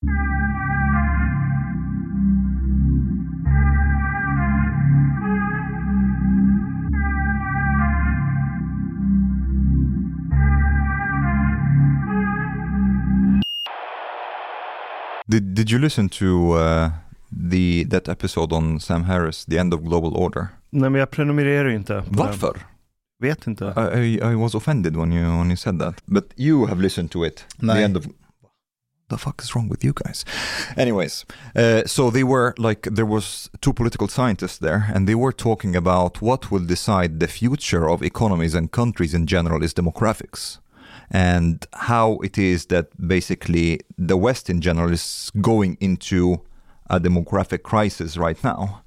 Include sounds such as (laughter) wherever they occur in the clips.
Did Did you listen to uh, the that episode on Sam Harris, The End of Global Order? Nej men jag prenumererar ju inte. på den. Varför? Vet inte. I, I I was offended when you when you said that. But you have listened to it. Nej. The end of the fuck is wrong with you guys? Anyways, uh, so they were like there was two political scientists there, and they were talking about what will decide the future of economies and countries in general is demographics, and how it is that basically the West in general is going into a demographic crisis right now.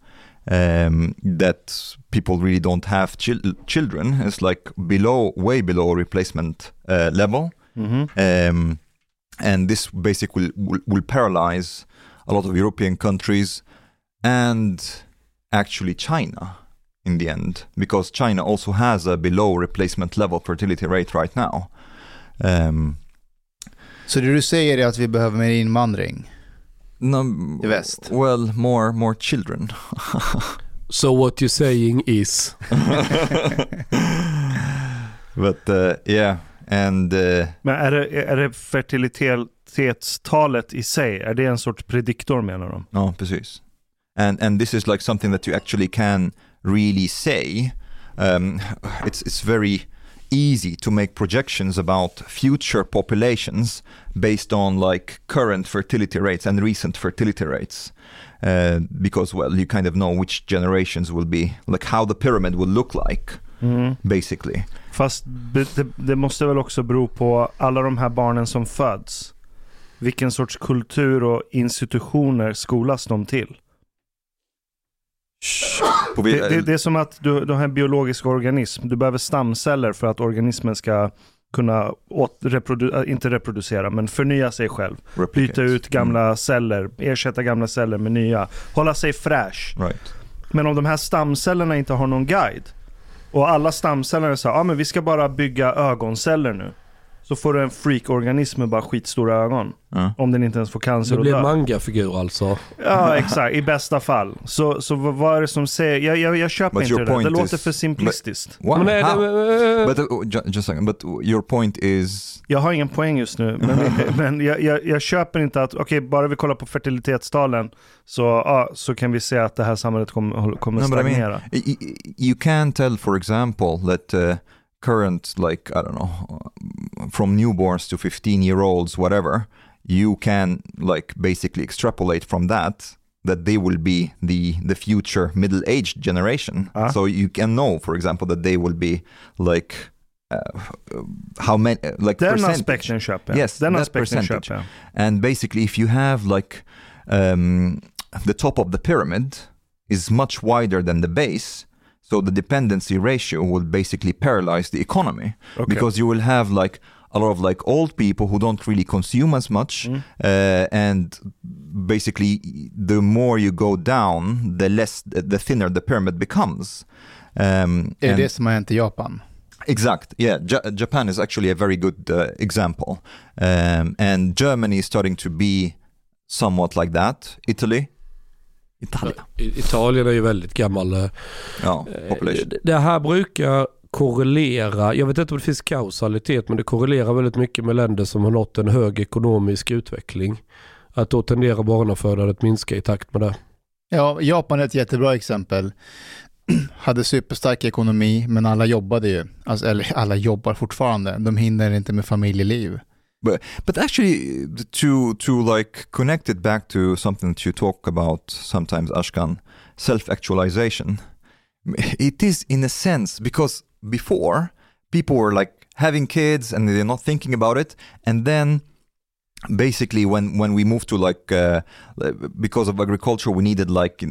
Um, that people really don't have chil- children. It's like below, way below replacement uh, level. Mhm. Um, and this basically will, will paralyze a lot of European countries and actually China in the end, because China also has a below replacement level fertility rate right now. Um, Så det du säger är att vi behöver mer invandring? no, I väst. Well, more more children. (laughs) So what you're saying is... (laughs) but uh, yeah, and uh, Men är det, är det fertilitetstalet i sig, är det en sorts prediktor menar de? No, precis. And and this is like something that you actually can really say. Um, it's it's very easy to make projections about future populations based on like current fertility rates and recent fertility rates. Uh, because well, you kind of know which generations will be like how the pyramid will look like, Mm. basically. Fast det, det måste väl också bero på alla de här barnen som föds. Vilken sorts kultur och institutioner skolas de till? Det, det, det är som att du, du har en biologisk organism. Du behöver stamceller för att organismen ska kunna åt, reprodu, äh, inte reproducera, men förnya sig själv. replicate. Byta ut gamla Mm, celler, ersätta gamla celler med nya. Hålla sig fräsch. right. Men om de här stamcellerna inte har någon guide och alla stamceller säger ah, men vi ska bara bygga ögonceller nu. Så får du en freakorganism med bara skitstora ögon. Ja. Om den inte ens får cancer Det och blir en mangafigur alltså. Ja, exakt. I bästa fall. Så, så vad är det som säger... Jag, jag, jag köper But inte det där. Det point låter is- för simplistiskt. Wow. Men how? det, But uh, ju- just a second. But your point is Jag har ingen poäng just nu, men, (laughs) men jag, jag, jag köper inte att, okej, bara vi kollar på fertilitetstalen så, ja, så kan vi se att det här samhället kommer, kommer No, but I mean, stagnera. You can tell, for example, that uh, current, like, I don't know, from newborns to 15 year olds, whatever, you can, like, basically extrapolate from that that they will be the the future middle aged generation. Ah. So you can know, for example, that they will be like uh, how many, like Den percentage. aspekten köper jag. Yes, Den that aspekten percentage. köper jag. And basically, if you have like um, the top of the pyramid is much wider than the base, so the dependency ratio will basically paralyze the economy Okej. because you will have like a lot of like old people who don't really consume as much, Mm. uh, and basically the more you go down, the less the thinner the pyramid becomes. Um, Är det and- det som har hänt i Japan? Exact. Yeah, Ja- Japan is actually a very good uh, example, um, and Germany is starting to be somewhat like that. Italy, Italia, I- Italien är ju väldigt gammal. eh, ja, population. Det- Det här brukar korrelera, jag vet inte om det finns kausalitet, men det korrelerar väldigt mycket med länder som har nått en hög ekonomisk utveckling. Att då tenderar barnafödandet att minska i takt med det. Ja, Japan är ett jättebra exempel. (clears throat) Hade superstark ekonomi, men alla jobbade ju. Alltså, eller alla jobbar fortfarande. De hinner inte med familjeliv. But but actually, to to like connect it back to something that you talk about sometimes, Ashkan, self-actualization. It is in a sense because before people were like having kids and they're not thinking about it, and then basically when when we moved to like uh, because of agriculture we needed like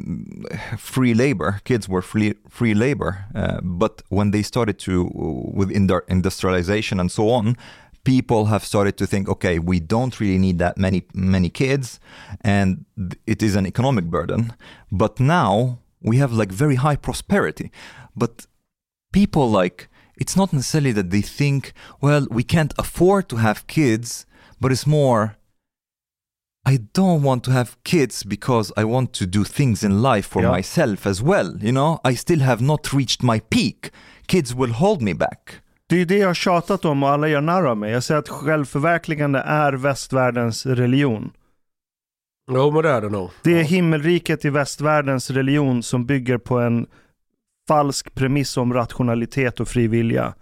free labor kids were free free labor uh, but when they started to with indu- industrialization and so on people have started to think okay we don't really need that many many kids and it is an economic burden but now we have like very high prosperity but people like it's not necessarily that they think well we can't afford to have kids but it's more I don't want to have kids because I want to do things in life for Ja. myself as well. You know, I still have not reached my peak. Kids will hold me back. Det är ju det jag har tjatat om och alla gör narr av mig. Jag säger att självförverkligande är västvärldens religion. Jo men det är det nog. Det är himmelriket i västvärldens religion som bygger på en falsk premiss om rationalitet och fri vilja.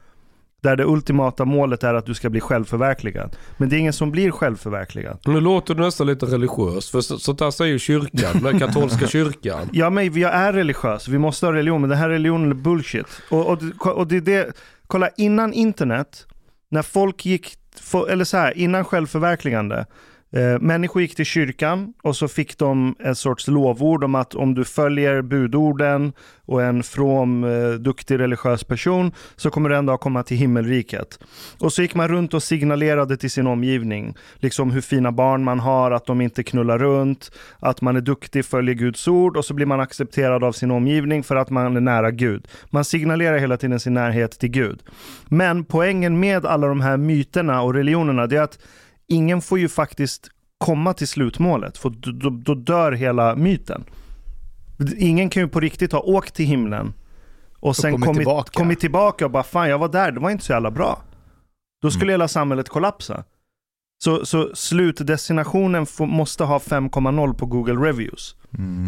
Där det ultimata målet är att du ska bli självförverkligad. Men det är ingen som blir självförverkligad. Nu låter du nästan lite religiös. För så, sånt där säger ju kyrkan, den katolska (laughs) kyrkan. Ja, men jag är religiös. Vi måste ha religion, men den här religionen är bullshit. Och, och, och det är det, kolla innan internet, när folk gick, eller så här, innan självförverkligande, Eh, människor gick till kyrkan och så fick de en sorts lovord om att om du följer budorden och är en from, eh, duktig religiös person så kommer du en dag komma till himmelriket. Och så gick man runt och signalerade till sin omgivning, liksom hur fina barn man har, att de inte knullar runt, att man är duktig, följer Guds ord och så blir man accepterad av sin omgivning för att man är nära Gud. Man signalerar hela tiden sin närhet till Gud. Men poängen med alla de här myterna och religionerna, det är att ingen får ju faktiskt komma till slutmålet, för då, då, då, dör hela myten. Ingen kan ju på riktigt ha åkt till himlen och sen kommit kommit, tillbaka. kommit tillbaka och bara fan jag var där, det var inte så jävla bra. Då skulle hela samhället kollapsa. Så, så slutdestinationen får, måste ha 5,0 på Google Reviews.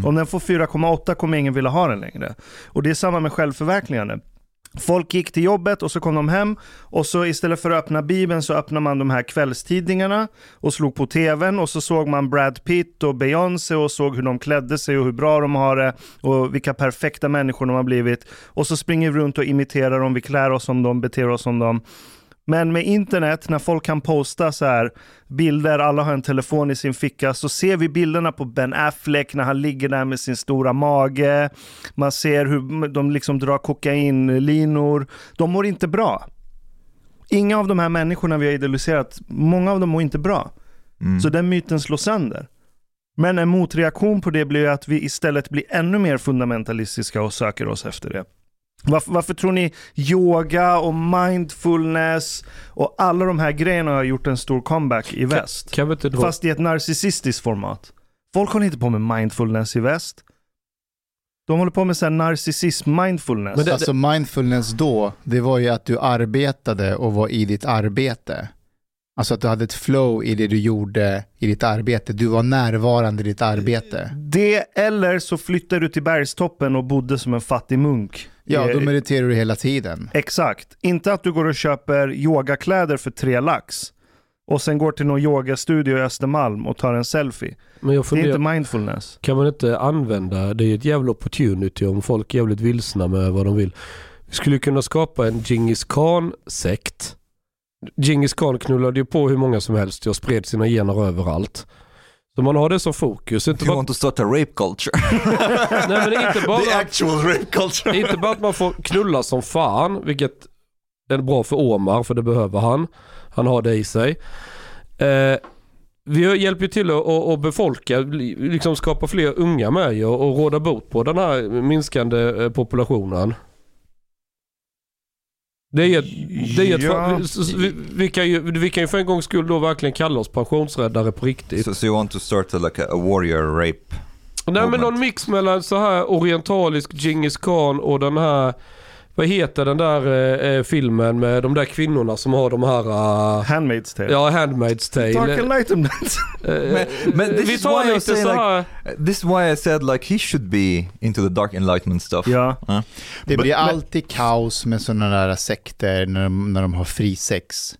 Om den får 4,8 kommer ingen vilja ha den längre. Och det är samma med självförverkligande. Folk gick till jobbet och så kom de hem och så istället för att öppna bibeln så öppnade man de här kvällstidningarna och slog på tvn och så såg man Brad Pitt och Beyoncé och såg hur de klädde sig och hur bra de har det och vilka perfekta människor de har blivit. Och så springer vi runt och imiterar dem, vi klär oss som dem, beter oss som dem. Men med internet, när folk kan posta så här bilder, alla har en telefon i sin ficka, så ser vi bilderna på Ben Affleck när han ligger där med sin stora mage. Man ser hur de liksom drar kokainlinor. De mår inte bra. Inga av de här människorna vi har idealiserat, många av dem mår inte bra. Så den myten slås sönder. Men en motreaktion på det blir att vi istället blir ännu mer fundamentalistiska och söker oss efter det. Varför, varför, tror ni yoga och mindfulness och alla de här grejerna har gjort en stor comeback i väst? Kan inte då... Fast i ett narcissistiskt format. Folk håller inte på med mindfulness i väst. De håller på med så här narcissism, mindfulness. Men det- Alltså mindfulness då, det var ju att du arbetade och var i ditt arbete. Alltså att du hade ett flow i det du gjorde i ditt arbete. Du var närvarande i ditt arbete. Det eller så flyttar du till bergstoppen och bodde som en fattig munk. Ja, Eh, då mediterar du hela tiden. Exakt. Inte att du går och köper yogakläder för tre lax och sen går till någon yogastudio i Östermalm och tar en selfie. Men jag Det är funderar, inte mindfulness. kan man inte använda, det är ett jävla opportunity om folk är jävligt vilsna med vad de vill. Vi skulle kunna skapa en Genghis Khan-sekt. Genghis Khan knullade ju på hur många som helst och spred sina gener överallt. Så man har det som fokus. Inte you bara, want to start a rape culture. (laughs) nej, men inte, the bara, actual rape culture. inte bara att man får knulla som fan, vilket är bra för Omar, för det behöver han. Han har det i sig. Eh, vi hjälper ju till att, befolka, liksom skapa fler unga med och, och råda bot på den här minskande eh, populationen. Det är, ett- det är ett, Ja. vi, vi, kan ju, vi kan ju för en gångs skull då verkligen kalla oss pensionsräddare på riktigt. So, so you want to start a, like a, warrior rape? Nej men någon mix mellan så här orientalisk Genghis Khan och den här, vad heter den där eh, eh, filmen med de där kvinnorna som har de här, uh, Handmaid's tale. ja Handmaid's Dark Tale. enlightenment. (laughs) Eh, Men- men this vi is tar why I lite say, så like, Uh, This is why I said like he should be into the dark enlightenment stuff. ja. Det But- blir men- alltid kaos med sådana där sekter när de, när de har fri sex.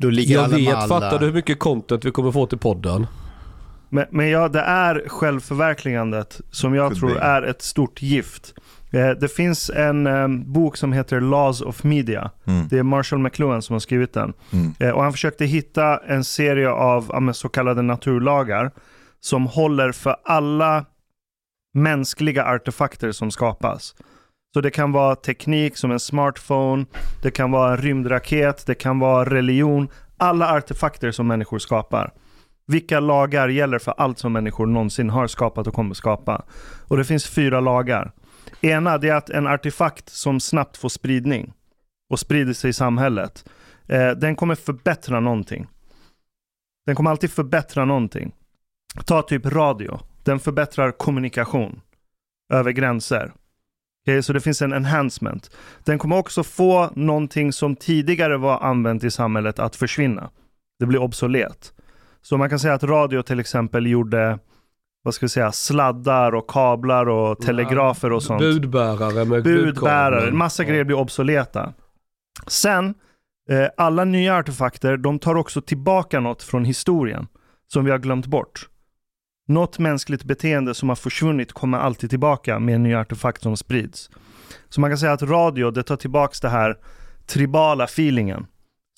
Då ligger jag alla med vet, alla. fattar du hur mycket content vi kommer få till podden? Men, men ja, det är självförverkligandet som jag Could tror be. är ett stort gift. Eh, det finns en eh, bok som heter Laws of Media. Mm. Det är Marshall McLuhan som har skrivit den. Mm. Eh, och han försökte hitta en serie av så kallade naturlagar som håller för alla mänskliga artefakter som skapas. Så det kan vara teknik som en smartphone, det kan vara en rymdraket, det kan vara religion. Alla artefakter som människor skapar. Vilka lagar gäller för allt som människor någonsin har skapat och kommer skapa? Och det finns fyra lagar. Ena det är att en artefakt som snabbt får spridning och sprider sig i samhället, eh, den kommer förbättra någonting. Den kommer alltid förbättra någonting. Ta typ radio. Den förbättrar kommunikation över gränser. Okay, så det finns en enhancement. Den kommer också få någonting som tidigare var använt i samhället att försvinna. Det blir obsolet. Så man kan säga att radio till exempel gjorde vad ska vi säga, sladdar och kablar och telegrafer och sånt. Budbärare med Budbärare, en massa grejer blir obsoleta. Sen, eh, alla nya artefakter, de tar också tillbaka något från historien som vi har glömt bort. Något mänskligt beteende som har försvunnit kommer alltid tillbaka med en ny artefakt som sprids. Så man kan säga att radio, det tar tillbaka det här tribala feelingen.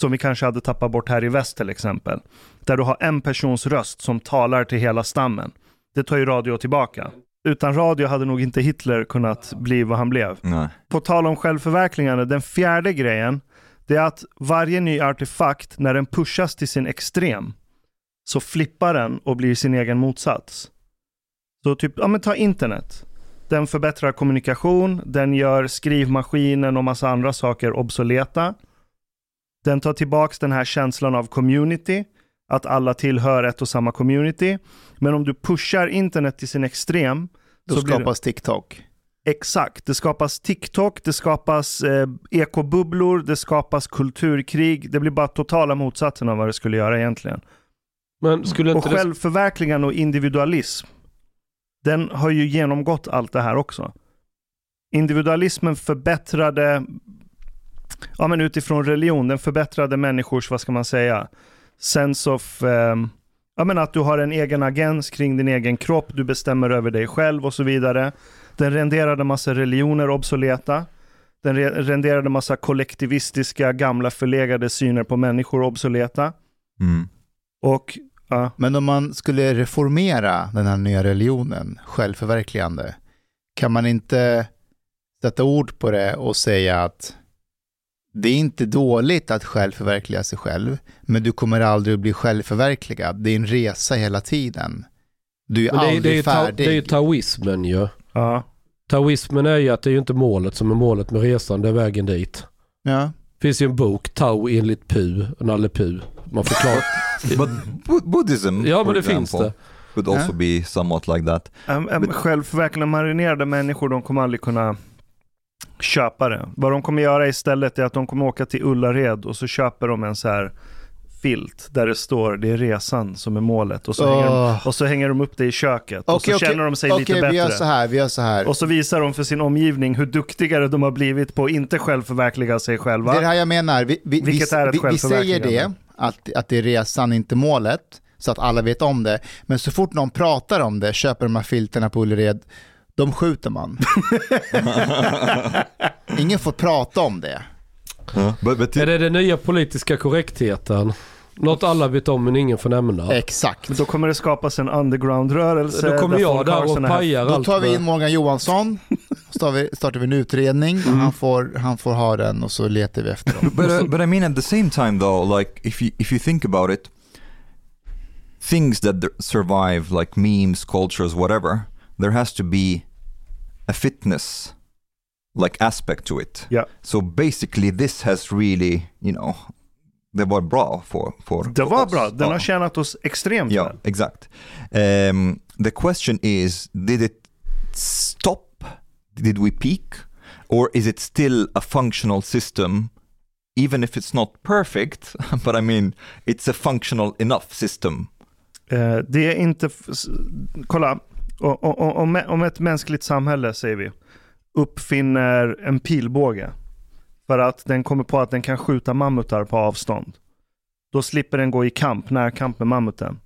Som vi kanske hade tappat bort här i väst till exempel. Där du har en persons röst som talar till hela stammen. Det tar ju radio tillbaka. Utan radio hade nog inte Hitler kunnat bli vad han blev. Nej. På tal om självförverkligande, den fjärde grejen, det är att varje ny artefakt, när den pushas till sin extrem, så flippar den och blir sin egen motsats. Så typ, ja men ta internet. Den förbättrar kommunikation, den gör skrivmaskinen och massa andra saker obsoleta. Den tar tillbaks den här känslan av community, att alla tillhör ett och samma community. Men om du pushar internet till sin extrem, Då så blir det- skapas TikTok. Exakt. Det skapas TikTok, det skapas eh, ekobubblor, det skapas kulturkrig. Det blir bara totala motsatsen av vad det skulle göra egentligen. Men skulle Och inte det... självförverkligande och individualism, den har ju genomgått allt det här också. Individualismen förbättrade, ja men utifrån religion, den förbättrade människors, vad ska man säga, sense of, eh, ja men att du har en egen agens kring din egen kropp, du bestämmer över dig själv och så vidare. Den renderade massa religioner obsoleta. Den re- renderade massa kollektivistiska, gamla förlegade syner på människor obsoleta. Mm. Och ja, Men om man skulle reformera den här nya religionen, självförverkligande, kan man inte sätta ord på det och säga att det är inte dåligt att självförverkliga sig själv, men du kommer aldrig att bli självförverkligad. Det är en resa hela tiden. Du är Men det, är, aldrig det, är ju ta, färdig. det är ju taoismen ju. ja. Taoismen är ju att det är ju inte målet som är målet med resan, det är vägen dit. ja. Det finns ju en bok, Tao enligt Pu, Nalle Puh. Man förklarar. (laughs) But Bu- Buddhism, ja men det finns example, det. could also be somewhat like that. Um, um, självförverkligande marinerade människor, de kommer aldrig kunna köpa det. Vad de kommer göra istället är att de kommer åka till Ullared och så köper de en så här filt där det står det är resan som är målet. Och så, hänger, de, och så hänger de upp det i köket. och Okej, så okej, känner de sig okej, lite vi gör så bättre. här, vi gör så här. Och så visar de för sin omgivning hur duktigare de har blivit på att inte självförverkliga sig själva. Det är det här jag menar. Vi, vi, vi, Vilket är ett vi, vi säger det, att, att det är resan, inte målet, så att alla vet om det. Men så fort någon pratar om det, köper de här filterna på Ullered, de skjuter man. (laughs) Ingen får prata om det. Uh, but but Är det den nya politiska korrektheten? Något alla vet om men ingen får nämna. Exakt. Då kommer det skapas en underground-rörelse. Då kommer där jag där och pajar Då allt. tar vi in Morgan Johansson, startar vi, startar vi en utredning, han, får, han får ha den och så letar vi efter dem. but, uh, but I mean, at the same time, though, like if you if you think about it, things that th- survive, like memes, cultures, whatever, there has to be a fitness, like aspect to it. Ja. So basically, this has really, you know, det var bra för för. Det var oss. bra. Den har tjänat oss extremt Ja, väl. exakt. Um, the question is, did it stop? Did we peak? Or is it still a functional system, even if it's not perfect, (laughs) but I mean, it's a functional enough system? Eh, det är inte... Kolla. Och, och, Om, om ett mänskligt samhälle, säger vi, uppfinner en pilbåge för att den kommer på att den kan skjuta mammutar på avstånd. Då slipper den gå i kamp, närkamp med mammuten.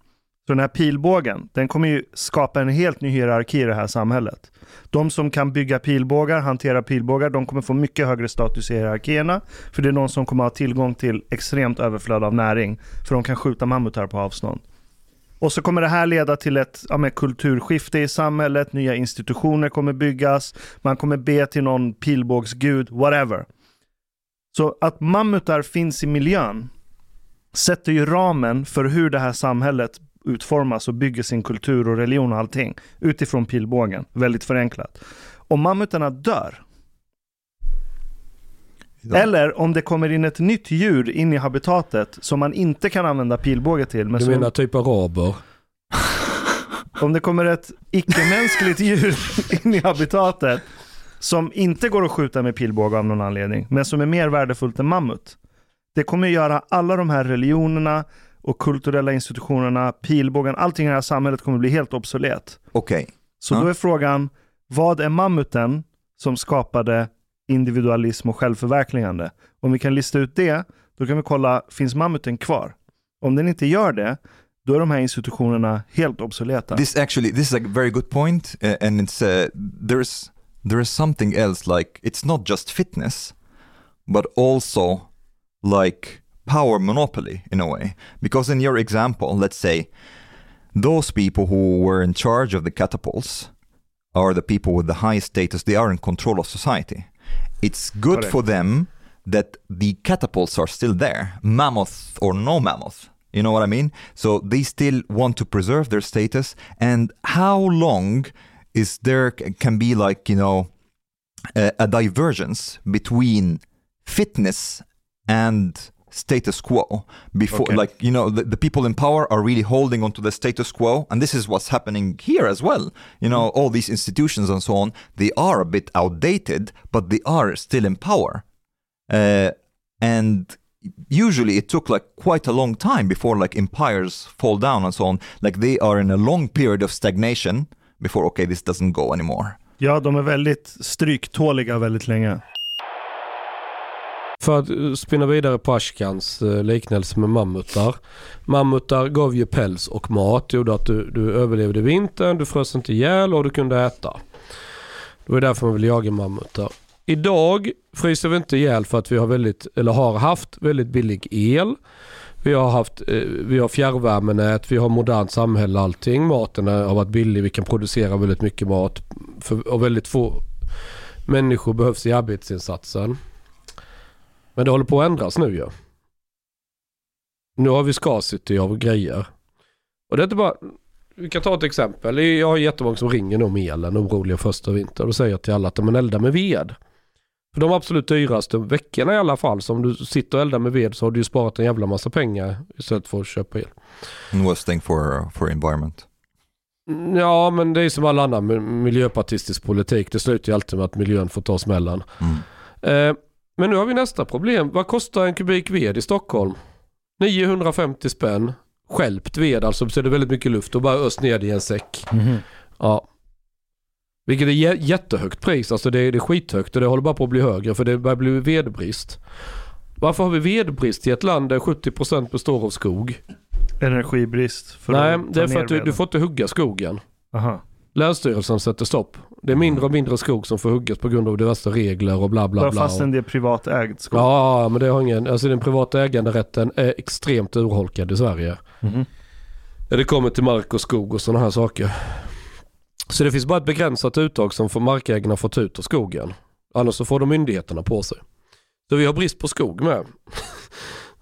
Så den här pilbågen, den kommer ju skapa en helt ny hierarki i det här samhället. De som kan bygga pilbågar, hantera pilbågar, de kommer få mycket högre status i hierarkierna. För det är någon som kommer ha tillgång till extremt överflöd av näring. För de kan skjuta mammutar på avstånd. Och så kommer det här leda till ett ja, kulturskifte i samhället, nya institutioner kommer byggas, man kommer be till någon pilbågsgud, whatever. Så att mammutar finns i miljön sätter ju ramen för hur det här samhället utformas och bygger sin kultur och religion och allting utifrån pilbågen. Väldigt förenklat. Om mammutarna dör, eller om det kommer in ett nytt djur in i habitatet som man inte kan använda pilbåge till. Men Du som, menar typ araber? (laughs) Om det kommer ett icke-mänskligt djur in i habitatet som inte går att skjuta med pilbåge av någon anledning, men som är mer värdefullt än mammut. Det kommer göra alla de här religionerna och kulturella institutionerna, pilbågen, allting i det här samhället kommer bli helt obsolet. Okej. Så Ja. då är frågan, vad är mammuten som skapade individualism och självförverkligande? Om vi kan lista ut det, då kan vi kolla, finns mammuten kvar? Om den inte gör det, då är de här institutionerna helt obsoleta. This actually, this is a very good point, uh, and it's eh, uh, there's there is something else like it's not just fitness, but also like power monopoly in a way. Because in your example, let's say those people who were in charge of the catapults are the people with the highest status. They are in control of society. It's good Correct. for them that the catapults are still there, mammoth or no mammoth. You know what I mean? So they still want to preserve their status. And how long is there can be like you know a, a divergence between fitness and status quo before Okay. like you know the, the people in power are really holding on to the status quo and this is what's happening here as well. You know all these institutions and so on they are a bit outdated but they are still in power. Uh, and usually it took like quite a long time before like empires fall down and so on. Like they are in a long period of stagnation before okay this doesn't go anymore. Ja, de är väldigt stryktåliga väldigt länge. För att eh, spinna vidare på Ashkans eh, liknelse med mammutar. Mammutar gav ju päls och mat, gjorde att du, du överlevde vintern, du frös inte ihjäl och du kunde äta. Det var därför man ville jaga mammutar. Idag fryser vi inte ihjäl för att vi har väldigt, eller har haft väldigt billig el. Vi har haft eh, vi har fjärrvärmenät, vi har modernt samhälle allting. Maten har varit billig, vi kan producera väldigt mycket mat. För, och väldigt få människor behövs i arbetsinsatsen. Men det håller på att ändras nu ju. Nu har vi scarcity av grejer. Och det är inte bara... Vi kan ta ett exempel. Jag har jättemånga som ringer nu om elen, oroliga första vinter. Då säger jag till alla att man eldar med ved. För de absolut dyraste veckorna i alla fall, så om du sitter och eldar med ved så har du ju sparat en jävla massa pengar istället för att köpa el. and was thing for for environment Ja, men det är som all annan mi- miljöpartistisk politik. Det slutar ju alltid med att miljön får ta smällen. Mm. Eh, men nu har vi nästa problem. Vad kostar en kubik ved i Stockholm? 950 spänn. Skälpt ved, alltså så är det väldigt mycket luft och bara öst ner det i en säck. Ja. Vilket är jä- jättehögt pris, alltså det är, det är skithögt och det håller bara på att bli högre för det börjar bli vedbrist. Varför har vi vedbrist i ett land där 70% består av skog? Energibrist. För Nej, det är för att du, du får inte hugga skogen. Aha. Länsstyrelsen sätter stopp. Det är mindre och mindre skog som får huggas på grund av diverse regler och bla bla bla. fastän det är privatägd skog. Ja, men det har ingen, alltså den privata äganderätten är extremt urholkad i Sverige. När det kommer till mark och skog och sådana här saker. Så det finns bara ett begränsat uttag som får markägarna får ta ut ur skogen. Annars så får de myndigheterna på sig. Så vi har brist på skog med. (laughs)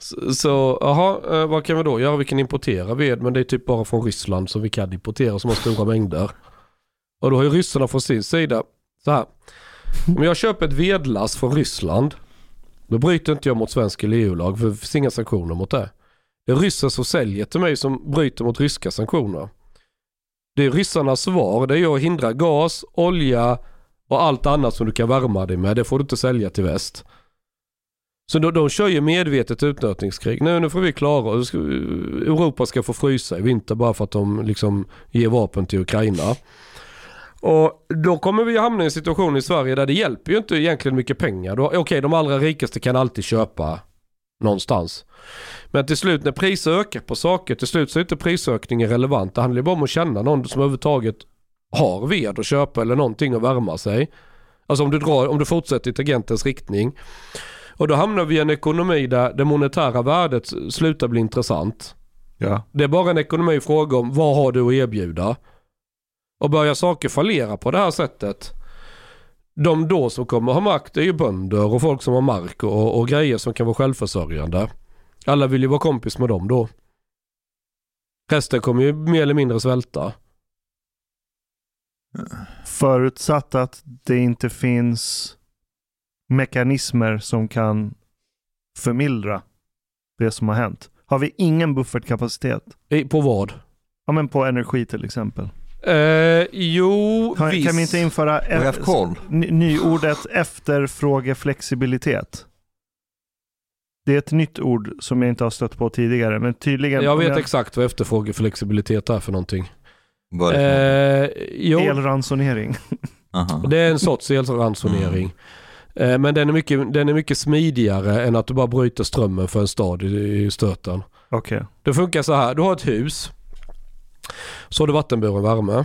Så, så jaha, eh, vad kan vi då göra? Vi kan importera ved men det är typ bara från Ryssland som vi kan importera som har stora mängder. Och då har ju ryssarna från sin sida så här. Om jag köper ett vedlass från Ryssland då bryter inte jag mot svensk eller EU-lag för det finns inga sanktioner mot det. Det är ryssar som säljer till mig som bryter mot ryska sanktioner. Det är ryssarnas svar. Det är att hindra gas, olja och allt annat som du kan värma dig med. Det får du inte sälja till väst. Så de, de kör ju medvetet utnötningskrig. Nu, nu får vi klara oss. Europa ska få frysa i vinter bara för att de liksom ger vapen till Ukraina. Och då kommer vi hamna i en situation i Sverige där det hjälper ju inte egentligen mycket pengar. Okej, de allra rikaste kan alltid köpa någonstans. Men till slut när priser ökar på saker, till slut så är inte prisökningen relevant. Det handlar ju bara om att känna någon som överhuvudtaget har ved att köpa eller någonting att värma sig. Alltså om du, drar, om du fortsätter i tangentens riktning. Och då hamnar vi i en ekonomi där det monetära värdet slutar bli intressant. Ja. Det är bara en ekonomi fråga om vad har du att erbjuda? Och börjar saker fallera på det här sättet. De då som kommer ha makt är ju bönder och folk som har mark och, och grejer som kan vara självförsörjande. Alla vill ju vara kompis med dem då. Resten kommer ju mer eller mindre svälta. Förutsatt att det inte finns mekanismer som kan förmildra det som har hänt. Har vi ingen buffertkapacitet? På vad? Ja men på energi till exempel. Eh, jo, Kan, visst. kan vi inte införa ny- nyordet efterfrågeflexibilitet? Det är ett nytt ord som jag inte har stött på tidigare, men tydligen... Jag vet exakt vad efterfrågeflexibilitet är för någonting. Vad är det? Eh, jo, Elransonering. Aha. det är en sorts elransonering. Eh, men den är, mycket, den är mycket smidigare än att du bara bryter strömmen för en stad i, i stöten. Okej. Det funkar så här. Du har ett hus. Så har du vattenburen värme.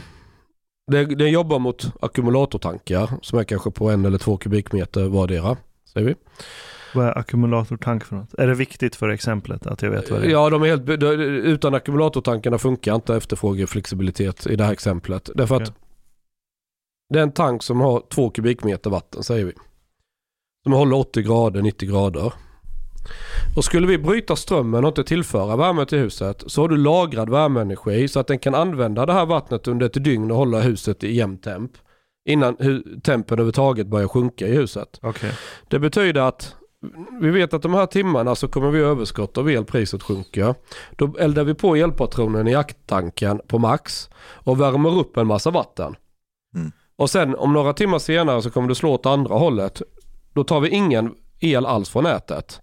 Det, det jobbar mot ackumulatortankar som är kanske på en eller två kubikmeter vardera. Säger vi. Vad är ackumulatortank för något? Är det viktigt för exemplet att jag vet vad det är? Ja, de är helt, utan ackumulatortankarna funkar inte efterfrågeflexibilitet i det här exemplet. Därför att Okej. det är en tank som har två kubikmeter vatten säger vi. Som håller 80 grader, 90 grader. Och skulle vi bryta strömmen och inte tillföra värme till huset så har du lagrad värmeenergi så att den kan använda det här vattnet under ett dygn och hålla huset i jämn temp. Innan tempen överhuvudtaget börjar sjunka i huset. Okej. Det betyder att vi vet att de här timmarna så kommer vi överskott av el, priset sjunker. Då eldar vi på elpatronen i akttanken på max och värmer upp en massa vatten. Mm. Och sen om några timmar senare så kommer det slå åt andra hållet. Då tar vi ingen el alls från nätet.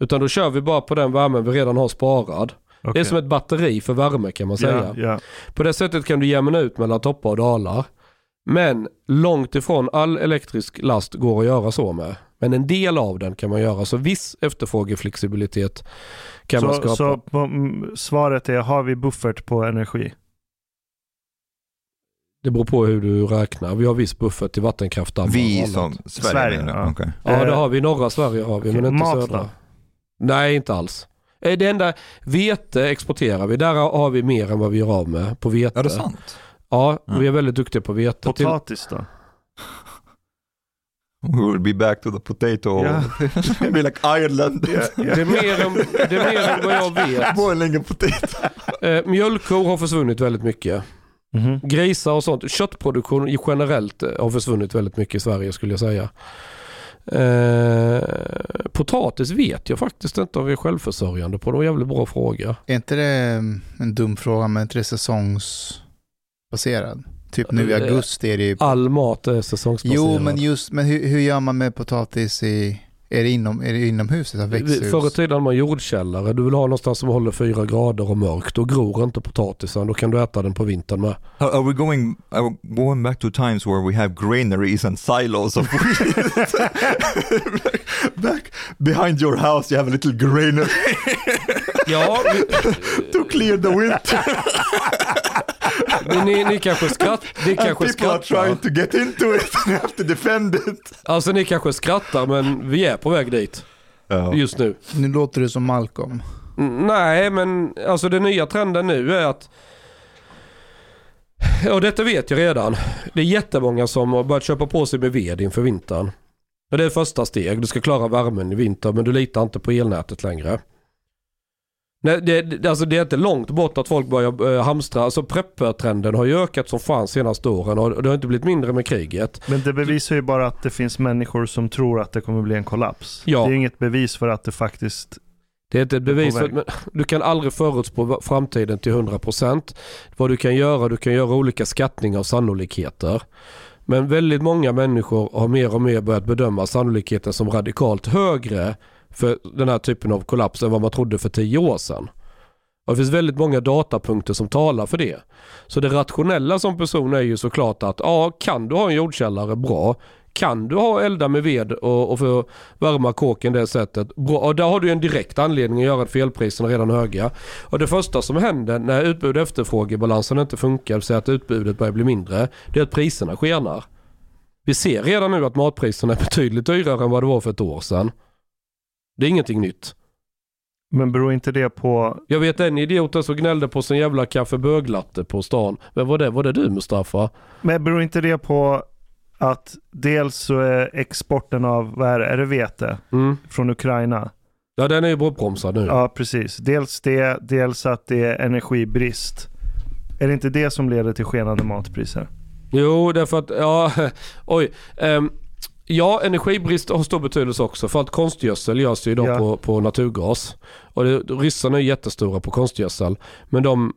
Utan då kör vi bara på den värmen vi redan har sparad. Det är som ett batteri för värme kan man säga. Ja, ja. På det sättet kan du jämna ut mellan toppar och dalar. Men långt ifrån all elektrisk last går att göra så med. Men en del av den kan man göra. Så viss efterfrågeflexibilitet kan man skapa. Så, så på, svaret är, har vi buffert på energi? Det beror på hur du räknar. Vi har viss buffert till vattenkraft. Vi som Sverige, Sverige, ja. Okej. Ja det Eh, har vi. I norra Sverige har vi men okej, inte mat södra. då? Nej inte alls. Eh, Det enda, vete exporterar vi. Där har vi mer än vad vi gör av med på vete. Ja, det är sant. Ja, Mm. vi är väldigt duktiga på vete. Potatis då? (laughs) We will be back to the potato. Ja. (laughs) be like Ireland. Det är mer än, det är mer än vad jag vet. (laughs) Boiling potato. Eh, mjölkkor har försvunnit väldigt mycket. Mhm. Grisar och sånt. Köttproduktion i generellt eh, har försvunnit väldigt mycket i Sverige skulle jag säga. Eh, potatis vet jag faktiskt inte om vi är självförsörjande på. Det var en jävligt bra fråga. Är inte det mm, en dum fråga, men är inte det säsongsbaserad? Typ nu i Eh, augusti är det ju... All mat är säsongsbaserad. Jo, men just, men hur, hur gör man med potatis i... Är det, inom, är det växthus? Förr i tiden hade man jordkällare. Du vill ha någonstans som håller fyra grader och mörkt. Då gror inte potatisen. Då kan du äta den på vintern med. Are, are we going? Are we going back to times where we have granaries and silos of (laughs) wheat? (laughs) back behind your house, you have a little granary Ja, (laughs) to clear the winter. Ni, ni, ni kanske skratt, ni and kanske people are skrattar. trying to get into it (laughs) and you have to defend it. Alltså ni kanske skrattar men vi är på väg dit just nu. Nu låter du som Malcolm. Mm, Nej, men alltså den nya trenden nu är att och detta vet jag redan. Det är jättemånga som har börjat köpa på sig med ved inför vintern. Och det är första steg. Du ska klara värmen i vinter men du litar inte på elnätet längre. Nej, det, det, alltså det är inte långt bort att folk börjar eh, hamstra. Alltså prepper-trenden har ju ökat som fan senaste åren och det har inte blivit mindre med kriget. Men det bevisar ju bara att det finns människor som tror att det kommer bli en kollaps. Ja. Det är inget bevis för att det faktiskt... Det är inte ett bevis för du kan aldrig förutspå framtiden till 100%. Vad du kan göra, du kan göra olika skattningar av sannolikheter. Men väldigt många människor har mer och mer börjat bedöma sannolikheten som radikalt högre för den här typen av kollaps än vad man trodde för tio år sedan. Och det finns väldigt många datapunkter som talar för det. Så det rationella som person är ju såklart att ja, kan du ha en jordkällare, bra. Kan du ha elda med ved och, och få värma kåken det sättet, bra. Och där har du en direkt anledning att göra att felpriserna är redan höga. Och det första som händer när utbud och efterfrågebalansen inte funkar, så att utbudet börjar bli mindre, det är att priserna skenar. Vi ser redan nu att matpriserna är betydligt dyrare än vad det var för ett år sedan. Det är ingenting nytt. Men beror inte det på... Jag vet en idiot som gnällde på sin jävla kaffeböglatte på stan. Men var det, var det du Mustafa? Men beror inte det på att dels så är exporten av, vad är det, är det vete Mm. från Ukraina? Ja den är ju bortbromsad nu. Ja, precis. Dels det, dels att det är energibrist. Är det inte det som leder till skenande matpriser? Jo, därför att, ja, (laughs) oj. Ehm, ja, energibrist har stor betydelse också. För att konstgödsel görs ju idag Ja. på, på naturgas. Och det, ryssarna är jättestora på konstgödsel. Men de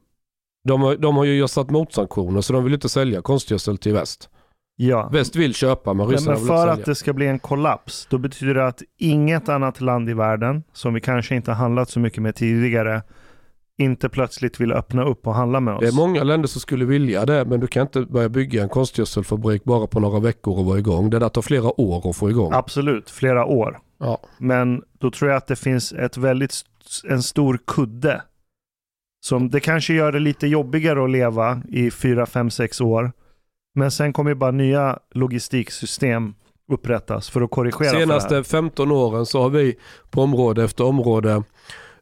De har, de har ju satt motsanktioner så de vill inte sälja konstgödsel till väst. Ja. Väst vill köpa men ryssarna men vill för att sälja. det ska bli en kollaps, då betyder det att inget annat land i världen, som vi kanske inte har handlat så mycket med tidigare, inte plötsligt vill öppna upp och handla med oss. Det är många länder som skulle vilja det men du kan inte börja bygga en konstgödselfabrik bara på några veckor och vara igång. Det där tar flera år att få igång. Absolut, flera år. Ja. Men då tror jag att det finns ett väldigt, en stor kudde. Som det kanske gör det lite jobbigare att leva i fyra, fem, sex år. Men sen kommer bara nya logistiksystem upprättas för att korrigera Senaste här. 15 15 åren så har vi på område efter område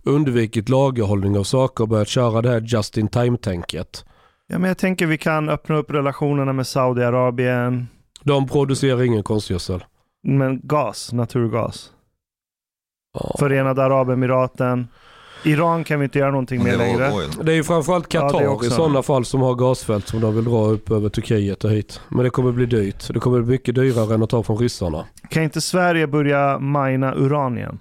undvikit lagerhållning av saker och börjat köra det här just in time-tänket. Ja, men jag tänker vi kan öppna upp relationerna med Saudiarabien. De producerar ingen konstgödsel. Men gas, naturgas. Ja. Förenade Arabemiraten. Iran kan vi inte göra någonting med Det är längre. oil. Det är ju framförallt Ja, Qatar också. i sådana fall som har gasfält som de vill dra upp över Turkiet och hit. Men det kommer bli dyrt. Det kommer bli mycket dyrare än att ta från ryssarna. Kan inte Sverige börja mina uran igen?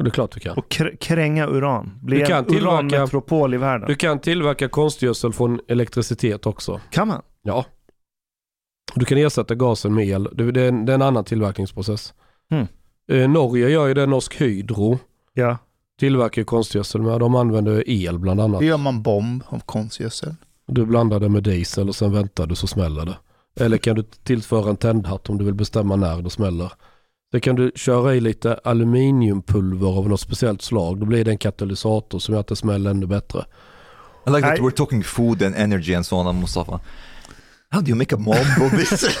Och det är klart du kan. Och kr- kränga uran. Bli Du kan en uranmetropol i världen. Du kan tillverka konstgödsel från elektricitet också. Kan man? Ja. Du kan ersätta gasen med el. Det det är en, det är en annan tillverkningsprocess. Mm. Eh, Norge gör ju det, Norsk Hydro. Ja. Tillverkar konstgödsel med. De använder el bland annat. Hur gör man bomb av konstgödsel? Du blandar det med diesel och sen väntar du så smäller det. Eller kan du tillföra en tändhatt om du vill bestämma när det smäller. Sen kan du köra i lite aluminiumpulver av något speciellt slag. Då blir det en katalysator som gör att det smäller ännu bättre. I like that I- we're talking food and energy and so on, Mustafa. How do you make a mob of this? (laughs)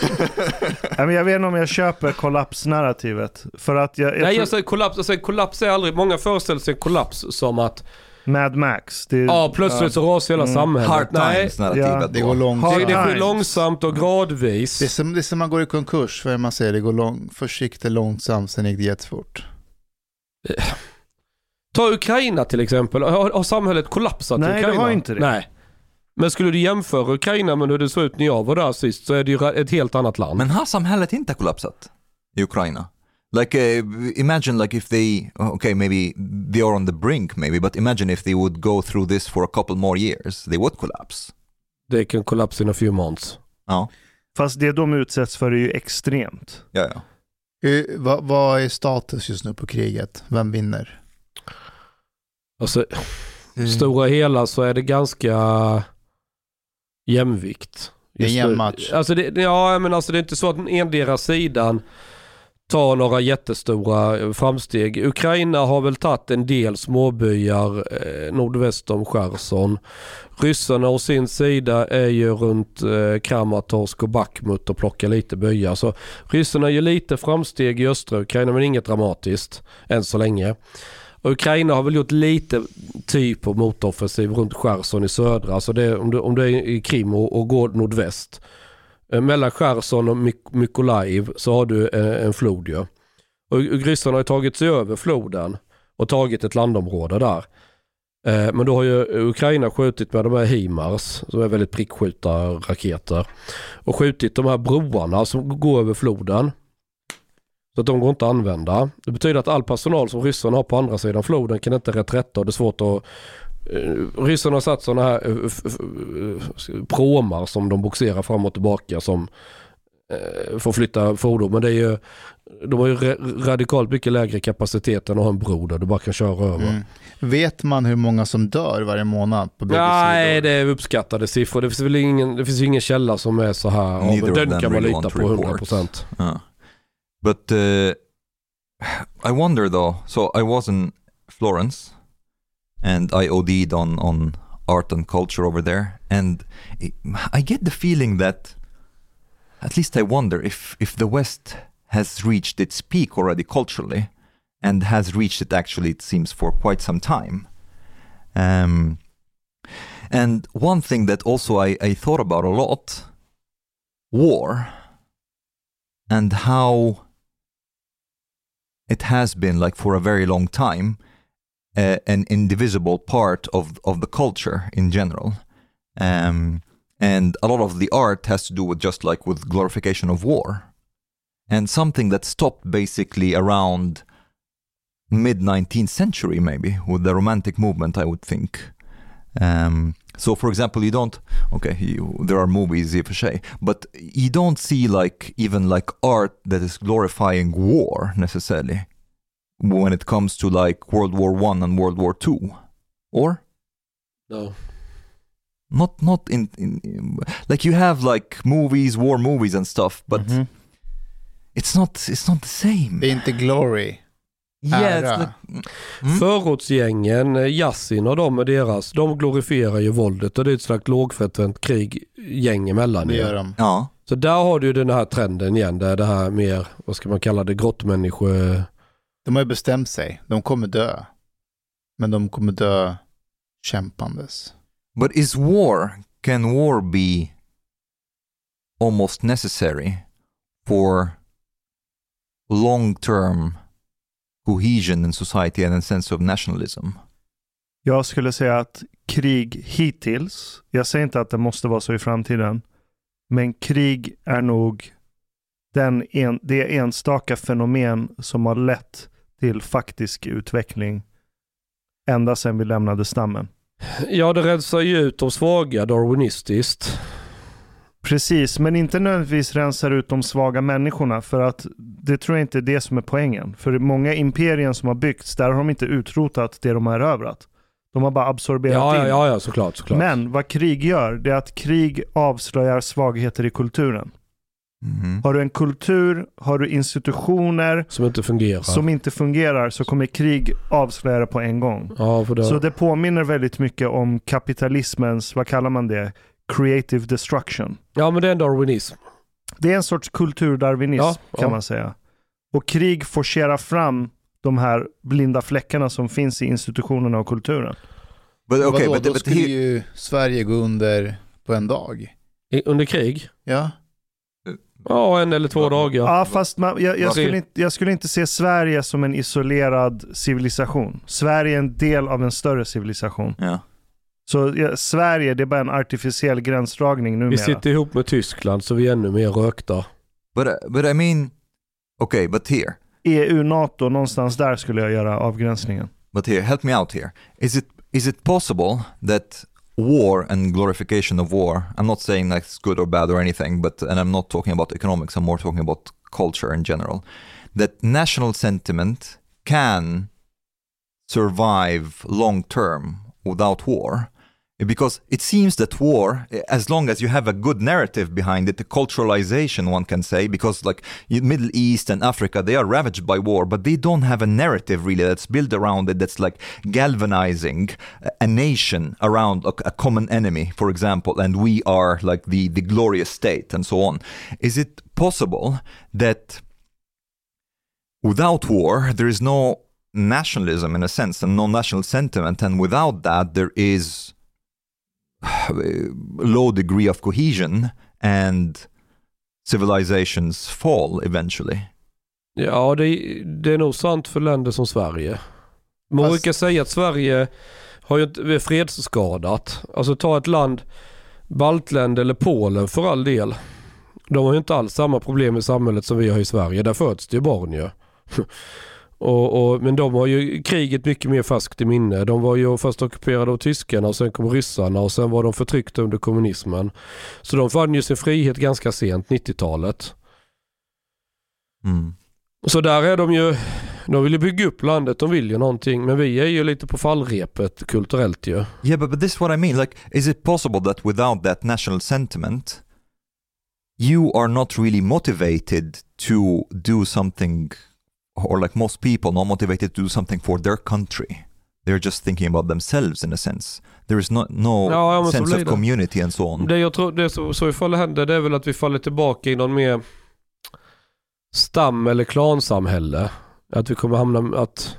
Nej, jag vet inte om jag köper kollapsnarrativet. För att jag, jag Nej, tror, jag säger kollaps. Jag säger kollaps är aldrig... Många föreställer sig kollaps som att Mad Max. Det, ja, plötsligt så rasar hela Mm. samhället. Hard Nej, times narrativet. Det går långsamt. det, det sker långsamt och gradvis. Det är som, det är som man går i konkurs, det man säger? Det går lång, det långsamt, sen gick det jättefort. Ta Ukraina till exempel. Har, har samhället kollapsat i Nej, det Ukraina? har inte det. Nej. Men skulle du jämföra Ukraina med hur det såg ut när jag var där sist så är det ju ett helt annat land. Men har samhället inte kollapsat i Ukraina? Like uh, imagine like if they, okay maybe they are on the brink maybe, but imagine if they would go through this for a couple more years, they would collapse. Det kan kollapsa in a few months. Ja, Fast det de utsätts för är ju extremt. ja, ja. Vad, vad är status just nu på kriget? Vem vinner? Alltså, stora hela så är det ganska jämvikt. Det är en jämn match. Alltså det, ja, men alltså det är inte så att den endera sidan ta några jättestora eh, framsteg. Ukraina har väl tagit en del småbyar eh, nordväst om Cherson. Ryssarna å sin sida är ju runt eh, Kramatorsk och Bakhmut och plockar lite byar. Så ryssarna gör lite framsteg i östra Ukraina men inget dramatiskt än så länge. Och Ukraina har väl gjort lite typ av motoffensiv runt Cherson i södra. Alltså det, om, du, om du är i Krim och, och går nordväst. Eh, mellan Cherson och Myk- Mykolaiv så har du eh, en flod ju. Och ryssarna har tagit sig över floden och tagit ett landområde där. Eh, men då har ju Ukraina skjutit med de här HIMARS som är väldigt prickskjutarraketer. Och skjutit de här broarna som går över floden. Så att de går inte att använda. Det betyder att all personal som ryssarna har på andra sidan floden kan inte reträtta och det är svårt att Ryssarna har satt sådana här eh, eh, pråmar som de boxerar fram och tillbaka som eh, får flytta fordon. Men det är ju, de har ju ra- radikalt mycket lägre kapacitet än att ha en bro där du bara kan köra över. Mm. Vet man hur många som dör varje månad på bägge Nej, sidor? det är uppskattade siffror. Det finns väl ingen, det finns ju ingen källa som är så här. Ja, men den kan man really lita på reports. 100%. Uh, but uh, I wonder though. So I was in Florence, and I OD'd on on art and culture over there, and it, I get the feeling that, at least I wonder if if the West has reached its peak already culturally, and has reached it actually it seems for quite some time. Um, and one thing that also I, I thought about a lot, war and how it has been like for a very long time an indivisible part of of the culture in general. Um, and a lot of the art has to do with just like with glorification of war. And something that stopped basically around mid 19th century maybe with the romantic movement i would think. Um, So, for example, you don't. Okay, you, there are movies, i och för but you don't see like even like art that is glorifying war necessarily when it comes to like World War One and World War Two, or No. not not in, in like you have like movies, war movies and stuff, but Mhm. it's not it's not the same. Det är inte glory. yeah, like, Mm. Förortsgängen, eh, Yasin och de med deras, de glorifierar ju våldet och det är ett slags lågfrekvent krig gäng emellan. Det gör de. ja. Så där har du ju den här trenden igen, där det här mer, vad ska man kalla det, grottmänniskor... De har ju bestämt sig. De kommer dö. Men de kommer dö kämpandes. But is war, can war be almost necessary for long term cohesion in society and a sense of nationalism? Jag skulle säga att krig hittills, jag säger inte att det måste vara så i framtiden, men krig är nog den en, det enstaka fenomen som har lett till faktisk utveckling ända sedan vi lämnade stammen. Ja, det rensar ju ut de svaga darwinistiskt. Precis, men inte nödvändigtvis rensar ut de svaga människorna för att det tror jag inte är det som är poängen. För många imperier som har byggts, där har de inte utrotat det de har erövrat. De har bara absorberat Ja, in. ja, ja, såklart, såklart. Men vad krig gör, det är att krig avslöjar svagheter i kulturen. Mhm. Har du en kultur, har du institutioner Som inte fungerar. som inte fungerar så kommer krig avslöja på en gång. Ja, för det... Så det påminner väldigt mycket om kapitalismens, vad kallar man det? Creative destruction. ja, men det är en darwinism. Det är en sorts kulturdarwinism Ja, kan ja. man säga. Och krig forcerar fram de här blinda fläckarna som finns i institutionerna och kulturen. But Men okay, vadå, but, då but skulle ju Sverige gå under på en dag. I, under krig? Ja. Ja, en eller två Ja. dagar. Ja, fast man, jag, jag, skulle inte, jag skulle inte se Sverige som en isolerad civilisation. Sverige är en del av en större civilisation. yeah. Så ja, Sverige, det är bara en artificiell gränsdragning numera. Vi sitter ihop med Tyskland så vi är ännu mer rökta. But uh, but I mean, okay, but here, EU, NATO, någonstans där skulle jag göra avgränsningen. but here, help me out here. Is it is it possible that war and glorification of war? I'm not saying that's good or bad or anything, but and I'm not talking about economics. I'm more talking about culture in general. That national sentiment can survive long term without war. Because it seems that war, eh, as long as you have a good narrative behind it, the culturalization one can say, because like Middle East and Africa, they are ravaged by war, but they don't have a narrative really that's built around it that's like galvanizing a- nation around a, common enemy, for example, and we are like the, the glorious state and so on. Is it possible that without war, there is no nationalism in a sense and no national sentiment, and without that, there is (sighs) low degree of cohesion and civilizations fall eventually. Ja, det, det är nog sant för länder som Sverige. Man Fast- brukar säga att Sverige har ju inte, är fredsskadat. Alltså ta ett land, Baltländer eller Polen för all del. De har ju inte alls samma problem i samhället som vi har i Sverige. Där föds det ju barn ju. (laughs) och, och, men de har ju kriget mycket mer färskt i minne. De var ju först ockuperade av tyskarna och sen kom ryssarna och sen var de förtryckta under kommunismen. Så de fann ju sin frihet ganska sent, 90-talet. Mm. Så där är de ju, de vill ju bygga upp landet, de vill ju någonting. Men vi är ju lite på fallrepet kulturellt ju. Yeah, but, but this is what I mean. Like, is it possible that without that national sentiment, you are not really motivated to do something, or like most people, not motivated to do something for their country? They're just thinking about themselves in a sense. There is no, no Ja, sense of det. community and so on. Det jag tror, det så, så ifall det händer det är väl att vi faller tillbaka i någon mer stam eller klansamhälle. Att vi kommer hamna, att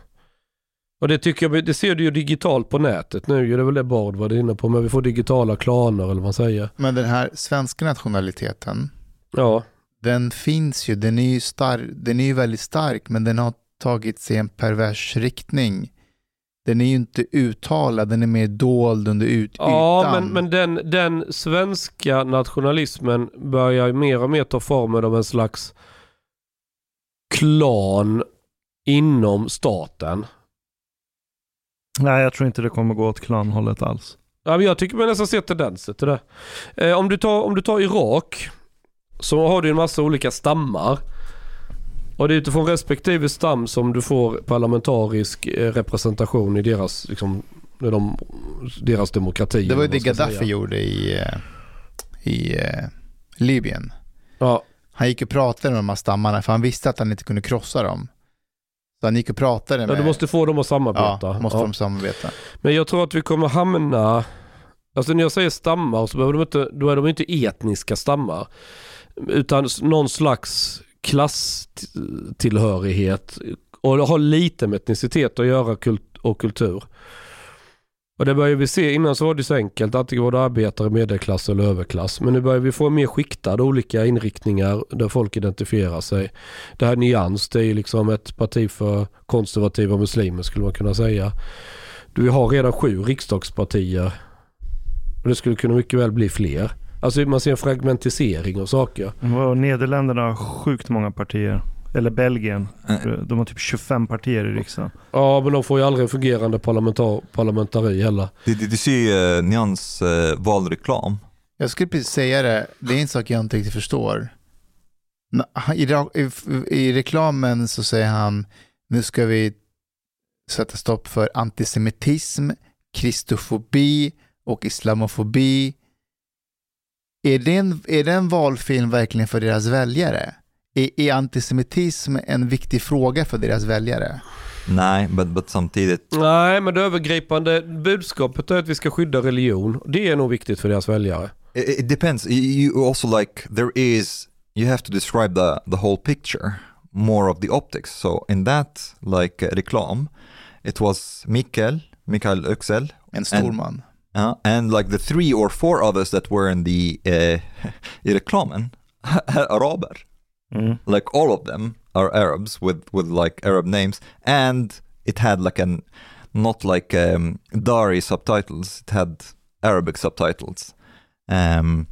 och det tycker jag, det ser du ju digitalt på nätet nu det är väl det Bard var inne på, men vi får digitala klaner eller vad man säger. Men den här svenska nationaliteten, Ja, den finns ju, den är ju, star- den är ju väldigt stark, men den har tagit sig en pervers riktning. Den är ju inte uttalad, den är mer dold under ut- ja ytan. men, men den, den svenska nationalismen börjar ju mer och mer ta formen av en slags klan inom staten. Nej, jag tror inte det kommer gå åt klanhållet alls. Ja, men jag tycker man nästan ser tendenser till det. Eh, om, du tar, om du tar Irak så har du en massa olika stammar. Och det är utifrån respektive stam som du får parlamentarisk eh, representation i deras, liksom, de, deras demokrati. Det var ju det Gaddafi säga. gjorde i, eh, i eh, Libyen. Ja, Han gick och pratade med de här stammarna för han visste att han inte kunde krossa dem. Så han gick och pratade ja, med... du måste få dem att samarbeta. ja, måste Ja. de samarbeta. Men jag tror att vi kommer hamna... Alltså när jag säger stammar så behöver de inte, då är de inte etniska stammar. Utan någon slags klasstillhörighet. Och det har lite med etnicitet att göra kult och kultur. Och det börjar vi se, innan så var det så enkelt, antingen var det arbetare, medelklass eller överklass. Men nu börjar vi få mer skiktade olika inriktningar där folk identifierar sig. Det här Nyans, det är ju liksom ett parti för konservativa muslimer skulle man kunna säga. Vi har redan sju riksdagspartier. Och det skulle kunna mycket väl bli fler. Alltså man ser en fragmentisering av saker. Och Nederländerna har sjukt många partier. Eller Belgien. Eh, De har typ 25 partier i riksdagen. Ja men de får ju aldrig en fungerande parlamentar parlamentari heller. Did, did you see uh, Nyans uh, valreklam? Jag skulle precis säga det, det är en sak jag inte riktigt förstår. I, i, I reklamen så säger han, nu ska vi sätta stopp för antisemitism, kristofobi och islamofobi. Är det, en, är det en valfilm verkligen för deras väljare? Är, är antisemitism en viktig fråga för deras väljare? Nej, but samtidigt, Nej men det övergripande budskapet är att vi ska skydda religion. Det är nog viktigt för deras väljare. it, it depends. You- You also like, there is, you have to describe the, the whole picture, more of the optics. So in that, like uh, reklam, it was Mikael, Mikael Öxel, En stor man. Uh, and like the three or four others that were in the, uh, (laughs) i reklamen, (laughs) araber. Mm. like all of them are Arabs with with like Arab names, and it had like an not like um, Dari subtitles. It had Arabic subtitles. Um,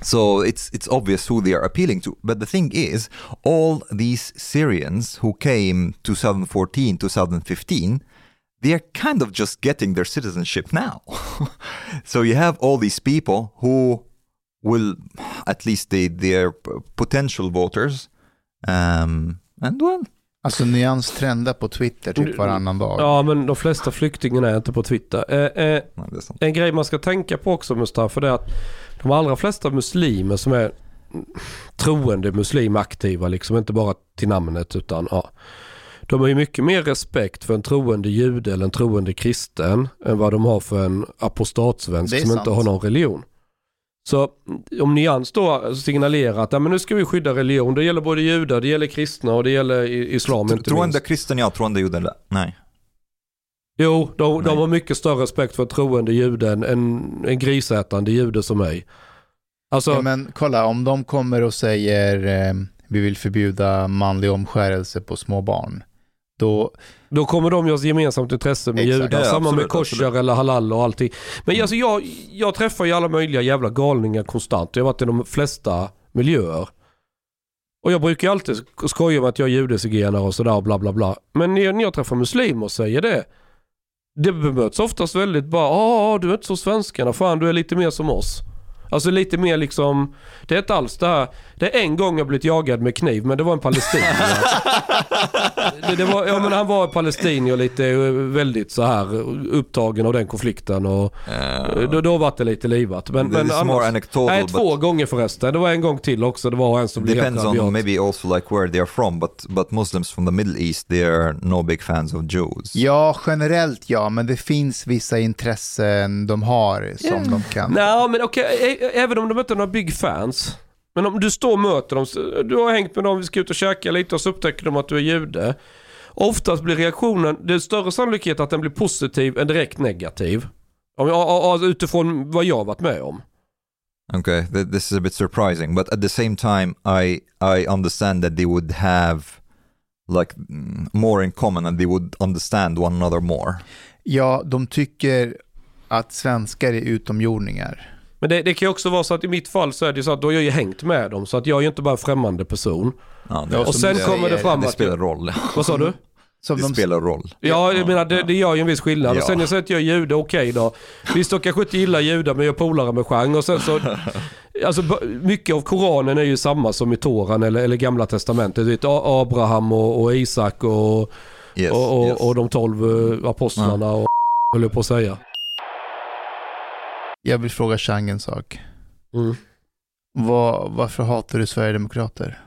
so it's it's obvious who they are appealing to. But the thing is, all these Syrians who came 2014, 2015, they are kind of just getting their citizenship now. (laughs) so you have all these people who will, at least they they are potential voters, um, and well, Alltså Nyans trendar på Twitter typ varannan dag. Ja men de flesta flyktingarna är inte på Twitter. Eh, eh, sant. En grej man ska tänka på också Mustafa det är att de allra flesta muslimer som är troende muslimaktiva, liksom inte bara till namnet utan ja. De har ju mycket mer respekt för en troende jude eller en troende kristen än vad de har för en apostatsvensk som sant. inte har någon religion. Så om Nyans då signalerar att ja, men nu ska vi skydda religion, det gäller både judar, det gäller kristna och det gäller islam inte Troende minst. kristen ja, troende jude nej. Jo, de, de Nej. har mycket större respekt för en troende jude än en, en grisätande jude som mig. Alltså, Ja, men kolla, om de kommer och säger eh, vi vill förbjuda manlig omskärelse på små barn. Då, då kommer de ett gemensamt intresse med Exakt. judar. Ja, Samma med absolut, kosher absolut. eller halal och allting. Men alltså jag, jag träffar ju alla möjliga jävla galningar konstant. Jag har varit i de flesta miljöer. Och jag brukar ju alltid skoja med att jag är judezigenare och sådär och bla bla bla. Men när, när jag träffar muslimer och säger det. Det bemöts oftast väldigt bara, ja du är inte så svenskarna, fan du är lite mer som oss. Alltså lite mer liksom, det är inte alls det här, det är en gång jag blivit jagad med kniv men det var en palestinier. (laughs) det, det var, ja men han var palestinier lite eh, väldigt så här upptagen av den konflikten och Uh, då, då var det lite livat. Men, men annars, anecdotal, nej två gånger förresten. Det var en gång till också. Det var en som blev helt depends on rabiat. maybe also like where they are from. But but Muslims from the Middle East, they are no big fans of Jews. ja, generellt ja, men det finns vissa intressen de har som de kan. Nej men okej, ä- även om de inte är några big fans. Men om du står och möter dem, du har hängt med dem, vi ska ut och käka lite och så upptäcker de att du är jude. Oftast blir reaktionen, det är större sannolikhet att den blir positiv än direkt negativ. Utifrån vad jag har varit med om. Okay, th- this is a bit surprising, but at the same time, I I understand that they would have like mm, more in common and they would understand one another more. Ja, de tycker att svenskar är utomjordingar. Men det, det kan ju också vara så att i mitt fall så är det så att då har jag ju hängt med dem. Så att jag är ju inte bara en främmande person. Ja, Ja, det, Och sen du kommer det fram det att... spelar roll. Vad sa du? Som Det de, spelar roll. Ja, jag menar det, det gör ju en viss skillnad. Ja. Och sen jag säger att jag är jude, okej då. Visst, jag kanske inte gillar judar men jag är polare med Chang. Och sen så, (laughs) alltså mycket av Koranen är ju samma som i Toran eller, eller Gamla Testamentet. Du vet, Abraham och, och Isak och, Yes, och, och, yes. och de tolv eh, apostlarna och höll jag på att säga. Jag vill fråga Chang en sak. Mm. Vad, varför hatar du Sverigedemokrater?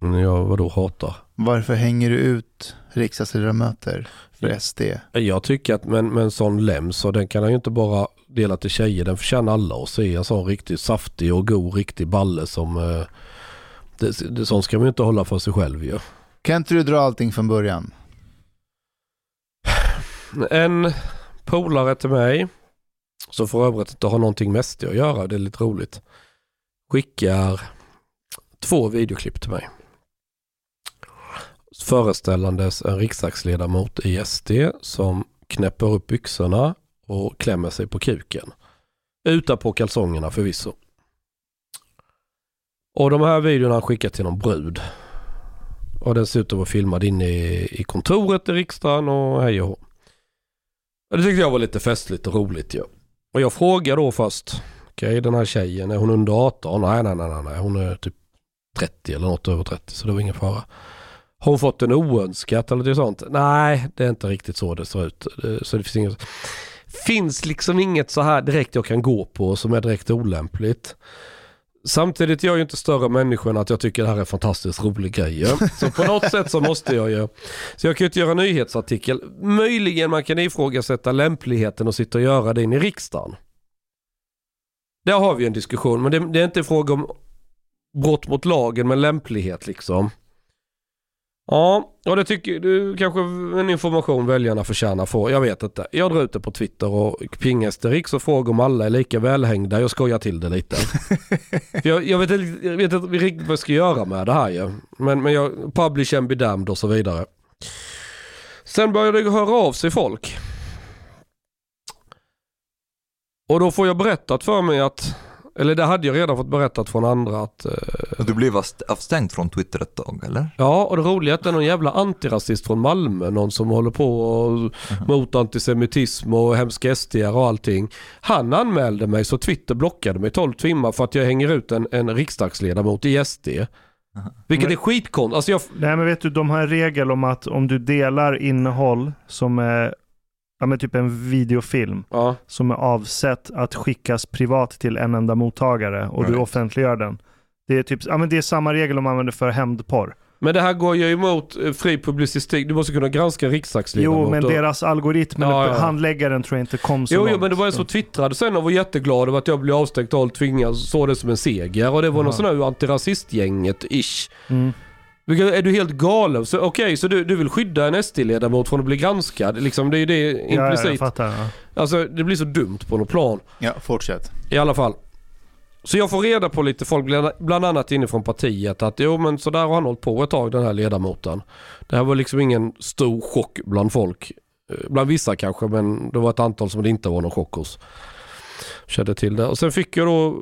Jag vadå hatar? Varför hänger du ut riksdagsledamöter för SD? Jag tycker att med, en sån läms, och den kan han ju inte bara dela till tjejer, den förtjänar alla att se. En sån riktigt saftig och god riktig balle som... Eh, det, det, sånt ska man ju inte hålla för sig själv ju. Kan inte du dra allting från början? En polare till mig, som för övrigt inte har någonting med SD att göra, det är lite roligt, skickar två videoklipp till mig. Föreställandes en riksdagsledamot i SD som knäpper upp byxorna och klämmer sig på kuken. Utan på kalsongerna förvisso. Och de här videorna har skickat till någon brud. Och den ser ut att vara filmad inne i, i kontoret i riksdagen och hej och hå. Det tyckte jag var lite festligt och roligt ju. Och jag frågar då först, okej den här tjejen, är hon under 18? Nej, nej, nej, nej, hon är typ 30 eller något över 30 så det var ingen fara. Har hon fått en oönskat eller något sånt? Nej, det är inte riktigt så det ser ut. Eh, så det finns inget, finns liksom inget så här direkt jag kan gå på som är direkt olämpligt. Samtidigt är jag ju inte större människa än att jag tycker det här är en fantastiskt rolig grej. ja. Så på något sätt så måste jag ju. Så jag kan ju inte göra en nyhetsartikel. Möjligen man kan ifrågasätta lämpligheten att sitta och göra det in i riksdagen. Där har vi en diskussion, men det, det är inte en fråga om brott mot lagen, men lämplighet liksom. Ja, och det tycker du kanske en information väljarna förtjänar få. Jag vet inte. Jag drar ut det på Twitter och pingar Esterix och frågar om alla är lika välhängda. Jag skojar till det lite. (laughs) Jag, jag, vet, inte- jag vet inte riktigt vad jag ska göra med det här ju. Men, men jag, publish and be damned och så vidare. Sen började det höra av sig folk. Och då får jag berättat för mig att, eller det hade jag redan fått berättat från andra att eh, Du blev avst- avstängd från Twitter ett tag, eller? Ja, och det roliga är att det är någon jävla antirasist från Malmö, någon som håller på och, mot antisemitism och hemska SDR och allting. Han anmälde mig så Twitter blockade mig 12 timmar för att jag hänger ut en, en riksdagsledamot i SD. Vilket Men- är skitkonstigt. Alltså jag, Nej men vet du, de har en regel om att om du delar innehåll som är, ja men typ en videofilm ja. som är avsett att skickas privat till en enda mottagare och du Right. offentliggör den. Det är, typ, ja, men det är samma regel de använder för hämndporr. Men det här går ju emot eh, fri publicistik. Du måste kunna granska riksdagsledamot. Jo, men och- deras algoritm, Ja, ja. handläggaren tror jag inte kom så Jo, långt. jo, men det var en som twittrade sen och var jätteglad över att jag blev avstängd och tvingades såg det som en seger. Och det var någon Jaha. sån här antirasistgänget-ish. Mm. Är du helt galen? Så, Okej, så du, du vill skydda en SD-ledamot från att bli granskad? Liksom, det är ju det Ja, ja, jag implicit. fattar. Ja. alltså det blir så dumt på något plan. Ja, fortsätt. I alla fall. Så jag får reda på lite folk, bland- annat inifrån partiet, att jo men så där har han hållit på ett tag den här ledamoten. Det här var liksom ingen stor chock bland folk. Eh, Bland vissa kanske, men det var ett antal som det inte var någon chock hos. Kände till det. Och sen fick jag då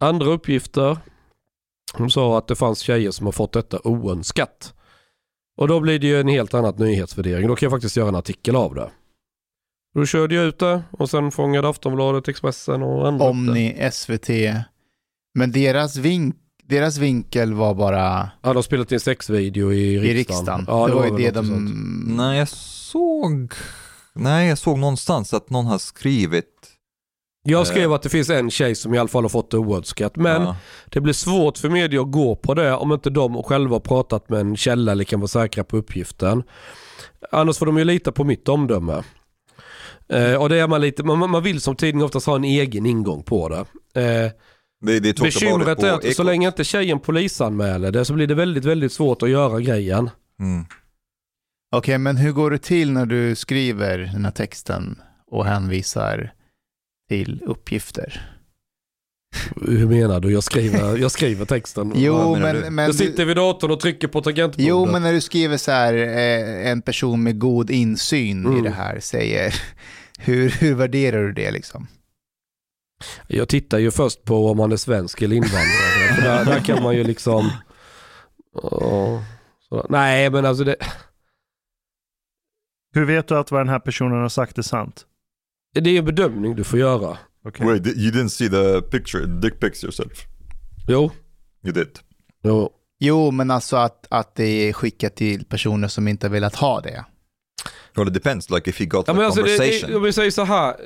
andra uppgifter. De sa att det fanns tjejer som har fått detta oönskat. Och då blir det ju en helt annat nyhetsvärdering. Då kan jag faktiskt göra en artikel av det. Då körde jag ut det och sen fångade Aftonbladet, Expressen och andra det. Omni, SVT. Men deras, vink, deras vinkel var bara Ja, de har spelat in sexvideo i riksdagen. i riksdagen. Ja, det var ju det något sånt. de... Nej, jag såg... Nej, jag såg någonstans att någon har skrivit... Jag skrev att det finns en tjej som i alla fall har fått det oönskat. Men Ja. det blir svårt för media att gå på det om inte de själva har pratat med en källa eller kan vara säkra på uppgiften. Annars får de ju lita på mitt omdöme. Eh, och det är man lite, man, man vill som tidning oftast ha en egen ingång på det. Eh, Det, det bekymret är att så länge inte tjejen polisanmäler det så blir det väldigt, väldigt svårt att göra grejen. Mm. Okej, men hur går det till när du skriver den här texten och hänvisar till uppgifter? Hur menar du? Jag skriver, jag skriver texten. (laughs) Jo, men, men, jag du, sitter vid datorn och trycker på tangentbordet. jo, men när du skriver så här, eh, en person med god insyn i Mm. det här säger, (laughs) hur, hur värderar du det liksom? Jag tittar ju först på om man är svensk eller invandrare. För där, där kan man ju liksom... Ja, så, nej men alltså det... Hur vet du att vad den här personen har sagt är sant? Det är en bedömning du får göra. Okej. Wait, you didn't see the picture, dick pics yourself? Jo, You did. jo. Jo, men alltså att, att det är skickat till personer som inte har velat ha det. Well, it depends. Like if he got Ja, men alltså, conversation. det, om vi säger så här.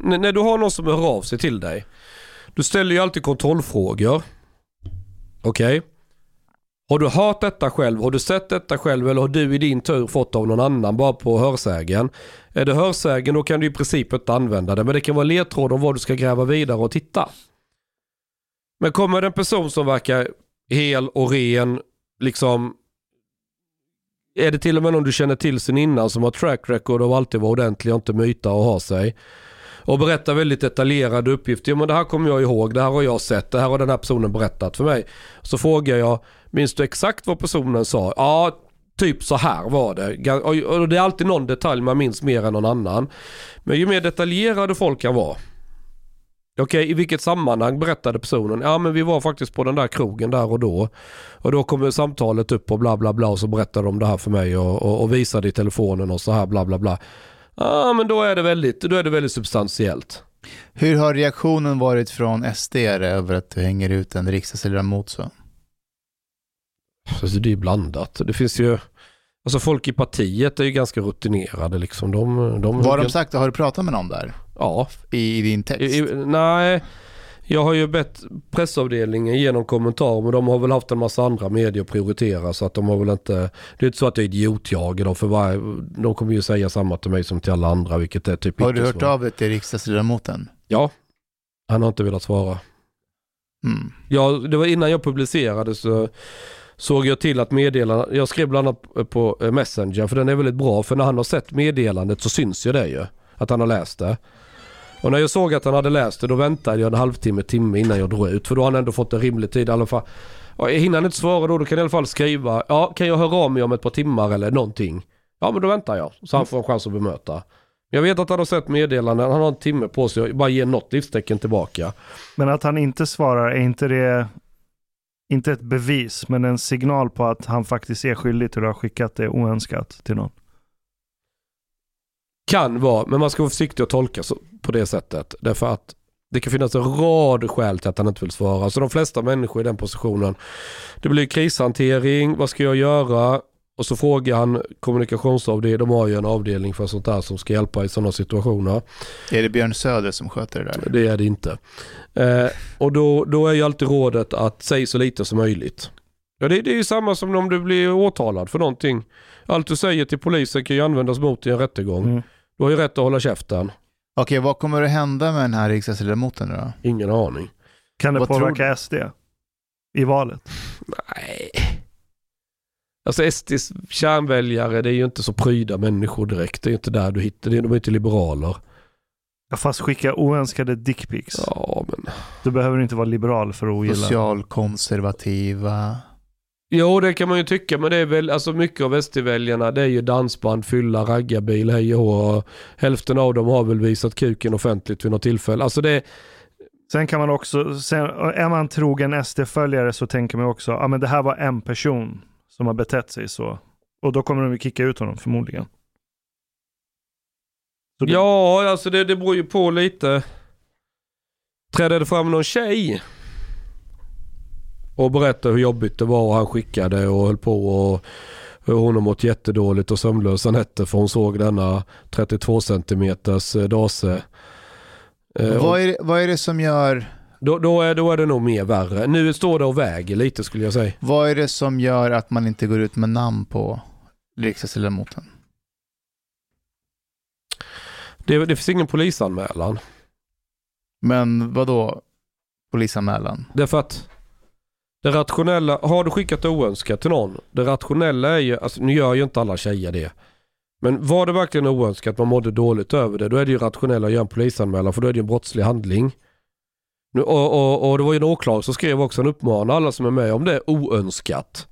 När, när du har någon som hör av sig till dig. Du ställer ju alltid kontrollfrågor. Okej? Har du hört detta själv? Har du sett detta själv? Eller har du i din tur fått av någon annan bara på hörsägen? Är det hörsägen då kan du i princip inte använda det. Men det kan vara ledtråd om vad du ska gräva vidare och titta. Men kommer det en person som verkar hel och ren, liksom är det till och med någon du känner till sen innan som har track record och alltid vara ordentlig och inte myta och ha sig. Och berättar väldigt detaljerade uppgifter. Jo men det här kommer jag ihåg, det här har jag sett, det här har den här personen berättat för mig. Så frågar jag, minns du exakt vad personen sa? Ja, typ så här var det. Och det är alltid någon detalj man minns mer än någon annan. Men ju mer detaljerade folk kan vara. Okej, i vilket sammanhang berättade personen? Ja men vi var faktiskt på den där krogen där och då. Och då kommer samtalet upp och bla bla bla och så berättar de det här för mig och, och, och visade i telefonen och så här bla bla bla. Ja men då är det väldigt, då är det väldigt substantiellt. Hur har reaktionen varit från SD över att du hänger ut en riksdagsledamot så? Alltså det är blandat. Det finns ju, alltså folk i partiet är ju ganska rutinerade liksom. De, de, Vad har de sagt? Har du pratat med någon där? Ja, I, i din text? I, i, nej. Jag har ju bett pressavdelningen genom kommentarer men de har väl haft en massa andra medier att prioritera så att de har väl inte, det är inte så att det är idiotjag då för varje, de kommer ju säga samma till mig som till alla andra vilket är typ har du hört av dig till riksdagsledamoten? Ja, han har inte velat svara. Mm. Ja, det var innan jag publicerade så såg jag till att meddela, jag skrev bland annat på eh, Messenger för den är väldigt bra för när han har sett meddelandet så syns ju det ju. Att han har läst det. Och när jag såg att han hade läst det då väntade jag en halvtimme, timme innan jag drog ut. För då har han ändå fått en rimlig tid i alla fall. Ja, hinner han inte svara då, då kan jag i alla fall skriva, ja kan jag höra av mig om ett par timmar eller någonting. Ja men då väntar jag, så han får en chans att bemöta. Jag vet att han har sett meddelanden, han har en timme på sig att bara ge något livstecken tillbaka. Men att han inte svarar, är inte det inte ett bevis, men en signal på att han faktiskt är skyldig till att ha skickat det oönskat till någon? Kan vara, men man ska vara försiktig att tolka på det sättet. Därför att det kan finnas en rad skäl till att han inte vill svara. Så de flesta människor i den positionen, det blir krishantering, vad ska jag göra? Och så frågar han kommunikationsavdelningen, de har ju en avdelning för sånt där som ska hjälpa i sådana situationer. Är det Björn Söder som sköter det där? Det är det inte. Eh, och då, då är ju alltid rådet att säga så lite som möjligt. Ja, det, det är ju samma som om du blir åtalad för någonting. Allt du säger till polisen kan ju användas mot dig i en rättegång. Mm. Du har ju rätt att hålla käften. Okej, vad kommer att hända med den här riksdagsledamoten då? Ingen aning. Kan det Vad tror påverka SD i valet? Nej. Alltså SDs kärnväljare det är ju inte så pryda människor direkt. Det är ju inte där du hittar det. De är inte liberaler. Ja, fast skicka oönskade dickpics. Ja men. Du behöver inte vara liberal för att ogilla. Socialkonservativa. Jo det kan man ju tycka men det är väl alltså mycket av SD-väljarna det är ju dansband, fylla, raggarbil, hej och. Hälften av dem har väl visat kuken offentligt vid något tillfälle. Alltså det Sen kan man också, sen, är man trogen SD-följare så tänker man också, ja men det här var en person som har betett sig så. Och då kommer de ju kicka ut honom förmodligen. Det- Ja, alltså det, det beror ju på lite. Trädde det fram någon tjej och berättade hur jobbigt det var och han skickade och höll på och hur hon har mått jättedåligt och sömnlösa nätter för hon såg denna 32 centimeters eh, dase. Eh, Vad är, vad är det som gör, då, då, är, då är det nog mer värre. Nu står det och väger lite skulle jag säga. vad är det som gör att man inte går ut med namn på riksdagsledamoten? Det, det finns ingen polisanmälan. Men vad då polisanmälan? Därför att det rationella, har du skickat oönskat till någon? Det rationella är ju, alltså nu gör ju inte alla tjejer det. Men var det verkligen oönskat, man mådde dåligt över det, då är det ju rationellt att göra en polisanmälan för då är det ju en brottslig handling. Och, och, och det var ju en åklagare som skrev också en uppmaning alla som är med om det är oönskat.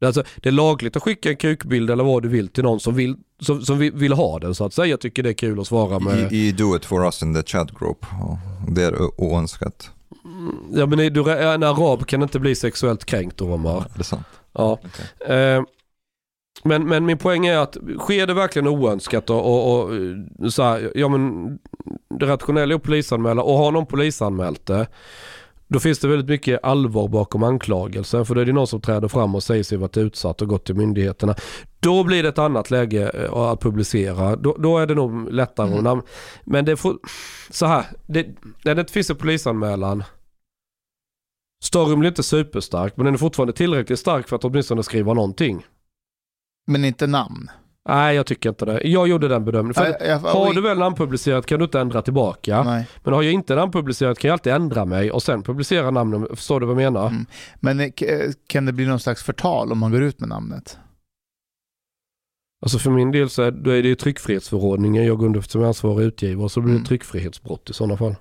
Det är, alltså, det är lagligt att skicka en kukbild eller vad du vill till någon som vill, som, som vill, vill ha den så att säga. Jag tycker det är kul att svara med. You, you do it for us in the chat group. Det är oönskat. Ja men du, en arab kan inte bli sexuellt kränkt Omar. Är det sant? Ja. Okej. Eh, Men, men min poäng är att sker det verkligen oönskat och, och, och så här, ja men det rationella är att polisanmäla och har någon polisanmält det då finns det väldigt mycket allvar bakom anklagelsen för då är det någon som träder fram och säger sig varit utsatt och gått till myndigheterna. Då blir det ett annat läge eh, att publicera. Då, då är det nog lättare. Mm. Men det får, så här, det, när det inte finns en polisanmälan Storyn blir inte superstark men den är fortfarande tillräckligt stark för att åtminstone skriva någonting. Men inte namn. Nej jag tycker inte det. Jag gjorde den bedömningen. För Jag- jag- har du väl namnpublicerat kan du inte ändra tillbaka. Nej. Men har jag inte namnpublicerat kan jag alltid ändra mig och sen publicera namnen. Förstår du vad jag menar? Mm. Men eh, eh, kan det bli någon slags förtal om man går ut med namnet? Alltså för min del så är det ju tryckfrihetsförordningen jag går under som ansvarig utgivare så blir det Mm. tryckfrihetsbrott i sådana fall.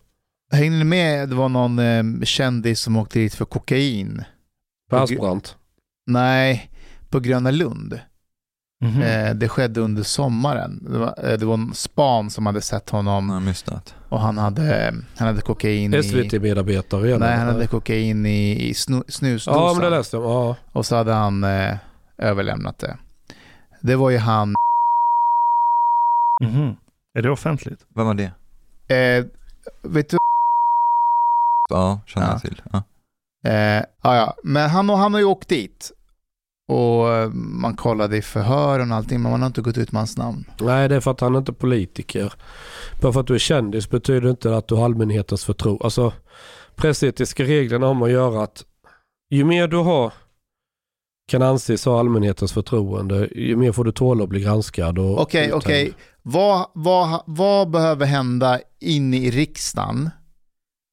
Hängde ni med? Det var någon eh, kändis som åkte dit för kokain. Persbrandt. Nej, på Gröna Lund. Mhm. Eh, det skedde under sommaren. Det var, eh, det var en span som hade sett honom that. och han hade, han hade kokain i... SVT-medarbetare. Nej, han hade kokain i, i snu, snusdosan. Ja men det läste jag. Ja. Och så hade han eh, överlämnat det. Det var ju han, Mhm. Är det offentligt? Vem var det? eh, vet du, Ja, känner Ja. jag till. Ja. eh, ja, ja, men han, han har ju åkt dit. Och eh, man kollade i förhören och allting, men man har inte gått ut med hans namn. Nej det är för att han inte är politiker. Bara för att du är kändis betyder inte att du har allmänhetens förtroende. Alltså pressetiska reglerna om att göra att ju mer du har kan anses ha allmänhetens förtroende ju mer får du tåla att bli granskad. och Okej, uthängd. okej. Vad, vad, vad behöver hända inne i riksdagen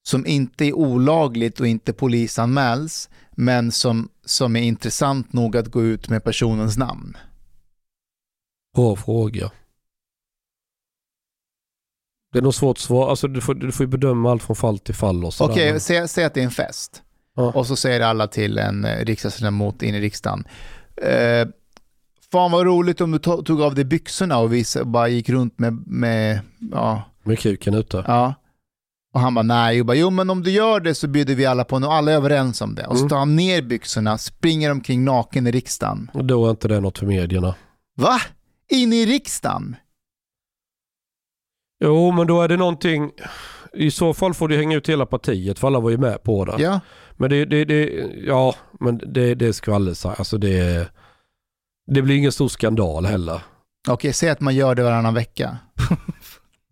som inte är olagligt och inte polisanmäls, men som, som är intressant nog att gå ut med personens namn? Bra fråga. Det är nog svårt att svara. Alltså du får, du får bedöma allt från fall till fall och. Okej, säg, säg att det är en fest. Ja. Och så säger alla till en eh, riksdagsledamot in i riksdagen. Eh, fan vad roligt om du to- tog av dig byxorna och vis- bara gick runt med, med ja, Med kuken ute. ja. Och han bara nej, och bara, jo men om du gör det så bjuder vi alla på och alla är överens om det. Och så Mm. tar han ner byxorna, springer omkring naken i riksdagen. Och Då är inte det något för medierna. Va? In i riksdagen? Jo, men då är det någonting. I så fall får du hänga ut hela partiet för alla var ju med på det. Ja. Men det, det, det ja, men det, det är skvaller. Alltså det, det blir ingen stor skandal heller. Okej, säg att man gör det varannan vecka. (laughs)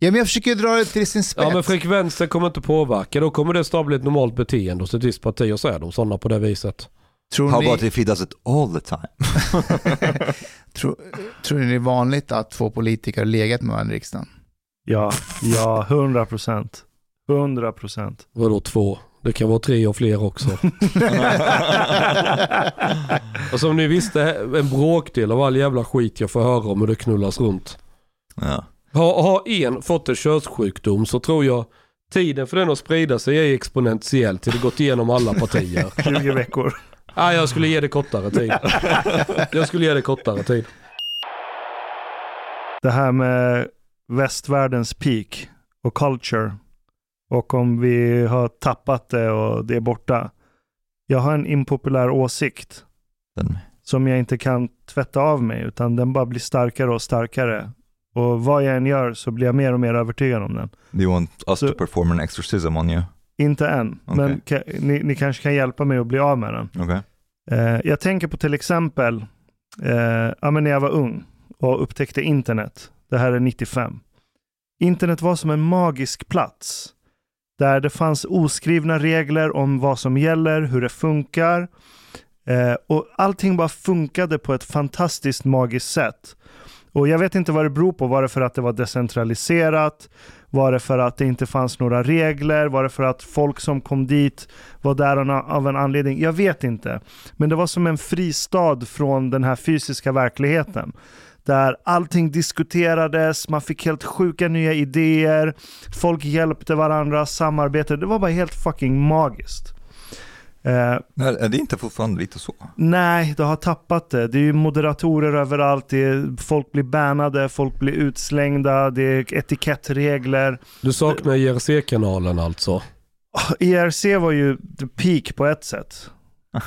ja men jag försöker dra det till sin spets. Ja, men frekvensen kommer inte påverka. Då kommer det snart bli ett normalt beteende hos ett visst parti och så är de sådana på det viset. tror, How ni, about if he does it all the time? (laughs) tror, tror ni det är vanligt att två politiker har legat med varandra i riksdagen? Ja, ja, 100 procent. 100 procent. Vadå två? Det kan vara tre och fler också. (laughs) Och som ni visste, en bråkdel av all jävla skit jag får höra om hur det knullas runt. Ja. Har, har en fått en könssjukdom så tror jag tiden för den att sprida sig är exponentiell till det gått igenom alla partier. (laughs) 20 veckor. Nej, jag skulle ge det kortare tid. Jag skulle ge det kortare tid. Det här med västvärldens peak och culture. Och om vi har tappat det och det är borta. Jag har en impopulär åsikt Den, som jag inte kan tvätta av mig utan den bara blir starkare och starkare. Och vad jag än gör så blir jag mer och mer övertygad om den. do you want us Så- to perform an exorcism on you? Inte än, Okej. men ka- ni, ni kanske kan hjälpa mig att bli av med den. Okay. Eh, jag tänker på till exempel eh, ja, när jag var ung och upptäckte internet. Det här är 95. Internet var som en magisk plats där det fanns oskrivna regler om vad som gäller, hur det funkar. Eh, och allting bara funkade på ett fantastiskt magiskt sätt. Och jag vet inte vad det beror på. Var det för att det var decentraliserat? Var det för att det inte fanns några regler? Var det för att folk som kom dit var där av en- av en anledning? Jag vet inte. Men det var som en fristad från den här fysiska verkligheten. Där allting diskuterades, man fick helt sjuka nya idéer, folk hjälpte varandra, samarbete. Det var bara helt fucking magiskt. Eh, Är är det inte fortfarande lite så? Nej, det har tappat det. Det är ju moderatorer överallt, det är, folk blir bannade, folk blir utslängda, det är etikettregler. Du saknar IRC-kanalen alltså. IRC var ju the peak på ett sätt.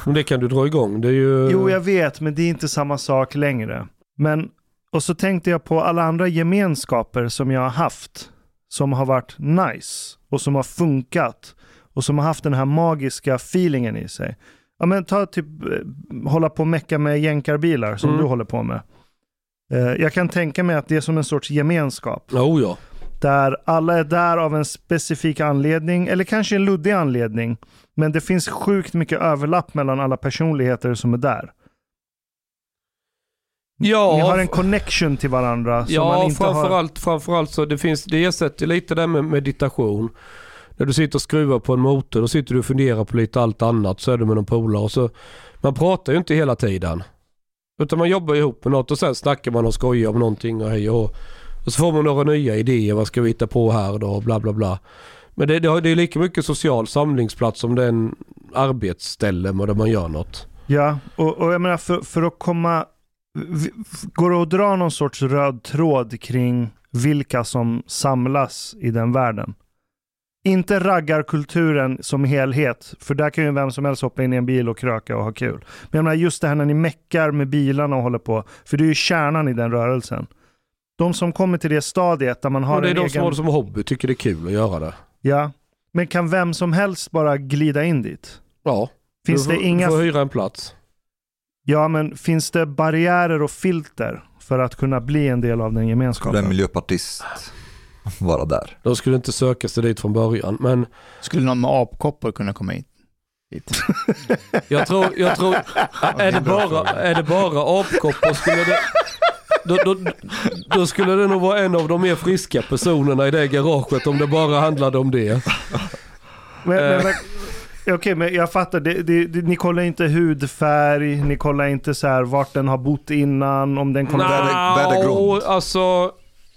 Men det kan du dra igång. Det är ju... Jo, jag vet, men det är inte samma sak längre. Men, och så tänkte jag på alla andra gemenskaper som jag har haft. Som har varit nice och som har funkat. Och som har haft den här magiska feelingen i sig. Ja men ta typ, eh, hålla på och mecka med jänkarbilar som Mm. du håller på med. Eh, Jag kan tänka mig att det är som en sorts gemenskap. Oh ja. Där alla är där av en specifik anledning, eller kanske en luddig anledning. Men det finns sjukt mycket överlapp mellan alla personligheter som är där. Ja, Ni har en connection till varandra som man ja inte har... framförallt, framförallt så det finns, det ersätter lite det med meditation. När du sitter och skruvar på en motor, då sitter du och funderar på lite allt annat, så är du med någon polare så, man pratar ju inte hela tiden. Utan man jobbar ihop med något och sen snackar man och skojar om någonting och hej och Och så får man några nya idéer, vad ska vi hitta på här då, bla bla bla. Men det, det, det är lika mycket social samlingsplats som det är en arbetsställe där man gör något. Ja, och, och jag menar för, för att komma... Går det att dra någon sorts röd tråd kring vilka som samlas i den världen? Inte raggarkulturen som helhet, för där kan ju vem som helst hoppa in i en bil och kröka och ha kul. Men jag menar just det här när ni meckar med bilarna och håller på, för det är ju kärnan i den rörelsen. De som kommer till det stadiet där man har Och det är en de egen... som har det som hobby, tycker det är kul att göra det. Ja, men kan vem som helst bara glida in dit? Ja, Finns du det får, inga... du får hyra en plats. Ja, men finns det barriärer och filter för att kunna bli en del av den Skulle en gemenskapen? miljöpartist (laughs) vara där? De skulle inte söka sig dit från början. Men Skulle någon med apkoppor kunna komma hit? (laughs) jag tror, jag tror är, det bara, är det bara apkoppor skulle det... Då, då, då skulle det nog vara en av de mer friska personerna i det garaget om det bara handlade om det. Men, men, Eh. men, Okej, men jag fattar. Det, det, det, ni kollar inte hudfärg, ni kollar inte så här vart den har bott innan, om den kommer... Bad- bad grund. Nå, alltså...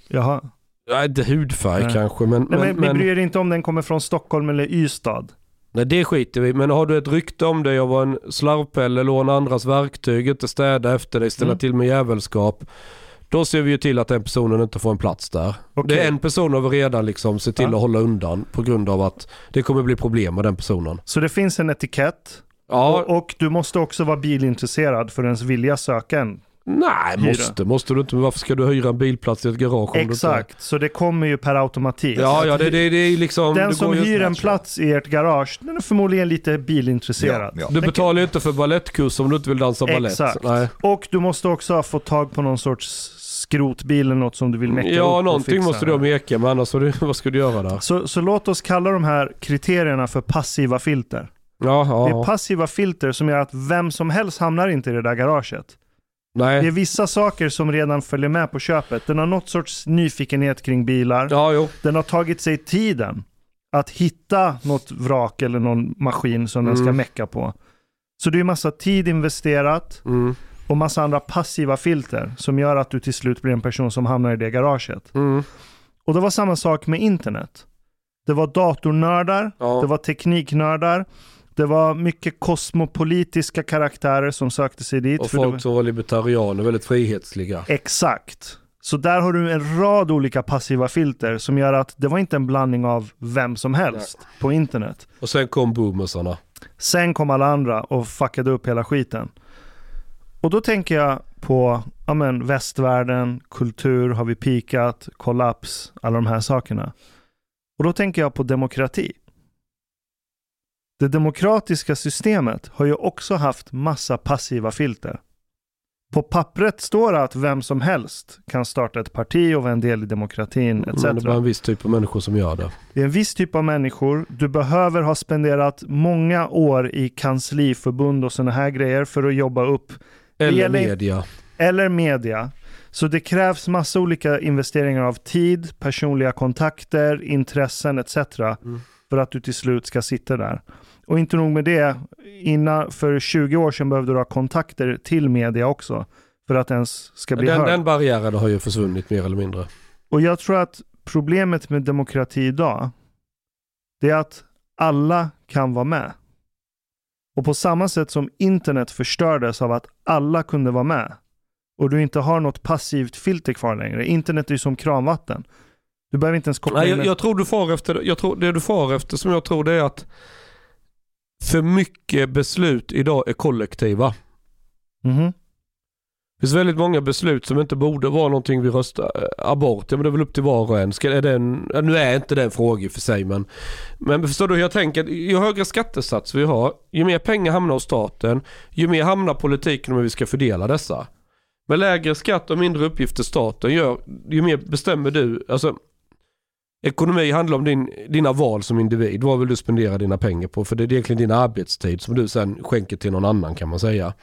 Jaha. Ja, inte hudfärg Nej. kanske men... Nej, men, men, men bryr er inte om den kommer från Stockholm eller Ystad? nej, det skiter vi. Men har du ett rykte om dig att vara en slarvpelle, låna andras verktyg, inte städa efter dig, ställa Mm. till med jävelskap. Då ser vi ju till att den personen inte får en plats där. Okej. Det är en person har vi redan liksom sett till Ja. att hålla undan på grund av att det kommer bli problem med den personen. Så det finns en etikett. Ja, Och, och du måste också vara bilintresserad för ens vilja söka en. Nej hyra. måste, måste du inte. Men varför ska du hyra en bilplats i ett garage? om du inte- Exakt, så det kommer ju per automatik. Ja, ja det, det, det är liksom... Den det som hyr en plats i ert garage, den är förmodligen lite bilintresserad. Ja, ja. Du betalar ju inte för ballettkurs om du inte vill dansa balett. Exakt. Nej. Och du måste också ha fått tag på någon sorts skrotbil eller något som du vill mecka upp Ja, och någonting måste du ha meka med annars (laughs) vad ska du göra där? Så, så låt oss kalla de här kriterierna för passiva filter. Ja, Det är passiva filter som gör att vem som helst hamnar inte i det där garaget. Det är Nej. vissa saker som redan följer med på köpet. Den har något sorts nyfikenhet kring bilar. Ja, jo. Den har tagit sig tiden att hitta något vrak eller någon maskin som den ska Mm. mecka på. Så det är massa tid investerat Mm. och massa andra passiva filter som gör att du till slut blir en person som hamnar i det garaget. Mm. Och det var samma sak med internet. Det var datornördar, Ja. det var tekniknördar, det var mycket kosmopolitiska karaktärer som sökte sig dit. Och folk var... som var libertarianer, väldigt frihetsliga. Exakt. Så där har du en rad olika passiva filter som gör att det var inte en blandning av vem som helst på internet. Och sen kom boomersarna. Sen kom alla andra och fuckade upp hela skiten. Och då tänker jag på ja men, västvärlden, kultur, har vi pikat, kollaps, alla de här sakerna. Och då tänker jag på demokrati. Det demokratiska systemet har ju också haft massa passiva filter. På pappret står det att vem som helst kan starta ett parti och vara en del i demokratin etc. Men det är bara en viss typ av människor som gör det. Det är en viss typ av människor. Du behöver ha spenderat många år i kansliförbund och sådana här grejer för att jobba upp. Eller gäller- media. Eller media. Så det krävs massa olika investeringar av tid, personliga kontakter, intressen etc. Mm. För att du till slut ska sitta där. Och inte nog med det, innan, för 20 år sedan behövde du ha kontakter till media också. För att ens ska bli Den, hörd. den barriären har ju försvunnit mer eller mindre. Och jag tror att problemet med demokrati idag, det är att alla kan vara med. Och på samma sätt som internet förstördes av att alla kunde vara med och du inte har något passivt filter kvar längre. Internet är ju som kranvatten. Du behöver inte ens koppla Nej, in jag, jag tror du far efter, jag tror det du far efter som jag tror det är att för mycket beslut idag är kollektiva. Mhm. Det finns väldigt många beslut som inte borde vara någonting vi röstar. eh, Abort, ja men det är väl upp till var och en. Ska, är det en, nu är inte det en fråga i och för sig men. Men förstår du hur jag tänker? Ju högre skattesats vi har, ju mer pengar hamnar hos staten, ju mer hamnar politiken om hur vi ska fördela dessa. Med lägre skatt och mindre uppgifter staten gör, ju mer bestämmer du. Alltså, ekonomi handlar om din, dina val som individ. Vad vill du spendera dina pengar på? För det är egentligen din arbetstid som du sen skänker till någon annan kan man säga.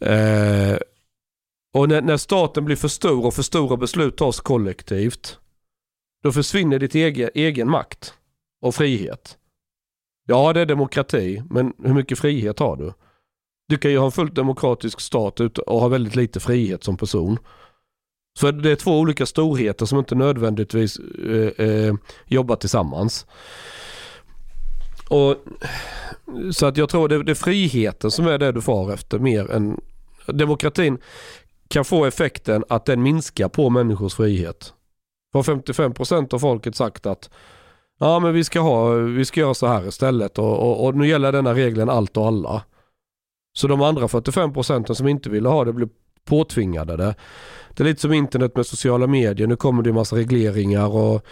Eh, och när, när staten blir för stor och för stora beslut tas kollektivt, då försvinner ditt egen, egen makt och frihet. Ja, det är demokrati, men hur mycket frihet har du? Du kan ju ha en fullt demokratisk stat och ha väldigt lite frihet som person. Så det är två olika storheter som inte nödvändigtvis eh, eh, jobbar tillsammans. Och, så att jag tror det, det är friheten som är det du far efter mer än demokratin kan få effekten att den minskar på människors frihet. Har 55% av folket sagt att ja men vi ska, ha, vi ska göra så här istället och, och, och nu gäller denna regeln allt och alla. Så de andra 45% som inte ville ha det blir påtvingade det. Det är lite som internet med sociala medier. Nu kommer det en massa regleringar och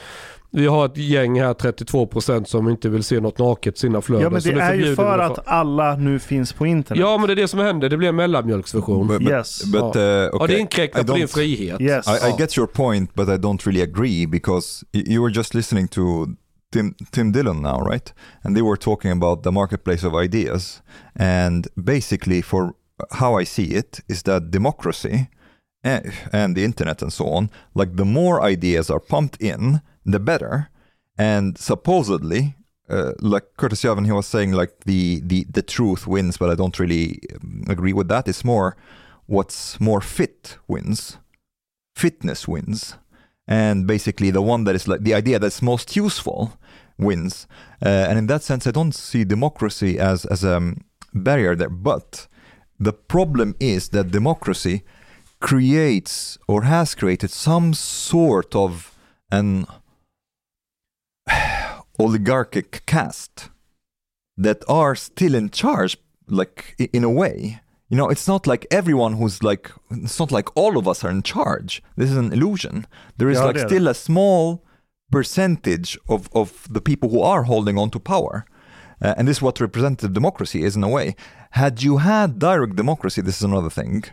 vi har ett gäng här, 32% som inte vill se något naket i sina flöden. Ja men så det är ju för att alla nu finns på internet. Ja men det är det som händer. Det blir en mellanmjölksversion. But, but, Yes. but uh, Ja, okay. det inkräktar I på din don't- frihet. Yes. I, I Ja. get your point, but I don't really agree because you were just listening to Tim, Tim Dillon now, right? And they were talking about the marketplace of ideas. And basically, for how I see it, is that democracy eh, and the internet and so on, like the more ideas are pumped in, the better. And supposedly, uh, like Curtis Yavin, he was saying, like the, the, the truth wins, but I don't really um, agree with that. It's more what's more fit wins fitness wins and basically the one that is like the idea that's most useful wins uh, and in that sense i don't see democracy as as a um, barrier there but the problem is that democracy creates or has created some sort of an (sighs) oligarchic caste that are still in charge like in a way. You know it's not like everyone who's like it's not like all of us are in charge. This is an illusion. There is Ja, like det. still a small percentage of of the people who are holding on to power. Uh, and this is what representative democracy is in a way had you had direct democracy this is another thing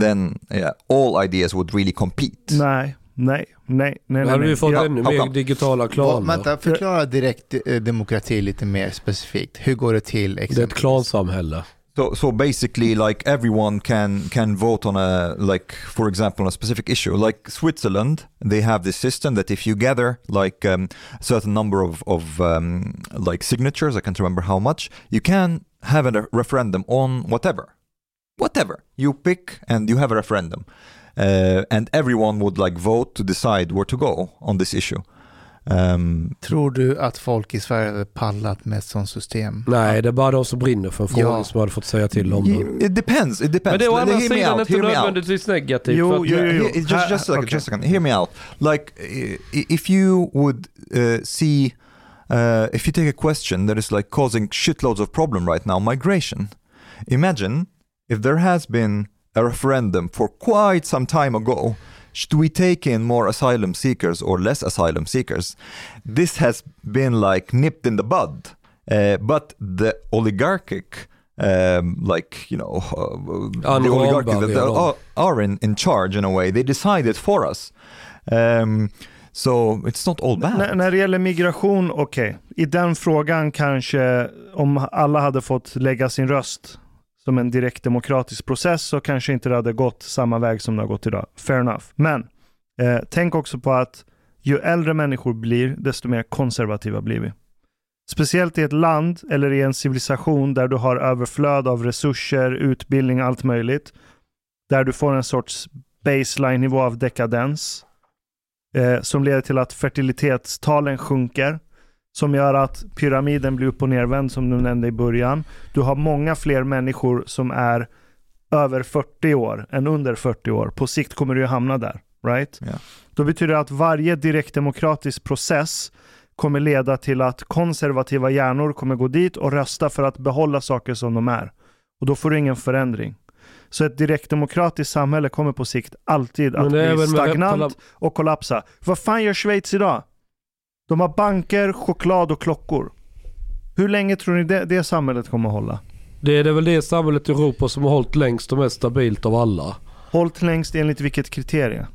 then yeah, all ideas would really compete Nej, nej, nej, nej, Då nej. hade vi nej. fått Ja, ännu mer digitala klaner. Vänta, förklara direkt eh, demokrati lite mer specifikt. Hur går det till Det är ett exempelvis? klansamhälle. So, so basically, like everyone can can vote on a like, for example, on a specific issue. Like Switzerland, they have this system that if you gather like um, a certain number of of um, like signatures, I can't remember how much, you can have a referendum on whatever, whatever you pick, and you have a referendum, uh, and everyone would like vote to decide where to go on this issue. Um, Tror du att folk i Sverige hade pallat med ett sånt system? Nej, det är bara de som brinner för en fråga Ja. som hade fått säga till om det. it depends. It depends. Men det är å andra sidan inte nödvändigtvis negativt. Jo, jo, jo. just, just a second, okay. just a second. Hear me out. Like, if you would uh, see, uh, if you take a question that is like causing shitloads of problem right now, migration. Imagine if there has been a referendum for quite some time ago. Should we take in more asylum seekers or less asylum seekers? This has been like nipped in the bud. Uh, but the oligarchic, um, like you know, uh, the oligarchy that are, are in, in charge in a way. They decide it for us. Um, so it's not all bad. När, när det gäller migration, okej. I den frågan kanske, om alla hade fått lägga sin röst som en direkt demokratisk process så kanske inte det hade gått samma väg som det har gått idag. Fair enough. Men eh, tänk också på att ju äldre människor blir, desto mer konservativa blir vi. Speciellt i ett land eller i en civilisation där du har överflöd av resurser, utbildning, allt möjligt. Där du får en sorts baseline-nivå av dekadens eh, som leder till att fertilitetstalen sjunker. Som gör att pyramiden blir upp och nervänd som du nämnde i början. Du har många fler människor som är över 40 år än under 40 år. På sikt kommer du ju hamna där. Right? Ja. Då betyder det att varje direktdemokratisk process kommer leda till att konservativa hjärnor kommer gå dit och rösta för att behålla saker som de är. Och då får du ingen förändring. Så ett direktdemokratiskt samhälle kommer på sikt alltid att bli stagnant och kollapsa. Vad fan gör Schweiz idag? De har banker, choklad och klockor. Hur länge tror ni det, det samhället kommer att hålla? Det är det väl det samhället i Europa som har hållit längst och mest stabilt av alla. Hållt längst enligt vilket kriterie?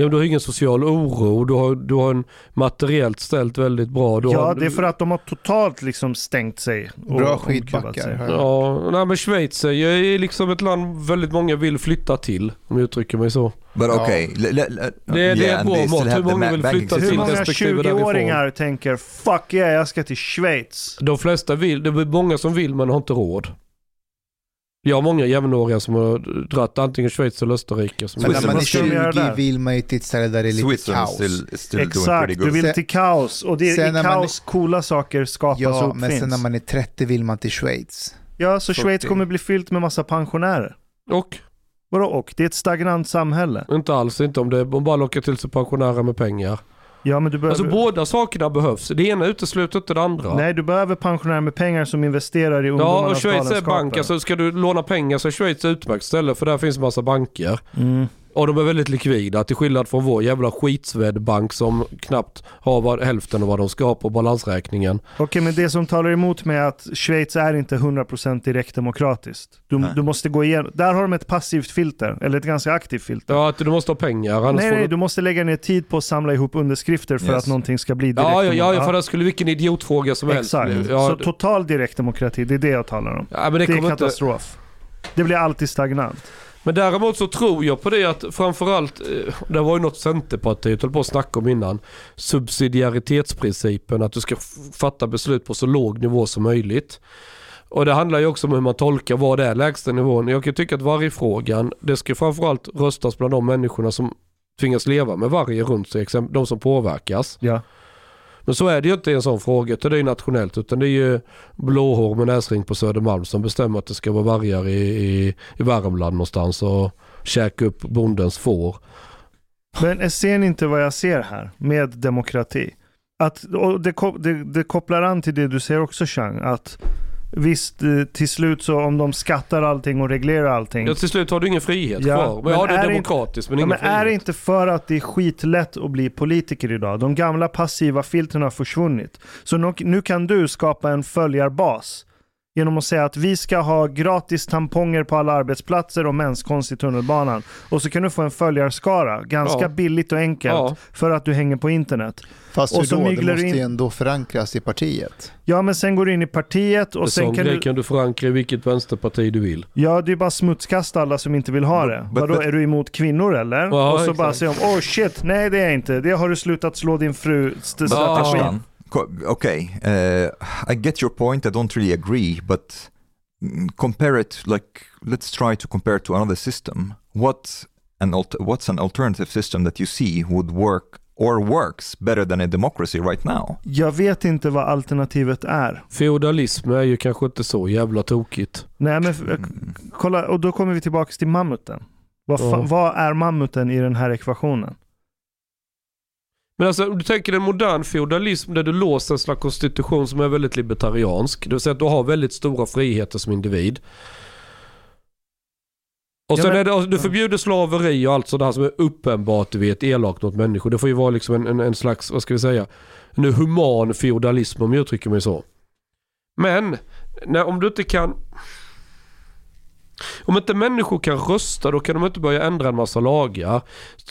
Ja, men du har ingen social oro, du har, du har en materiellt ställt väldigt bra. Du Ja, har, det är för att de har totalt liksom stängt sig. och Bra jag hört. Ja, nej men Schweiz är liksom ett land väldigt många vill flytta till, om jag uttrycker mig så. But Ja. okay, le- Det är- det är ett bra mått. Hur många vill flytta Hur till många respektive 20-åringar tänker fuck yeah, jag ska till Schweiz? De flesta vill, det är många som vill men har inte råd. Jag har många jämnåriga som har dratt antingen Schweiz eller Österrike. Som Men när man är Vad ska de göra 20 där? vill man ju till ett ställe där det är lite Switzerland kaos. still, still Exakt, du vill till kaos. Och det är i när man kaos coola saker skapas Ja, och men sen när man är 30 vill man till Schweiz. Ja, så Schweiz 40. kommer bli fyllt med massa pensionärer. Och Vadå och? Det är ett stagnant samhälle. inte alls, inte om det om bara lockar till sig pensionärer med pengar. Ja, men du behöver... Alltså båda sakerna behövs. Det ena utesluter inte det andra. Nej, du behöver pensionärer med pengar som investerar i Ja, ungdomarnas och Schweiz är bank. Alltså ska du låna pengar så är Schweiz ett utmärkt ställe för där finns massa banker. Mm. Och de är väldigt likvida till skillnad från vår jävla skitsvedbank som knappt har vad, hälften av vad de ska ha på balansräkningen. Okej, men det som talar emot mig är att Schweiz är inte 100% direktdemokratiskt. Du, du måste gå igenom... Där har de ett passivt filter, eller ett ganska aktivt filter. Ja, att du måste ha pengar. Annars nej, nej, du... du måste lägga ner tid på att samla ihop underskrifter för Yes. att någonting ska bli direkt. Ja, ja, ja, ja, för det skulle vilken idiotfråga som helst Exakt. Ja, så total direktdemokrati, det är det jag talar om. ja, men det Det är kommer inte... katastrof. Det blir alltid stagnant. Men däremot så tror jag på det att framförallt, eh, det var ju något Centerpartiet höll på att snacka om innan, subsidiaritetsprincipen, att du ska fatta beslut på så låg nivå som möjligt. Och det handlar ju också om hur man tolkar vad det är lägsta nivån. Jag kan tycka att vargfrågan, det ska framförallt röstas bland de människorna som tvingas leva med vargen runt sig, de som påverkas. Ja. Men så är det ju inte i en sån fråga, utan det är ju nationellt. Utan det är ju blåhår med näsring på Södermalm som bestämmer att det ska vara vargar i, i, i Värmland någonstans och käka upp bondens får. Men ser ni inte vad jag ser här med demokrati? Att, och det, det, det kopplar an till det du säger också Chang, att visst eh, till slut så om de skattar allting och reglerar allting. Ja, till slut har du ingen frihet Ja, kvar. Men, ja, det är demokratiskt men Ja, ingen men frihet. är det inte för att det är skitlätt att bli politiker idag? De gamla passiva filtren har försvunnit. Så nu, nu kan du skapa en följarbas genom att säga att vi ska ha gratis tamponger på alla arbetsplatser och menskonst i tunnelbanan. Och så kan du få en följarskara, ganska Ja. billigt och enkelt, Ja. för att du hänger på internet. Fast Och hur så då? Det måste in- ju ändå förankras i partiet. Ja, men sen går du in i partiet och En sen kan du... kan du förankra i vilket vänsterparti du vill. Ja, det är bara smutskasta alla som inte vill ha det. But- Vadå, but- är du emot kvinnor eller? Ja, och så exakt. bara säger de, oh shit, nej det är jag inte. Det har du slutat slå din fru st- But Ja. Okay, uh, I get your point. I don't really agree, but compare it like let's try to compare it to another system. What an alt- what's an alternative system that you see would work or works better than a democracy right now? Jag vet inte vad alternativet är. Feodalism är ju kanske inte så jävla tokigt. Nej men kolla, och då kommer vi tillbaka till mammuten. Vad, Ja. vad är mammuten i den här ekvationen? Men alltså om du tänker en modern feodalism där du låser en slags konstitution som är väldigt libertariansk. Det vill säga att du har väldigt stora friheter som individ. Och sen är det, du förbjuder slaveri och allt sådär som är uppenbart du vet elakt mot människor. Det får ju vara liksom en, en, en slags, vad ska vi säga, en human feodalism om jag uttrycker mig så. Men, när, om du inte kan... Om inte människor kan rösta då kan de inte börja ändra en massa lagar.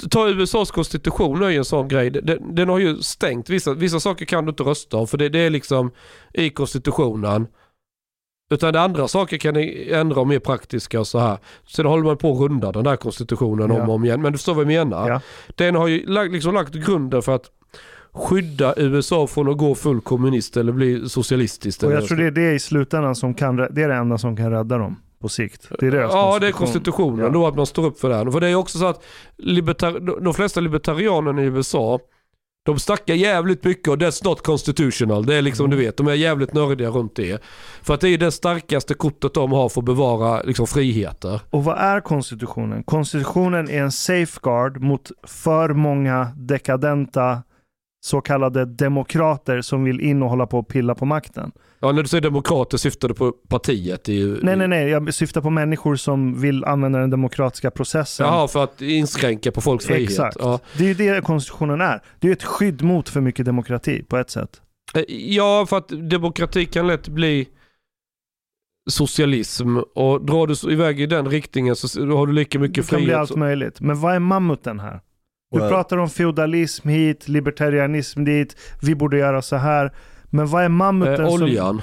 Ta USAs konstitution är ju en sån grej. Den, den har ju stängt vissa, vissa saker kan du inte rösta om för det, det är liksom i konstitutionen. Utan det andra saker kan ni ändra och mer praktiska och så här. Sen håller man på att runda den där konstitutionen om Ja. och om igen. Men du förstår vad jag menar. Ja. Den har ju lagt, liksom lagt grunden för att skydda USA från att gå full kommunist eller bli socialistiskt. Och jag tror det är det i slutändan som kan, det är det enda som kan rädda dem på sikt. Det är deras Ja, det är konstitution. konstitutionen Ja. då att man står upp för den. För det är också så att libertar- de- de flesta libertarianerna i USA de snackar jävligt mycket och that's not constitutional. Det är liksom Mm. du vet, de är jävligt nördiga runt det. För att det är det starkaste kortet de har för att bevara liksom, friheter. Och vad är konstitutionen? Konstitutionen är en safeguard mot för många dekadenta så kallade demokrater som vill in och hålla på och pilla på makten. Ja, när du säger demokrater syftar du på partiet? I, Nej, nej, nej. Jag syftar på människor som vill använda den demokratiska processen. Jaha, för att inskränka på folks frihet. Exakt. Ja. Det är ju det konstitutionen är. Det är ju ett skydd mot för mycket demokrati på ett sätt. Eh, ja, för att demokrati kan lätt bli socialism och drar du iväg i den riktningen så har du lika mycket Det kan bli frihet. allt möjligt. Men vad är mammuten här? Du pratar om feudalism hit, libertarianism dit, vi borde göra så här. Men vad är mammuten Eh, som... oljan,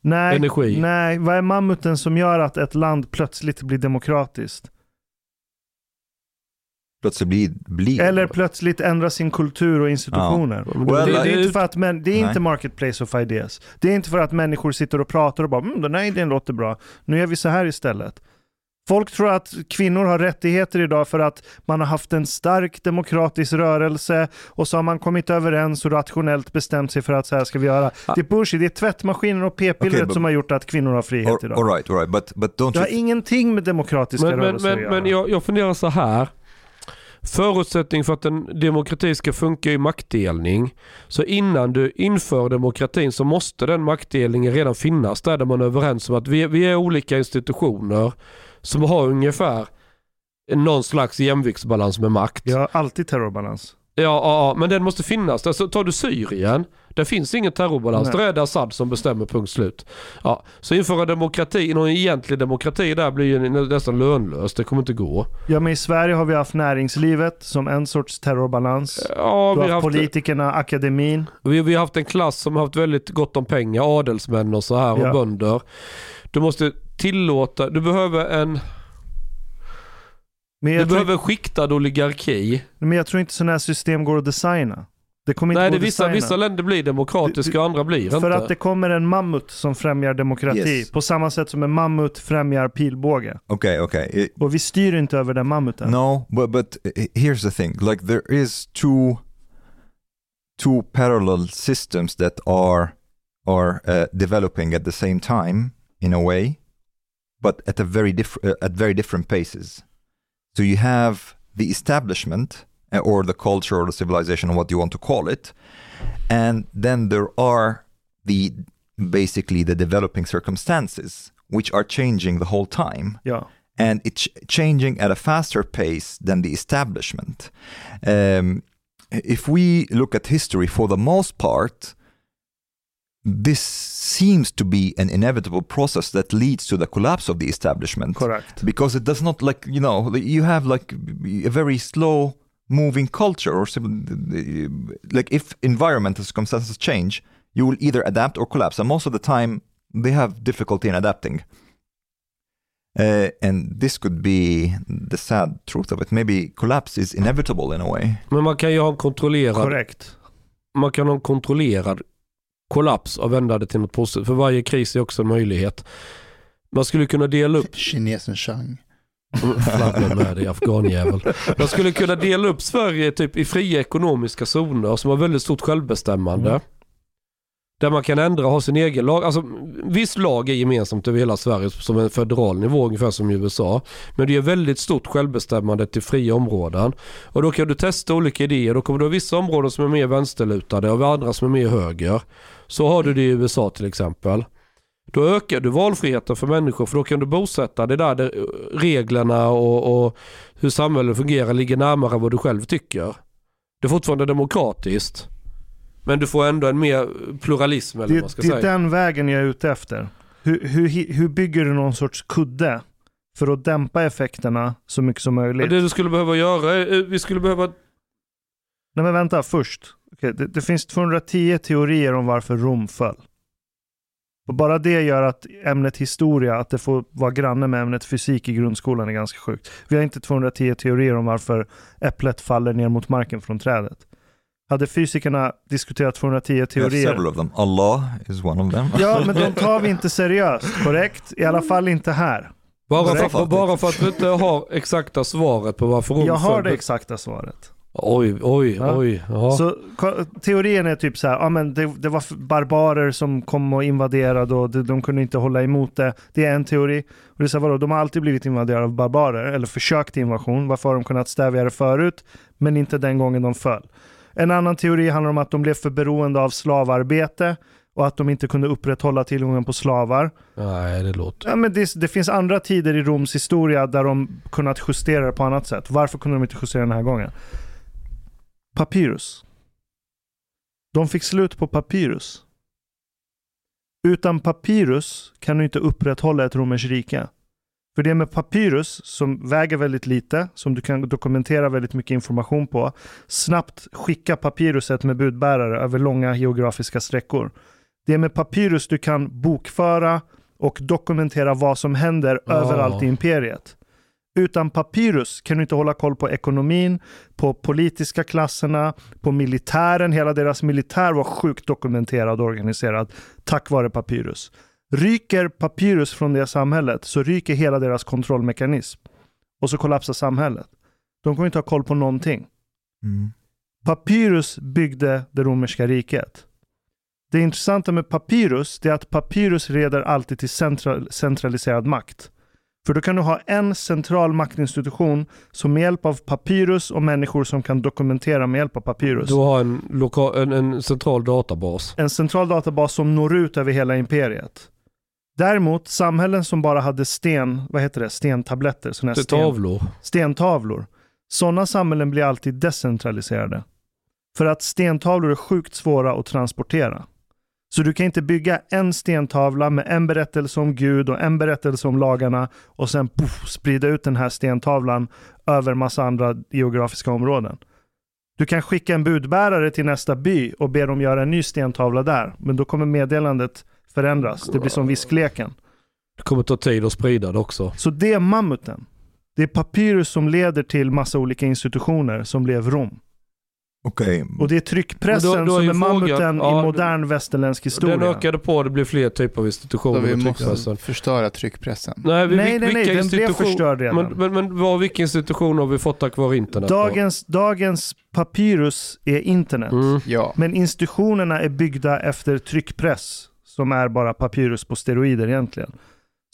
Nej, energi. nej, vad är mammuten som gör att ett land plötsligt blir demokratiskt? Plötsligt blir, blir Eller plötsligt ändra sin kultur och institutioner. Men det- Well, Det, det är I- inte för att män, det är inte marketplace of ideas. Det är inte för att människor sitter och pratar och bara mm, den här idén låter bra. Nu gör vi så här istället. Folk tror att kvinnor har rättigheter idag för att man har haft en stark demokratisk rörelse och så har man kommit överens och rationellt bestämt sig för att så här ska vi göra. Ah. Det är bullshit, det är tvättmaskiner och p-pillret but- som har gjort att kvinnor har frihet All, idag. all right, all right, but but don't Det you har ingenting med demokratiska Men, men, rörelser att men, göra. men jag, jag funderar så här. Förutsättning för att en demokrati ska funka är maktdelning. Så innan du inför demokratin så måste den maktdelningen redan finnas där, där man är överens om att vi, vi är olika institutioner som har ungefär någon slags jämviktsbalans med makt. Har alltid terrorbalans. Ja, ja, ja, men den måste finnas. Alltså, tar du Syrien, där finns ingen terrorbalans. Nej. Där är det Assad som bestämmer, punkt slut. Ja, så införa demokrati, någon egentlig demokrati där blir ju nästan lönlöst. Det kommer inte gå. Ja, men i Sverige har vi haft näringslivet som en sorts terrorbalans. Ja, Du vi har haft haft, politikerna, akademin. vi, vi har haft en klass som har haft väldigt gott om pengar, adelsmän och så här och Ja. bönder. Du måste tillåta, du behöver en, Men du behöver en skiktad oligarki. men jag tror inte sådana här system går att designa. Det kommer inte Nej, det att vissa, vissa länder blir demokratiska och andra blir För inte. att det kommer en mammut som främjar demokrati. Yes. På samma sätt som en mammut främjar pilbåge. Okay, okay. It- Och vi styr inte över den mammuten. No, but but uh, here's the thing. Like there is two two parallel systems that are are uh, developing at the same time in a way, but at a very different uh, at very different paces. So you have the establishment uh, or the culture or the civilization or what you want to call it, and then there are the basically the developing circumstances which are changing the whole time Ja. and it's changing at a faster pace than the establishment. Um, if we look at history, for the most part, this seems to be an inevitable process that leads to the collapse of the establishment. Korrekt. because it does not like you know you have like a very slow moving culture or like if environmental circumstances change you will either adapt or collapse. And most of the time they have difficulty in adapting. Uh, and this could be the sad truth of it. Maybe collapse is inevitable in a way. Men man kan ju ha en kontrollerad Korrekt. man kan ha en kontrollerad kollaps och vända det till något positivt. För varje kris är också en möjlighet. Man skulle kunna dela upp, Kinesen Chang. flagga med dig afghanjävel. Man skulle kunna dela upp Sverige typ i fria ekonomiska zoner som har väldigt stort självbestämmande. Mm. Där man kan ändra och ha sin egen lag. Alltså viss lag är gemensamt över hela Sverige som en federal nivå ungefär som i USA. Men det är väldigt stort självbestämmande till fria områden. Och då kan du testa olika idéer. Då kommer du ha vissa områden som är mer vänsterlutade och andra som är mer höger. Så har du det i USA till exempel. Då ökar du valfriheten för människor för då kan du bosätta dig där, där reglerna och, och hur samhället fungerar ligger närmare vad du själv tycker. Det är fortfarande demokratiskt. Men du får ändå en mer pluralism eller vad man Det, ska det är säga. den vägen jag är ute efter. Hur, hur, hur bygger du någon sorts kudde för att dämpa effekterna så mycket som möjligt? Det du skulle behöva göra, är- vi skulle behöva... Nej men vänta, först. Okej, det, det finns 210 teorier om varför Rom föll. Och bara det gör att ämnet historia, att det får vara granne med ämnet fysik i grundskolan är ganska sjukt. Vi har inte 210 teorier om varför äpplet faller ner mot marken från trädet. Hade fysikerna diskuterat 210 we have teorier several of them Allah is one of them Ja, men de tar vi (laughs) inte seriöst, korrekt? I alla fall inte här. Bara för, bara för att vi inte har exakta svaret på varför Rom Jag har föll. det exakta svaret. Oj, oj, Ja. oj. Ja. Så teorin är typ så här, ja men det, det var barbarer som kom och invaderade och de, de kunde inte hålla emot det. Det är en teori. Och det är så här, vadå, de har alltid blivit invaderade av barbarer, eller försökt invasion. Varför har de kunnat stävja det förut, men inte den gången de föll? En annan teori handlar om att de blev för beroende av slavarbete och att de inte kunde upprätthålla tillgången på slavar. Nej, det låter... Ja, men det, det finns andra tider i Roms historia där de kunnat justera det på annat sätt. Varför kunde de inte justera den här gången? Papyrus. De fick slut på papyrus. Utan papyrus kan du inte upprätthålla ett romerskt rike. För det är med papyrus som väger väldigt lite, som du kan dokumentera väldigt mycket information på, snabbt skicka papyruset med budbärare över långa geografiska sträckor. Det är med papyrus du kan bokföra och dokumentera vad som händer Ah. överallt i imperiet. Utan papyrus kan du inte hålla koll på ekonomin, på politiska klasserna, på militären. Hela deras militär var sjukt dokumenterad och organiserad tack vare papyrus. Ryker papyrus från det samhället så ryker hela deras kontrollmekanism. Och så kollapsar samhället. De kommer inte ha koll på någonting. Mm. Papyrus byggde det romerska riket. Det intressanta med papyrus är att papyrus leder alltid till central, centraliserad makt. För då kan du ha en central maktinstitution som med hjälp av papyrus och människor som kan dokumentera med hjälp av papyrus. Du har en, loka- en, en central databas. En central databas som når ut över hela imperiet. Däremot samhällen som bara hade sten, vad heter det, stentabletter, såna sten, tavlor. stentavlor. Sådana samhällen blir alltid decentraliserade. För att stentavlor är sjukt svåra att transportera. Så du kan inte bygga en stentavla med en berättelse om Gud och en berättelse om lagarna och sen puff, sprida ut den här stentavlan över massa andra geografiska områden. Du kan skicka en budbärare till nästa by och be dem göra en ny stentavla där. Men då kommer meddelandet förändras. Det blir som viskleken. Det kommer ta tid att sprida det också. Så det är mammuten. Det är papyrus som leder till massa olika institutioner som blev Rom. Okej, Och det är tryckpressen Men då- då är som är mammuten ja, i modern västerländsk historia. Den ökade på, det blir fler typer av Så institutioner vi med måste tryckpressen. förstöra tryckpressen. Nej, vi, nej, nej, nej, vilka den blev förstörd redan. Men, men, men vad, vilka institutioner har vi fått tack vare internet? då? dagens, dagens papyrus är internet. Mm. Ja, Men institutionerna är byggda efter tryckpress som är bara papyrus på steroider egentligen.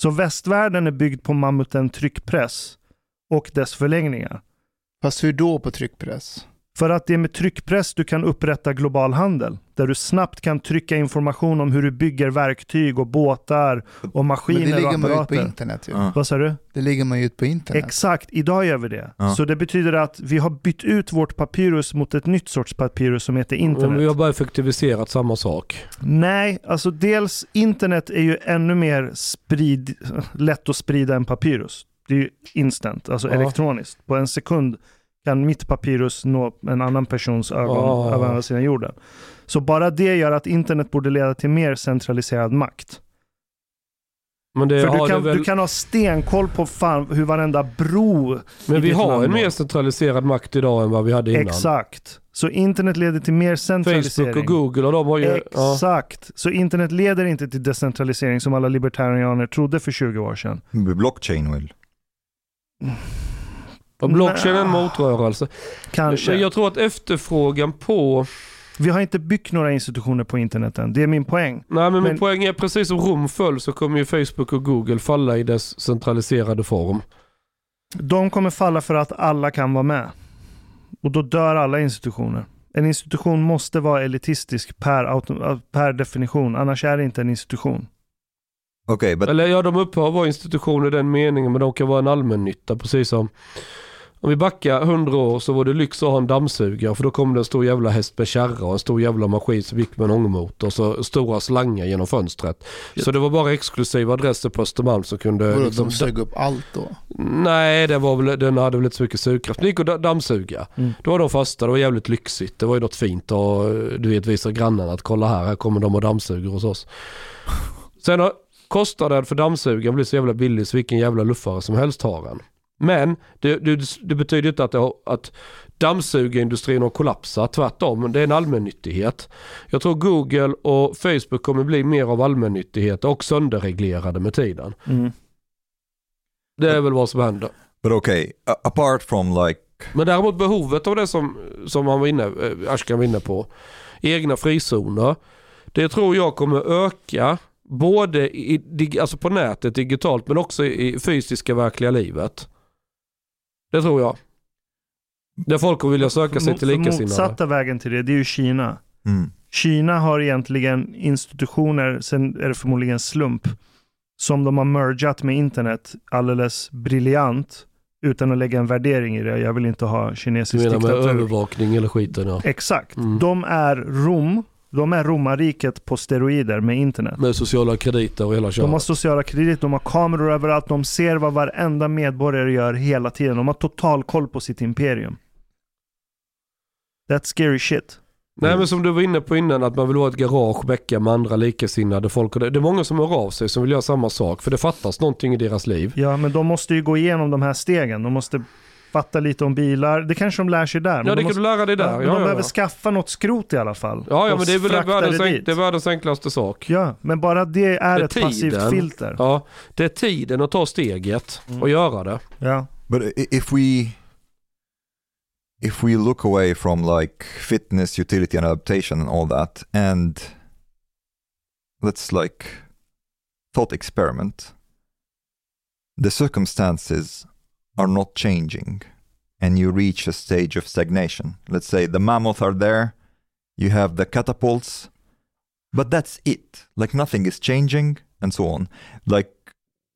Så västvärlden är byggd på mammuten tryckpress och dess förlängningar. fast hur då på tryckpress? För att det är med tryckpress du kan upprätta global handel. Där du snabbt kan trycka information om hur du bygger verktyg och båtar och Men maskiner det ligger och man ju ut på apparater. internet ju. Ja. Vad sa du? Det ligger man ju ut på internet. Exakt, idag gör vi det. Ja. Så det betyder att vi har bytt ut vårt papyrus mot ett nytt sorts papyrus som heter Men internet. vi har bara effektiviserat samma sak. Nej, alltså dels internet är ju ännu mer sprid, lätt att sprida än papyrus. Det är ju instant, alltså Ja. elektroniskt. På en sekund kan mitt papyrus nå en annan persons ögon Ja. över andra sidan jorden. Så bara det gör att internet borde leda till mer centraliserad makt. Men, det För du kan, det väl, du kan ha stenkoll på fan hur varenda bro men vi har en mer centraliserad makt idag än vad vi hade innan. Exakt. Så internet leder till mer centralisering. Facebook och Google och de har ju... Ja. Exakt. Så internet leder inte till decentralisering som alla libertarianer trodde för 20 år sedan. blockchain väl? Och blockchain en motrörelse. Kanske. Men jag tror att efterfrågan på... Vi har inte byggt några institutioner på internet än. Det är min poäng. Nej men, min Men- poäng är precis som Rom föll så kommer ju Facebook och Google falla i dess centraliserade form. De kommer falla för att alla kan vara med. Och då dör alla institutioner. En institution måste vara elitistisk per, per definition, annars är det inte en institution. Okej, but Eller ja, de upphör att vara institutioner i den meningen men de kan vara en allmännytta precis som om vi backar 100 år så var det lyx att ha en dammsugare för då kom det en stor jävla häst med kärra och en stor jävla maskin som gick med en ångmotor och så stora slangar genom fönstret. Så det var bara exklusiva adresser på Östermalm som kunde... Vadå, liksom- de sög upp allt då? Nej, det var väl, den hade väl inte så mycket sugkraft. Det gick att da- dammsuga. Mm. Då var de fasta, det var jävligt lyxigt. Det var ju något fint och du vet visa grannarna att kolla här, här kommer de och dammsuger hos oss. (laughs) Sen har kostnaden för dammsugaren blivit så jävla billig så vilken jävla luffare som helst har den. Men det, det, det betyder inte att, det har, att dammsugarindustrin har kollapsat, tvärtom. Det är en allmännyttighet. Jag tror Google och Facebook kommer bli mer av allmännyttighet och sönderreglerade med tiden. Mm. Det är väl vad som händer. but okay. Apart from like Men däremot behovet av det som, som han var inne, eh, Ashkan var inne på, egna frizoner, det tror jag kommer öka både i, alltså på nätet digitalt men också i, i fysiska verkliga livet. Det tror jag. Där folk vilja söka sig till likasinnade. Motsatta vägen till det, det är ju Kina. Mm. Kina har egentligen institutioner, sen är det förmodligen slump, som de har mergat med internet alldeles briljant utan att lägga en värdering i det. Jag vill inte ha Du kinesisk menar med diktatur. övervakning eller skiten ja. Exakt. Mm. De är Rom, de är romarriket på steroider med internet. Med sociala krediter och hela De har köret. sociala krediter, de har kameror överallt, de ser vad varenda medborgare gör hela tiden. De har total koll på sitt imperium. That's scary shit. Nej men som du var inne på innan att man vill ha ett garage mecka med andra likasinnade folk. Och det, det är många som hör av sig som vill göra samma sak för det fattas någonting i deras liv. Ja, men de måste ju gå igenom de här stegen. De måste fatta lite om bilar. Det kanske de lär sig där. men Ja det de kan måste, du lära dig där. Ja, de ja, behöver ja. skaffa något skrot i alla fall. ja, ja men det är väl världens, det det är världens enklaste sak. Ja, men bara det är Det är ett passivt tiden. filter. Ja, det är tiden att ta steget Mm. och göra det. Ja. But if we if we look away from like fitness, utility, and adaptation and all that, and let's like thought experiment, the circumstances are not changing, and you reach a stage of stagnation. Let's say the mammoth are there, you have the catapults, but that's it. Like nothing is changing, and so on. Like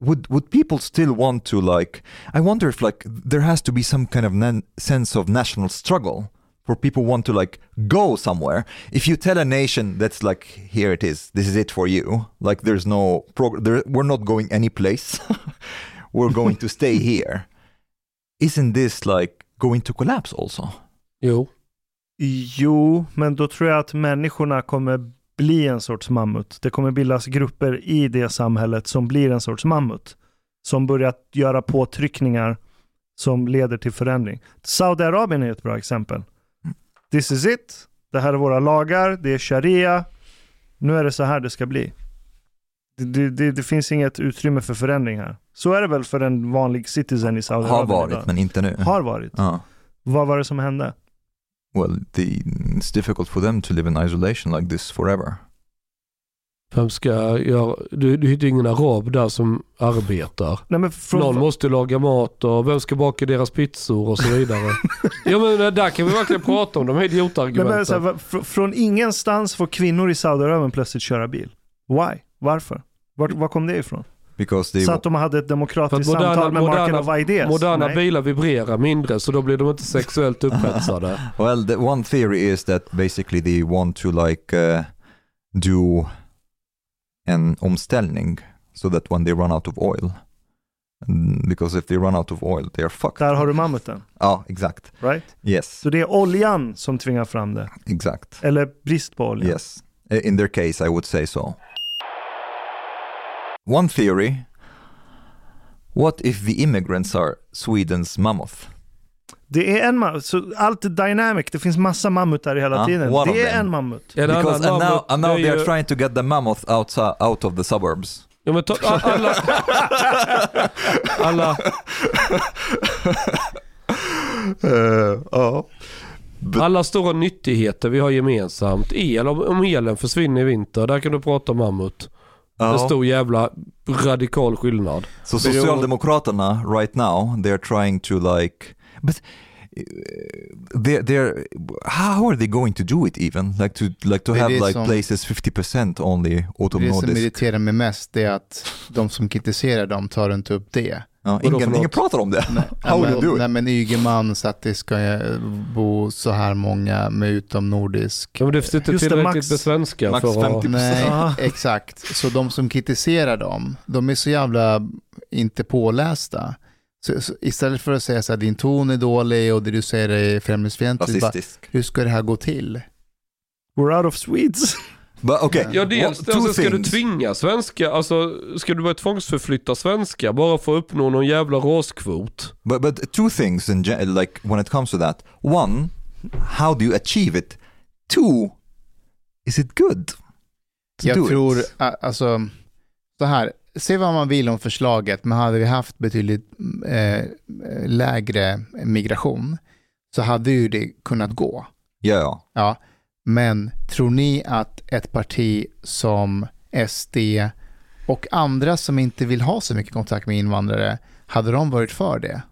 would would people still want to like i wonder if like there has to be some kind of nan- sense of national struggle for people want to like go somewhere if you tell a nation that's like here it is this is it for you like there's no prog- there, we're not going any place (laughs) we're going to stay (laughs) here isn't this like going to collapse also Jo. Jo, men då tror jag att människorna kommer bli en sorts mammut. Det kommer bildas grupper i det samhället som blir en sorts mammut. Som börjar göra påtryckningar som leder till förändring. Saudiarabien är ett bra exempel. This is it. Det här är våra lagar, det är sharia. Nu är det så här det ska bli. Det, det, det, det finns inget utrymme för förändring här. Så är det väl för en vanlig citizen i har Saudiarabien varit idag. men inte nu Har varit. Ja. Vad var det som hände? well the, it's difficult for them to live in isolation like this forever Vem ska göra... Du, du hittar ingen arab där som arbetar. Nej, men från, Någon måste laga mat och vem ska baka deras pizzor och så vidare. (laughs) ja men där kan vi verkligen prata om de här Nej, men idiotargumenten. så här, från ingenstans får kvinnor i Saudiarabien plötsligt köra bil. Why? Varför? Var, var kom det ifrån? Because they Så att de hade ett demokratiskt moderna- samtal med moderna- Marken of Ideas? Moderna Nej. bilar vibrerar mindre så då blir de inte sexuellt (laughs) upphetsade. Well, the one theory is that basically they want to like uh, do en omställning so that when they run out of oil, mm, because if they run out of oil they are fucked. Där har du mammuten, Ja, exakt. right? Yes, Så det är oljan som tvingar fram det. exakt. Eller brist på olja. Yes. In their case, I would say so. One theory. What if the immigrants are Sweden's mammoth? Det är en mammut. Så allt är dynamic. Det finns massa mammutar hela Ja, tiden. one of Det är them. en mammut. En Because and now, and now they är are ju- trying to get the mammoth outside, out of the suburbs. Ja, men alla, alla, Ja. alla stora nyttigheter vi har gemensamt. El, om elen försvinner i vinter, där kan du prata om mammut. En stor jävla radikal skillnad. Så Socialdemokraterna right now, they're trying to like, but uh, they're, they're, how are they going to do it even? Like to, like to have like som- places 50% only Det som autonomous. irriterar mig mest är att de som kritiserar dem tar inte upp det. Ja, ingen, ingen pratar om det. Nej, (laughs) How will you do men, it? nej men Ygeman så att det ska eh, bo så här många med utomnordisk. Ja, men det finns inte tillräckligt max- med svenska max för att... 50. Nej, exakt. Så de som kritiserar dem, de är så jävla inte pålästa. Så, så istället för att säga så här, din ton är dålig och det du säger är främlingsfientligt, hur ska det här gå till? We're out of Swedes. But okay, Ja dels two alltså, ska du tvinga svenska, alltså ska du börja tvångsförflytta svenska bara för att uppnå någon jävla raskvot? But but two things in like when it comes to that. One, how do you achieve it? Two, is it good? to do Jag it? tror, a- alltså, så här, se vad man vill om förslaget, men hade vi haft betydligt eh, lägre migration så hade ju det kunnat gå. Ja, Ja, men tror ni att ett parti som SD och andra som inte vill ha så mycket kontakt med invandrare, hade de varit för det?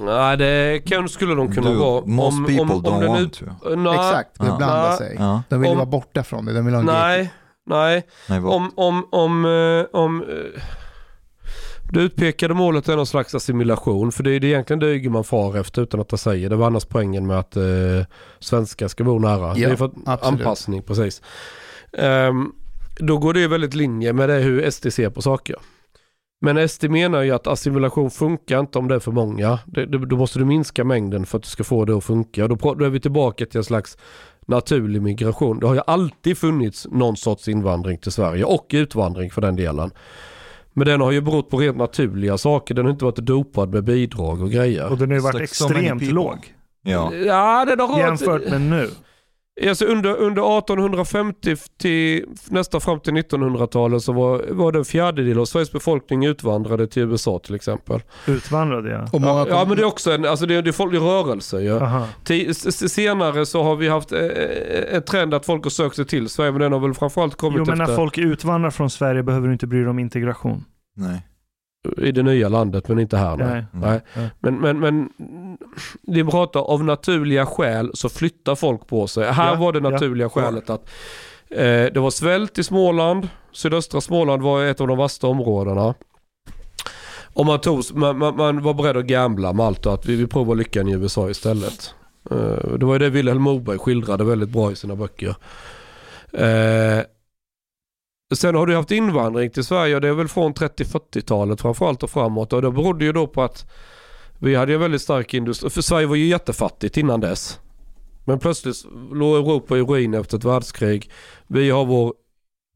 Nej, det kan, skulle de kunna vara. most Om- people om- om don't want to. Nej, Exakt, de Ja. blandar Ja. sig. Ja, De vill Om- vara borta från det. De vill ha en Nej, nej. nej? Om, om, om, eh, om eh, det utpekade målet är någon slags assimilation. För det är det egentligen det Ygeman far efter utan att han säger. Det var annars poängen med att eh, svenskar ska bo nära. det är för absolut. anpassning, precis. Ehm, då går det ju väldigt linje med det hur SD ser på saker. Men SD menar ju att assimilation funkar inte om det är för många. Det, det, då måste du minska mängden för att du ska få det att funka. Då, då är vi tillbaka till en slags naturlig migration. Det har ju alltid funnits någon sorts invandring till Sverige och utvandring för den delen. Men den har ju berott på rent naturliga saker. Den har inte varit dopad med bidrag och grejer. Och den har ju varit extremt låg. Ja. Ja, den har rört... Jämfört med nu. Alltså under, under 1850 till nästan fram till 1900-talet så var, var det en fjärdedel av Sveriges befolkning utvandrade till USA till exempel. Utvandrade jag. Och många Ja, kom- ja men det är också en, alltså det, det är folk i rörelse ju. S- Senare så har vi haft eh, en trend att folk har sökt sig till Sverige men den har väl framförallt kommit Jo men när efter folk utvandrar från Sverige behöver du inte bry dig om integration. Nej. I det nya landet men inte här. Nej. Nej. Nej. Nej. Men, men, men det pratar av naturliga skäl så flyttar folk på sig. Här Ja, var det ja, naturliga klart. skälet att eh, det var svält i Småland. Sydöstra Småland var ett av de värsta områdena. Och man, tog, man, man, man var beredd att gambla med allt och att vi, vi provar lyckan i USA istället. Eh, det var ju det Vilhelm Moberg skildrade väldigt bra i sina böcker. Eh, Sen har du haft invandring till Sverige och det är väl från 30-40-talet framförallt och framåt. Och det berodde ju då på att vi hade en väldigt stark industri. För Sverige var ju jättefattigt innan dess. Men plötsligt låg Europa i ruin efter ett världskrig. Vi har vår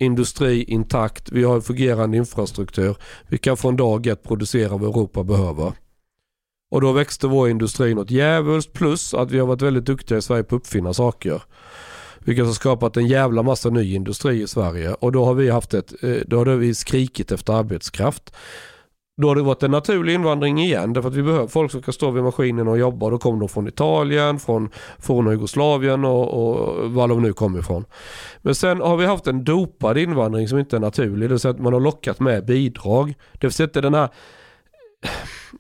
industri intakt. Vi har en fungerande infrastruktur. Vi kan från dag ett producera vad Europa behöver. Och då växte vår industri något djävulskt plus att vi har varit väldigt duktiga i Sverige på att uppfinna saker. Vilket har skapat en jävla massa ny industri i Sverige. Och då har vi haft ett, eh, då har vi skrikit efter arbetskraft. Då har det varit en naturlig invandring igen därför att vi behöver folk som kan stå vid maskinen och jobba. Då kommer de från Italien, från forna Jugoslavien och, och var de nu kommer ifrån. Men sen har vi haft en dopad invandring som inte är naturlig. Det vill säga att man har lockat med bidrag. Det vill säga inte den här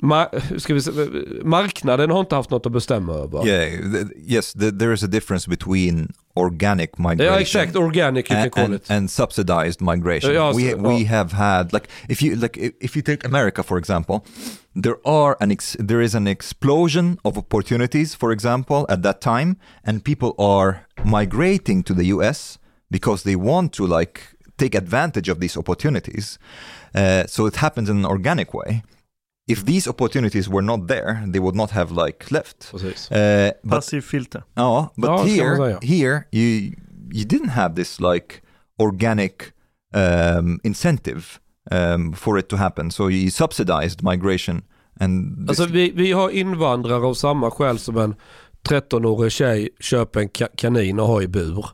Ma- hur ska vi säga, marknaden har inte haft något att bestämma över. Yeah, th- yes, th- there is a difference between organic migration Ja exakt, organic you can and, call and, it. and subsidized migration. Ja, we så- we have had like if you like if you take America for example, there are an ex- there is an explosion of opportunities for example at that time, and people are migrating to the U.S. because they want to like take advantage of these opportunities. Uh, so it happens in an organic way. If these opportunities were not there, they would not have like left. Precis. Uh, but Passiv filter. Ja, but Ja, here, here you you didn't have this like organic um, incentive um, for it to happen. So you subsidized migration, and this, Alltså vi, vi har invandrare av samma skäl som en 13-årig tjej köper en ka- kanin och har i bur.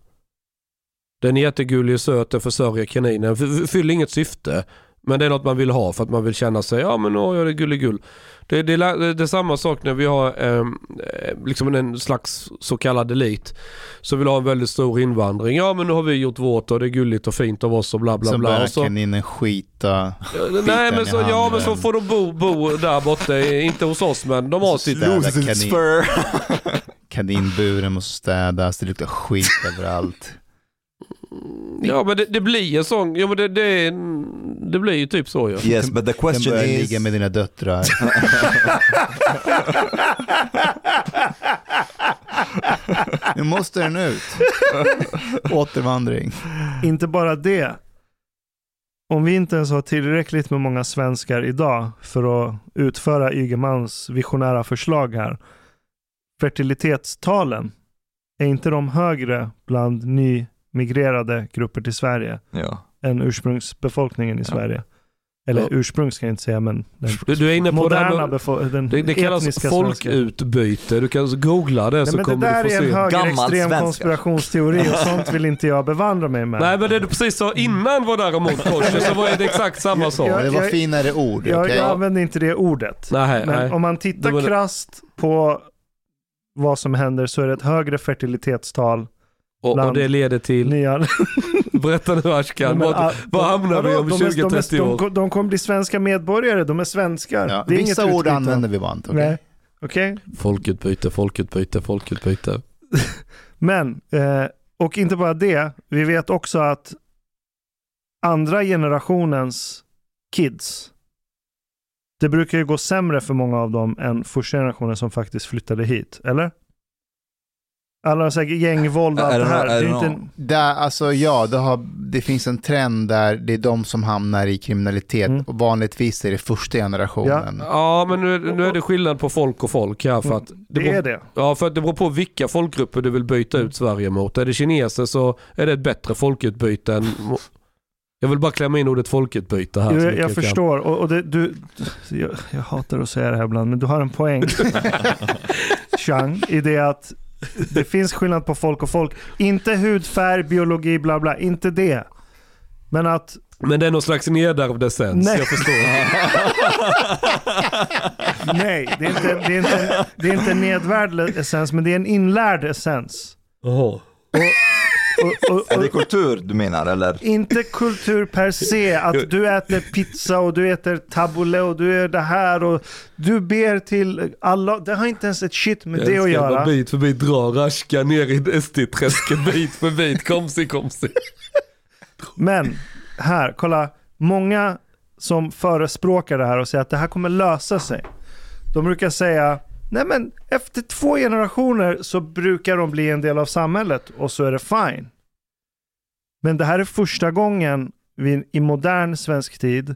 Den är jättegullig och söt, den försörjer kaninen, fyller inget syfte. Men det är något man vill ha för att man vill känna sig, ja men åh, jag är gulligull. Det, det, la- det är samma sak när vi har ehm, eh, liksom en slags så kallad elit. Så vill ha en väldigt stor invandring. Ja men nu har vi gjort vårt och det är gulligt och fint av oss och bla bla Som bla. börjar Och så, kaninen skita. Ja, Nej men så, ja men så får de bo, bo där borta, inte hos oss men de har sitt... kanin. fur. Kaninburen måste städas, det luktar skit (laughs) överallt. Ja men det, det blir en sån, ja men det, det, det blir ju typ så ju. yes, but the question börjar is, ligga med dina döttrar. (laughs) nu måste den ut. Återvandring. Inte bara det. Om vi inte ens har tillräckligt med många svenskar idag för att utföra Ygemans visionära förslag här. Fertilitetstalen, är inte de högre bland nymigrerade grupper till Sverige ja. än ursprungsbefolkningen i Sverige? Eller Ja. ursprung ska jag inte säga, men den Du, du är inne på det moderna med, befo- den det, det kallas folkutbyte. Du kan googla det Nej, så det kommer där du få är en se. högerextrem Gammal konspirationsteori och sånt vill inte jag bevandra mig med. Nej men det du precis sa innan var däremot korset så var det exakt samma sak. Ja, Det var jag- finare ord. jag, okej? jag använder inte det ordet. Nej, Men nej. om man tittar Det det- krasst på vad som händer så är det ett högre fertilitetstal. Och, och det leder till, Nya... (laughs) berätta nu Ashkan, vad, ah, vad hamnar vi om De är- de är- 20-30 år? De, de kommer bli svenska medborgare, de är svenskar. Ja, det är vissa inget ord utbyte. använder vi bara inte. Nej. Okej? Folkutbyte, folkutbyte, folkutbyte. (laughs) Men, eh, och inte bara det, vi vet också att andra generationens kids, det brukar ju gå sämre för många av dem än första generationen som faktiskt flyttade hit, eller? Alla har säkert gängvåld och allt det här. know, Det är inte. Där, alltså ja, det, har, det finns en trend där det är de som hamnar i kriminalitet Mm. och vanligtvis är det första generationen. Ja, men nu, är- nu är det skillnad på folk och folk här. För att det, det beror, är det. Ja, för att det beror på vilka folkgrupper du vill byta ut Sverige mot. Är det kineser så är det ett bättre folkutbyte än... Jag vill bara klämma in ordet folkutbyte här. Jag, jag förstår. Och, och det, du, jag, jag hatar att säga det här ibland, men du har en poäng. (laughs) Chang, i det att det finns skillnad på folk och folk. Inte hudfärg, biologi, bla bla. Inte det. Men att, Men det är någon slags nedärvd essens. Nej. Jag förstår. (laughs) nej, det är inte, det är inte, det är inte en nedvärd essens, men det är en inlärd essens. Jaha. Och, och, och, Är det kultur du menar eller? inte kultur per se, att du äter pizza och du äter tabbouleh och du är det här och du ber till alla. Det har inte ens ett shit med Jag det att göra. bit för bit dra Rashka ner i SD-träsket (laughs) bit för bit. Komsi komsi. Men här, kolla. Många som förespråkar det här och säger att det här kommer lösa sig. De brukar säga, nej men efter två generationer så brukar de bli en del av samhället och så är det fine. Men det här är första gången vi i modern svensk tid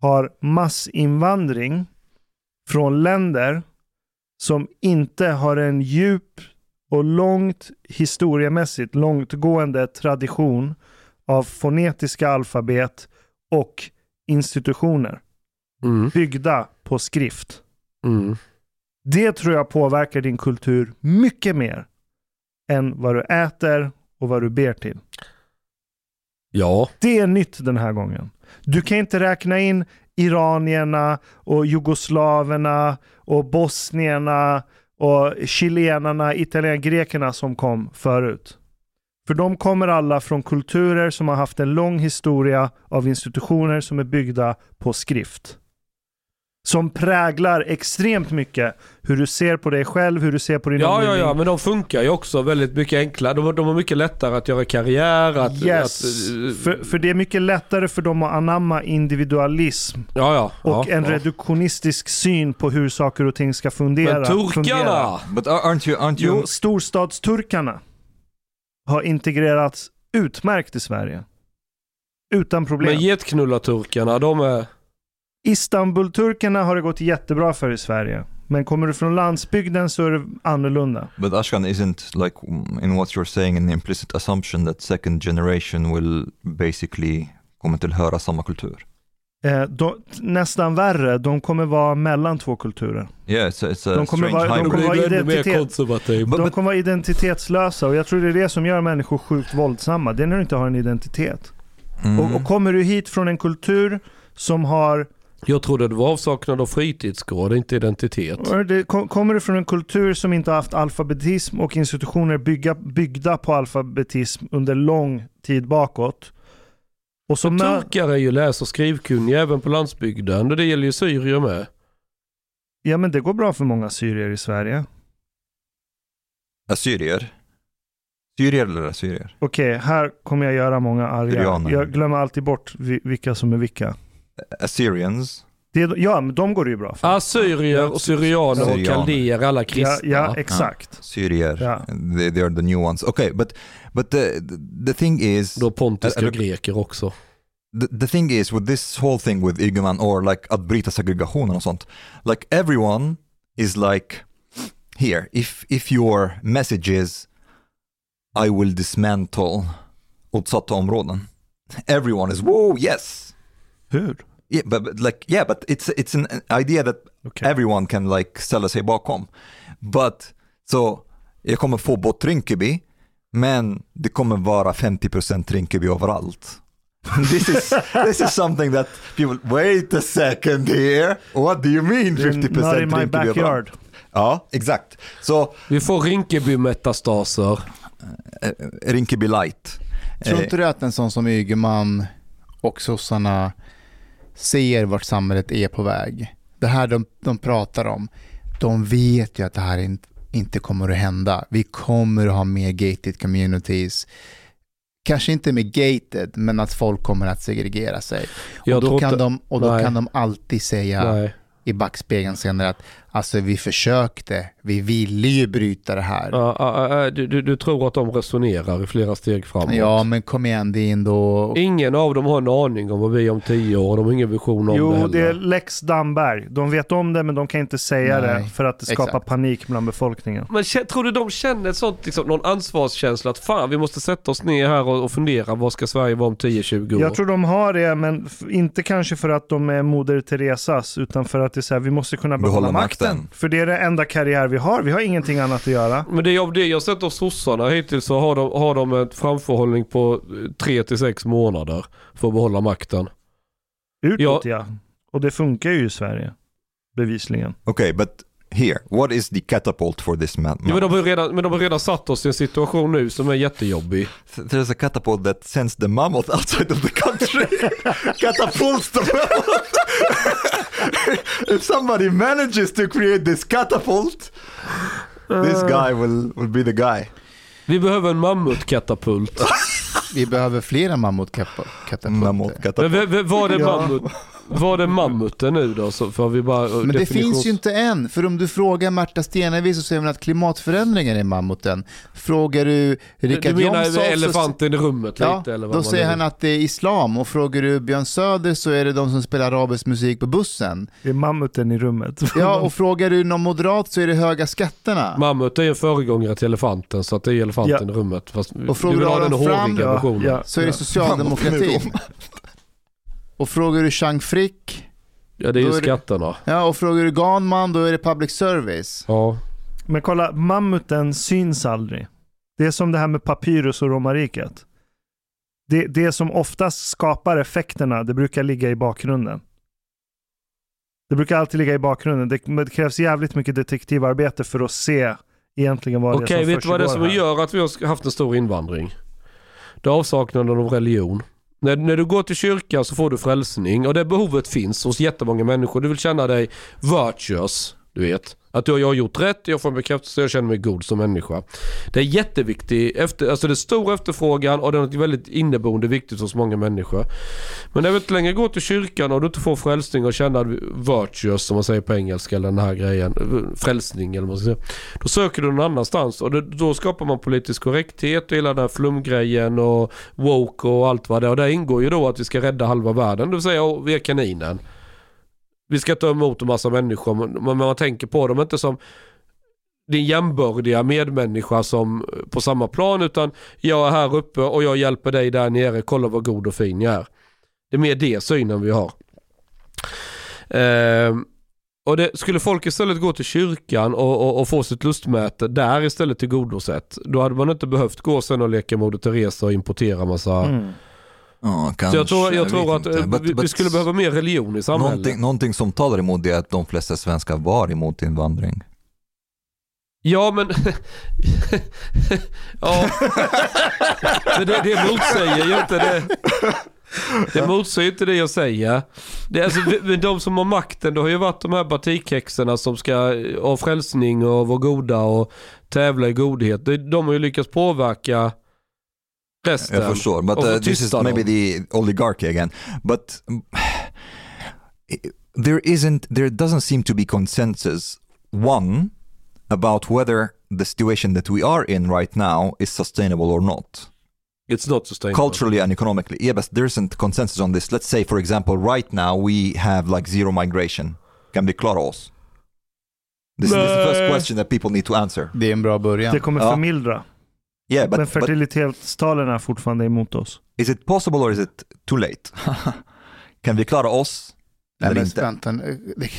har massinvandring från länder som inte har en djup och långt historiemässigt långtgående tradition av fonetiska alfabet och institutioner Mm. byggda på skrift. Mm. Det tror jag påverkar din kultur mycket mer än vad du äter och vad du ber till. Ja. Det är nytt den här gången. Du kan inte räkna in iranierna och jugoslaverna och bosnierna och chilenarna, italienarna, grekerna som kom förut. För de kommer alla från kulturer som har haft en lång historia av institutioner som är byggda på skrift. Som präglar extremt mycket hur du ser på dig själv, hur du ser på din Ja, ja, omgivning. ja, men de funkar ju också väldigt mycket enklare. De, de har mycket lättare att göra karriär. Att, Yes, att, för, för det är mycket lättare för dem att anamma individualism ja, ja. och ja, en ja. reduktionistisk syn på hur saker och ting ska fundera. Men turkarna! But aren't you, aren't you Jo, storstadsturkarna har integrerats utmärkt i Sverige. Utan problem. Men getknullarturkarna, de är... Istanbulturkarna har det gått jättebra för i Sverige. Men kommer du från landsbygden så är det annorlunda. But Ashkan isn't like in what you're saying an implicit assumption that second generation will basically kommer tillhöra samma kultur. Eh, de, nästan värre, de kommer vara mellan två kulturer. Yeah, it's a, it's a De kommer vara- de kommer vara identitet. De but- kommer vara identitetslösa och jag tror det är det som gör människor sjukt våldsamma. Det är när du inte har en identitet. Mm. Och, och kommer du hit från en kultur som har Jag trodde det var avsaknad av fritidsgård, inte identitet. Det, kom, kommer du från en kultur som inte har haft alfabetism och institutioner bygga, byggda på alfabetism under lång tid bakåt. Och så turkar är ju läs och skrivkunniga även på landsbygden och det gäller ju syrier med. Ja men det går bra för många syrier i Sverige. Assyrier. Syrier eller assyrier? Okej, här kommer jag göra många arga. Syrianer. Jag glömmer alltid bort vi- vilka som är vilka. Assyrians. Det ja, men de går det ju bra för. Assyrier och syrianer och kaldéer, alla Ja, kristna. ja exakt. Syrier. Ja. They, they are the new ones. Okay, but but the the thing is Då pontiska Eller- greker också. the, the thing is with this whole thing with Ygeman or like att bryta segregationen och sånt. Like everyone is like here if if your message is I will dismantle utsatta områden. Everyone is whoa yes. Hur? Yeah, but, but like yeah, but it's it's an idea that Okej. everyone can like ställa sig bakom. But så jag kommer få bort Rinkeby, men det kommer vara 50% Rinkeby överallt. (laughs) this is this is something that people wait a second here. What do you mean 50% Not in my Rinkeby överallt? backyard. Ja, exakt. Så Vi får Rinkeby-metastaser. eh, Rinkeby light. Tror Eh, inte du att en sån som Ygeman och sossarna ser vart samhället är på väg? Det här de, de pratar om. de vet ju att det här inte, inte kommer att hända. Vi kommer att ha mer gated communities. Kanske inte med gated, men att folk kommer att segregera sig. Jag och då, kan, de, och då nej. kan de alltid säga Nej. i backspegeln senare att alltså vi försökte, vi ville ju bryta det här. Ja, Ja, ja, ja, du, du, du tror att de resonerar i flera steg framåt? men kom igen, det är ändå... Ingen av dem har en aning om vad vi är om tio år de har ingen vision om det Jo, det är Lex Damberg. De vet om det, men de kan inte säga Nej, det för att det skapar exakt. panik bland befolkningen. Men tror du de känner ett sånt, liksom, någon ansvarskänsla att fan vi måste sätta oss ner här och, och fundera vad ska Sverige vara om 10-20 år? Jag tror de har det, men inte kanske för att de är Moder Teresas, utan för att det är så här, vi måste kunna behålla, Behålla makten. Makten. För det är det enda karriär vi har. Vi har ingenting annat att göra. Men det är av det jag sett av sossarna hittills så har de, har de en framförhållning på 3-6 månader för att behålla makten. Utåt ja. Och det funkar ju i Sverige. Bevisligen. Okay, but here, what is the catapult for this man? Ja, men, de har redan, men de har redan satt oss i en situation nu som är jättejobbig. There's a catapult that sends the mammoth outside of the country. (laughs) Catapults the mammoth. (laughs) if somebody manages to create this catapult, this guy will, will be the guy. Vi behöver en mammutkatapult. (laughs) Vi behöver flera mammutkatapulter. V- var Ja. mammut? Var det mammuten nu då? Så får vi bara, Men det finns ju inte än, för om du frågar Märta Stenevi så säger hon att klimatförändringen är mammuten. Frågar du Richard Du menar Jomshof så- elefanten i rummet Ja, lite eller vad då säger han att det är islam och frågar du Björn Söder så är det de som spelar arabisk musik på bussen. Det är mammuten i rummet. (laughs) Ja, och frågar du någon moderat så är det höga skatterna. Mammut är ju en föregångare till elefanten så att det är elefanten i rummet. Fast Och frågar du ha Aron håriga ja, ja. Så är det socialdemokratin. Och frågar du Chang Frick, Ja det är ju Då är det- ja, och frågar du Ganman då är det public service. Ja. Men kolla, mammuten syns aldrig. Det är som det här med papyrus och romarriket. Det, det som oftast skapar effekterna, det brukar ligga i bakgrunden. Det brukar alltid ligga i bakgrunden. Det, det krävs jävligt mycket detektivarbete för att se egentligen vad det är Okej, som vet du vad det är som här. gör att vi har haft en stor invandring? Det är avsaknaden av religion. När, när du går till kyrkan så får du frälsning och det behovet finns hos jättemånga människor. Du vill känna dig virtuous, du vet. Att jag har gjort rätt, jag får en bekräftelse, jag känner mig god som människa. Det är jätteviktigt, efter, alltså det är stor efterfrågan och det är något väldigt inneboende viktigt hos många människor. Men när du inte längre går till kyrkan och du inte får frälsning och känner virtuous som man säger på engelska eller den här grejen, frälsning eller vad man ska säga. Då söker du någon annanstans och det, då skapar man politisk korrekthet och hela den här flumgrejen och woke och allt vad det är. Och där ingår ju då att vi ska rädda halva världen, det vill säga vi är kaninen. Vi ska ta emot en massa människor men men man tänker på dem inte som din jämbördiga medmänniska som eh, på samma plan utan jag är här uppe och jag hjälper dig där nere, kolla vad god och fin jag är. Det är mer det synen vi har. Eh, och det, skulle folk istället gå till kyrkan och, och, och få sitt lustmäte där istället tillgodosett, då hade man inte behövt gå sen och leka Moder Teresa och importera massa... Mm. Ja, Så jag tror, jag tror att eh, But- vi, but skulle behöva mer religion i samhället. Någonting, någonting som talar emot det är att de flesta svenskar var emot invandring. Ja men... (laughs) ja. (laughs) men det, det motsäger ju inte det. Det motsäger inte det jag säger. Det är alltså, de som har makten, det har ju varit de här batikhäxorna som ska ha frälsning och vara goda och tävla i godhet. De har ju lyckats påverka resten. Jag förstår, but och få uh, this is maybe the oligarchy again. But um, (sighs) there isn't, there doesn't seem to be consensus. One, about whether the situation that we are in right now is sustainable or not, It's not sustainable. culturally and economically. Yeah, but there isn't consensus on this. Let's say, for example, right now we have like zero migration. Can we klara? This, this is the first question that people need to answer. Det är en bra början. Det kommer Ja. Yeah, but, Men fertilitetstalen är fortfarande emot oss. is it possible or is it too late? (laughs) kan vi klara oss? Nej, eller men inte? vänta, nu. Det-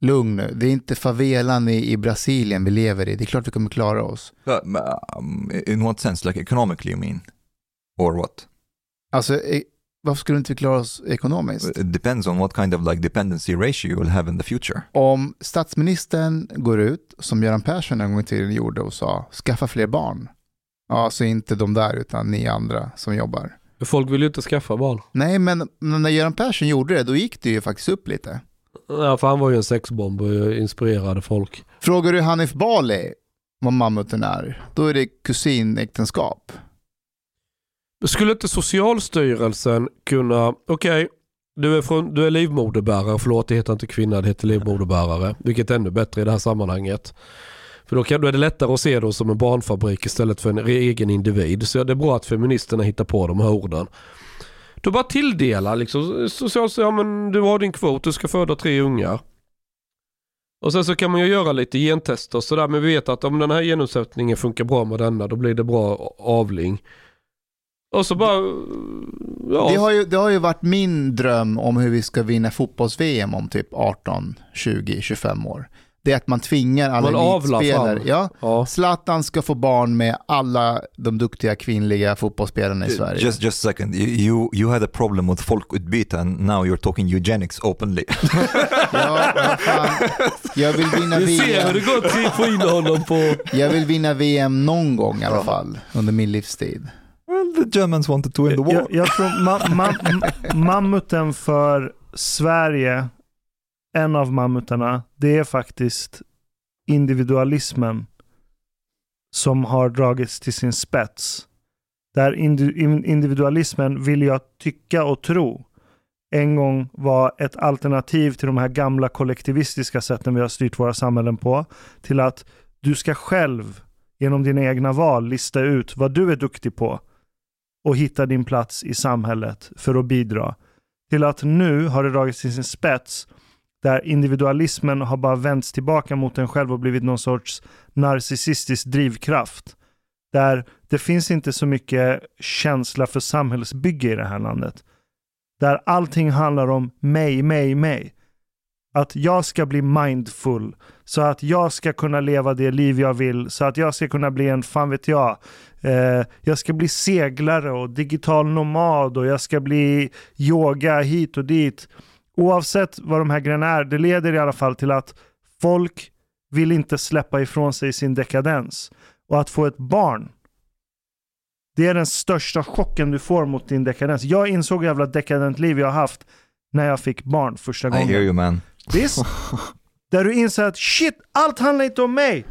Lugn nu, det är inte favelan i, i Brasilien vi lever i. Det är klart vi kommer klara oss. Um, in what sense? Like economically you mean? Or what? Alltså, varför skulle inte vi klara oss ekonomiskt? It depends on what kind of like dependency ratio you will have in the future. Om statsministern går ut, som Göran Persson en gång i tiden gjorde och sa, skaffa fler barn. Ja, så inte de där utan ni andra som jobbar. Folk vill ju inte skaffa barn. Nej, men men när Göran Persson gjorde det, då gick det ju faktiskt upp lite. Ja, för han var ju en sexbomb och inspirerade folk. Frågar du Hanif Bali vad mammuten är, då är det kusinäktenskap. Skulle inte Socialstyrelsen kunna, okej, du, är från, du är livmoderbärare, förlåt det heter inte kvinna, det heter livmoderbärare, vilket är ännu bättre i det här sammanhanget. För då, kan, då är det lättare att se dem som en barnfabrik istället för en egen individ. Så det är bra att feministerna hittar på de här orden. Då bara tilldela liksom, Socialstyrelsen, ja men du har din kvot, du ska föda tre ungar. Och sen så kan man ju göra lite gentester och sådär, men vi vet att om den här genomsättningen funkar bra med denna, då blir det bra avling. Och så bara, ja. Det, har ju, det har ju varit min dröm om hur vi ska vinna fotbolls-VM om typ 18, 20, 25 år. Det är att man tvingar alla Man elitspelare. Ja, ja. Zlatan ska få barn med alla de duktiga kvinnliga fotbollsspelarna i Sverige. Just, just a second. You, you, had a problem with folkutbyte and now you're talking eugenics openly. (laughs) Ja, fan. Jag vill vinna Du ser hur VM. det går till att få in honom på... Jag vill vinna VM någon gång i alla fall under min livstid. Well, the Germans wanted to win the war. Jag, jag tror ma ma mammuten för Sverige, en av mammutarna, det är faktiskt individualismen som har dragits till sin spets. Där indi in- individualismen vill jag tycka och tro en gång var ett alternativ till de här gamla kollektivistiska sätten vi har styrt våra samhällen på. Till att du ska själv genom dina egna val lista ut vad du är duktig på och hitta din plats i samhället för att bidra. Till att nu har det dragits till sin spets där individualismen har bara vänts tillbaka mot en själv och blivit någon sorts narcissistisk drivkraft. Där det finns inte så mycket känsla för samhällsbygge i det här landet. Där allting handlar om mig, mig, mig. Att jag ska bli mindful. Så att jag ska kunna leva det liv jag vill. Så att jag ska kunna bli en, fan vet jag, eh, jag ska bli seglare och digital nomad och jag ska bli yoga hit och dit. Oavsett vad de här grejerna är, det leder i alla fall till att folk vill inte släppa ifrån sig sin dekadens. Och att få ett barn, det är den största chocken du får mot din dekadens. Jag insåg hur jävla dekadent liv jag har haft när jag fick barn första I gången. hear you man. Visst? (laughs) Där du inser att shit, allt handlar inte om mig.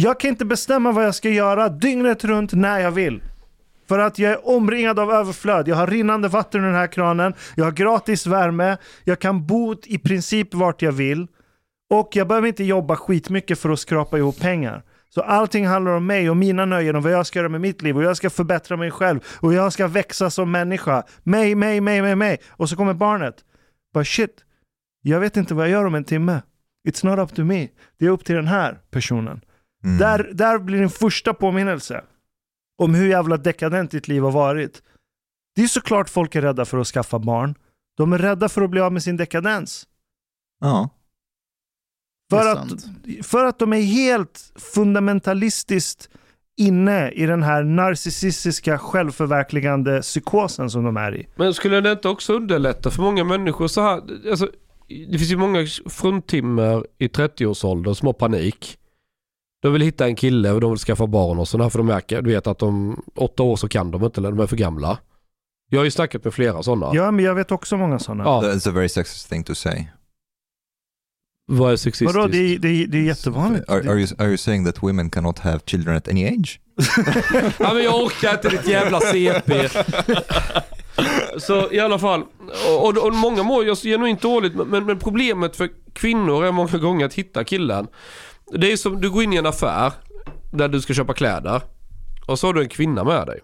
Jag kan inte bestämma vad jag ska göra dygnet runt när jag vill. För att jag är omringad av överflöd. Jag har rinnande vatten i den här kranen. Jag har gratis värme. Jag kan bo i princip vart jag vill. Och jag behöver inte jobba skitmycket för att skrapa ihop pengar. Så allting handlar om mig och mina nöjen och vad jag ska göra med mitt liv. Och jag ska förbättra mig själv. Och jag ska växa som människa. Mig, mig, mig, mig, mig. Och så kommer barnet. Bara shit, jag vet inte vad jag gör om en timme. It's not up to me. Det är upp till den här personen. Mm. Där, där blir din första påminnelse om hur jävla dekadent ditt liv har varit. Det är såklart folk är rädda för att skaffa barn. De är rädda för att bli av med sin dekadens. Ja. För att, för att de är helt fundamentalistiskt inne i den här narcissistiska självförverkligande psykosen som de är i. Men skulle det inte också underlätta för många människor så här, alltså, det finns ju många fruntimmer i 30-årsåldern som har panik. De vill hitta en kille och de vill skaffa barn och sådär för de märker, du vet att om åtta år så kan de inte eller de är för gamla. Jag har ju snackat med flera sådana. Ja, men jag vet också många sådana. Ja, That's a very sexist thing to say. vad är sexistiskt? Vadå, det, är- det, är- det är jättevanligt. Are, are, you, are you saying that women cannot have children at any age? (laughs) Ja men jag orkar inte ditt jävla CP. Så i alla fall, och, och, och många mår ju genuint dåligt men, men problemet för kvinnor är många gånger att hitta killen. Det är som du går in i en affär där du ska köpa kläder och så har du en kvinna med dig.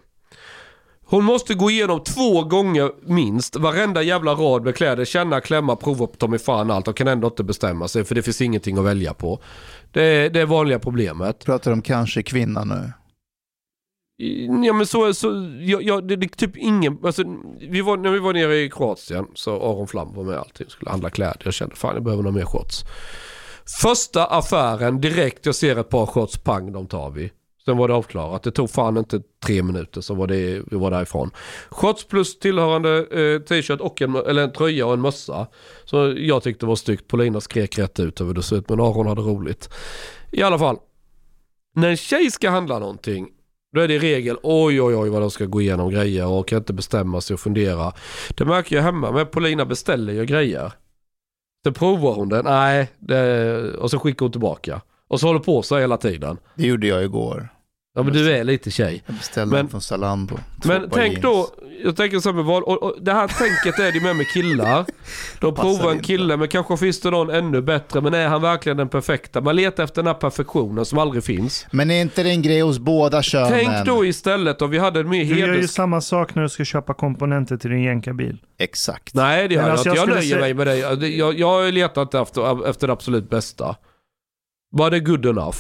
Hon måste gå igenom två gånger minst varenda jävla rad med kläder, känna, klämma, prova på ta mig fan allt och kan ändå inte bestämma sig för det finns ingenting att välja på. Det är det är vanliga problemet. Pratar om kanske kvinna nu. Ja men så, så ja, ja, det, det är typ ingen, alltså, vi var, när vi var nere i Kroatien så Aron Flam var med allting, skulle handla kläder. Jag kände fan jag behöver några mer shorts. Första affären direkt jag ser ett par shots, pang de tar vi. Sen var det avklarat. Det tog fan inte tre minuter så var det, vi var därifrån. Shorts plus tillhörande eh, t-shirt och en, eller en tröja och en mössa. Så jag tyckte det var snyggt. Paulina skrek rätt ut över det såg ut men Aron hade roligt. I alla fall. När en tjej ska handla någonting då är det i regel oj oj oj vad de ska gå igenom grejer och kan inte bestämma sig och fundera. Det märker jag hemma med Paulina beställer ju grejer. Sen provar hon den, nej, det, och så skickar hon tillbaka. Och så håller på så hela tiden. Det gjorde jag igår. Ja men du är lite tjej. Jag beställde Men- från Zalando. Två Men tänk jeans. då, jag tänker så här med val, och, och det här tänket är det med med killar. De provar en kille men kanske finns det någon ännu bättre. Men är han verkligen den perfekta? Man letar efter den här perfektionen som aldrig finns. Men är inte det en grej hos båda könen? Tänk då istället om vi hade en mer Du gör ju heders... samma sak när du ska köpa komponenter till din jänkarbil. Exakt. Nej det gör jag alltså, inte. jag Jag, skulle nöjer säga- mig med det. Jag, jag letar inte efter, efter det absolut bästa. Bara det good enough.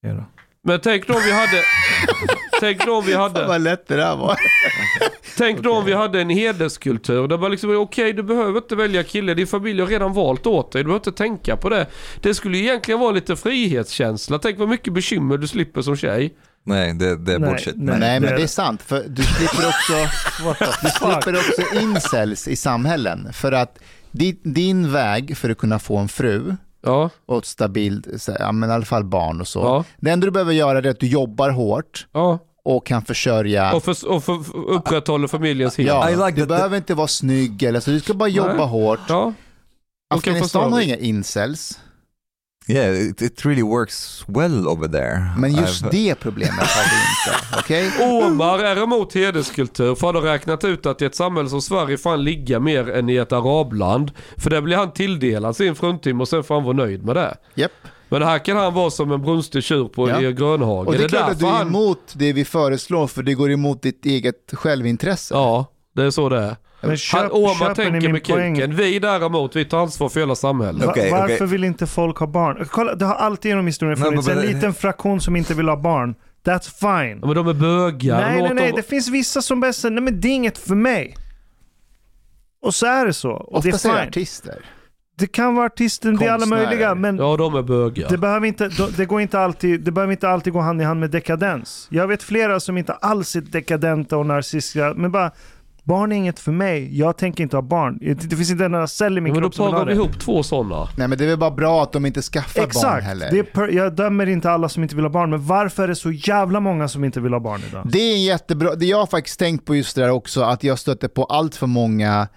Ja, då. Men tänk då om vi hade... tänk då om vi Fan hade... vad lätt det där var. Tänk då om vi hade en hederskultur där man liksom, okej du behöver inte välja kille, din familj har redan valt åt dig, du behöver inte tänka på det. Det skulle ju egentligen vara lite frihetskänsla, tänk vad mycket bekymmer du slipper som tjej. Nej, det, det är Nej, bullshit. nej. Nej, men det- är sant. För du slipper också, (laughs) du slipper också incels i samhällen. För att din, din väg för att kunna få en fru Ja, och ett stabilt, så ja, men i alla fall barn och så. ja, Det enda du behöver göra är att du jobbar hårt ja. och kan försörja Och, för, och för, upprätthåller familjens heder. Ja, like du behöver inte vara snygg eller så, du ska bara jobba Nej. hårt. Ja, Afghanistan har inga incels, Yeah, it, it really works well over there. men just I've- det problemet har vi inte. (laughs) Okej? Omar är emot hederskultur för han har räknat ut att i ett samhälle som Sverige får han ligga mer än i ett arabland. För där blir han tilldelad sin fruntimmer och sen får han vara nöjd med det. Japp. Men här kan han vara som en brunstig tjur på Ja. i Grönhagen. Och det är klart att du är han- emot det vi föreslår för det går emot ditt eget självintresse. Ja, det är så det är. Men Han, köp, köper ni tänker min med poäng? kuken. Vi däremot, vi tar ansvar för hela samhället. Va- Okej, Varför okej. vill inte folk ha barn? Kolla, det har alltid genom historien funnits men- en liten fraktion som inte vill ha barn. That's fine. Men de är bögar. nej, nej, nej. dem- Det finns vissa som bara säger, nej men det är inget för mig. Och så är det så. Och det Oftast är det är fine. artister. Det kan vara artister, det är alla möjliga. Men Ja, de är bögar. det, behöver inte, det, går inte alltid, det behöver inte alltid gå hand i hand med dekadens. Jag vet flera som inte alls är dekadenta och narcissiska, men bara Barn är inget för mig. Jag tänker inte ha barn. Det, det finns inte en enda cell i min men då kropp som vill ha parar vi det. ihop två sådana. Nej men det är väl bara bra att de inte skaffar barn Exakt. heller. Det är per, jag dömer inte alla som inte vill ha barn, men varför är det så jävla många som inte vill ha barn idag? Det är en jättebra, det jag har faktiskt tänkt på just det där också, att jag stöter på allt för många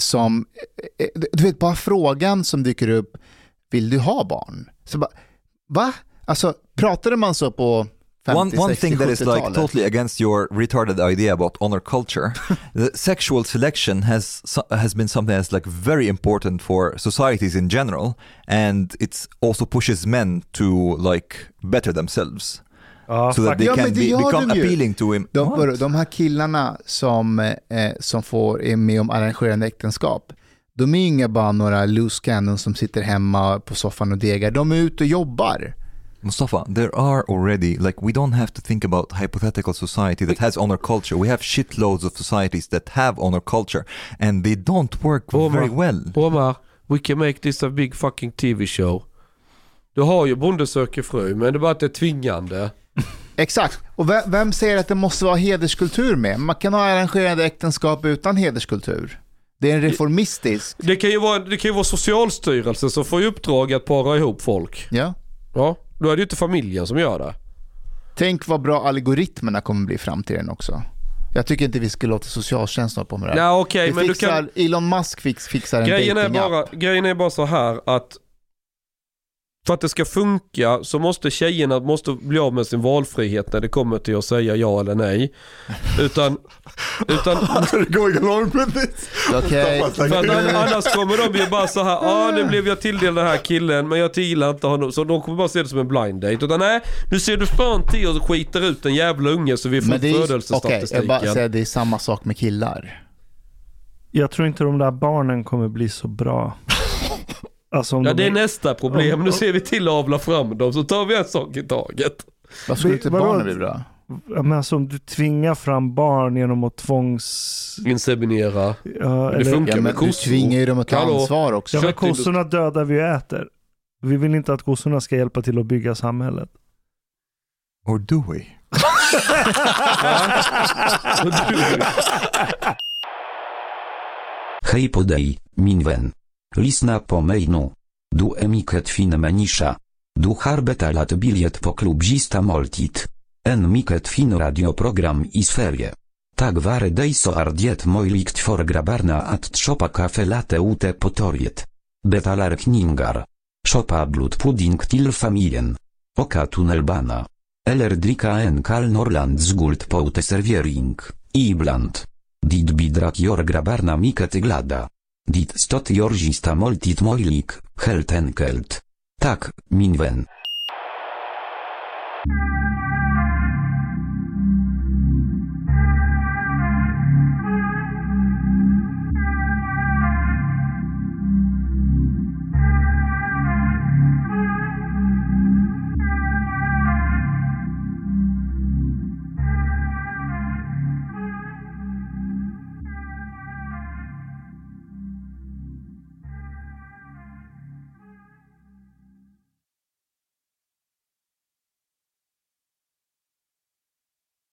som, eh, eh, du vet bara frågan som dyker upp, vill du ha barn? Så bara, va? Alltså pratade man så på 50, one, one 60, thing that is like 70-talet? totally against your retarded idea about honor culture (laughs) the sexual selection has has been something that's like very important for societies in general and it's also pushes men to like better themselves Ja, so that they Ja, can be, become de ju. appealing to him De, What? de här killarna som, eh, som får, är med om arrangerande äktenskap, de är ju inga bara några loose cannons som sitter hemma på soffan och degar. De är ute och jobbar. Mustafa, there are already like we don't have to think about hypothetical society that has honor culture. We have shitloads of societies that have honor culture, and they don't work Omar. very well. Omar, we can make this a big fucking TV show. Du har ju Bonde söker fru, men det är bara att det är tvingande. (laughs) Exakt. Och vem, vem säger att det måste vara hederskultur med? Man kan ha arrangerade äktenskap utan hederskultur. Det är en reformistisk. Det kan ju vara, det kan ju vara Socialstyrelsen som får i uppdrag att para ihop folk. Ja. Ja, då är det ju inte familjen som gör det. Tänk vad bra algoritmerna kommer bli i framtiden också. Jag tycker inte vi ska låta socialtjänsten hålla på med det här. Nej Vi men du fixar, kan... Elon Musk fix, fixar en Grejen är, bara, grejen är bara så här att för att det ska funka så måste tjejerna måste bli av med sin valfrihet när det kommer till att säga ja eller nej. Utan, utan going along with this? Okej. för att an- annars kommer de ju bara så här, ja ah, nu blev jag tilldelad den här killen men jag gillar inte honom. Så de kommer bara se det som en blind date. Utan nej, nu ser du fan till och skiter ut en jävla unge så vi får är, okej, jag födelsestatistiken. bara säger det är samma sak med killar. Jag tror inte de där barnen kommer bli så bra. Alltså om Ja de det är nästa problem. Nu ser vi till att avla fram dem så tar vi en sak i taget. Vad skulle inte barnen bli bra? Ja, men alltså om du tvingar fram barn genom att tvångs... Inseminera. Ja, Det eller, funkar Ja, med men du kossor. tvingar ju dem att ta Hallå? ansvar också. ja, men kossorna dödar vi och äter. Vi vill inte att kossorna ska hjälpa till att bygga samhället. Or do we? (laughs) Hej podej, min vän. Lisna po mejnu. Du emiket fin menisza. Du harbeta lat biliet po klubzista moltit. En miket fin radioprogram i sferie. Tak ware dejso ardiet mojlikt for grabarna at trzopa kafe late ute potoriet. Betalar kningar. Shopa blut pudding till familjen. Oka tunnelbana. Eller dricka en kall Norrlands guldpoute servering, ibland. Dit bidrak jor grabarna miket glada. Dit stot jorzista moltit moilik, helt enkelt. Tak, min ven.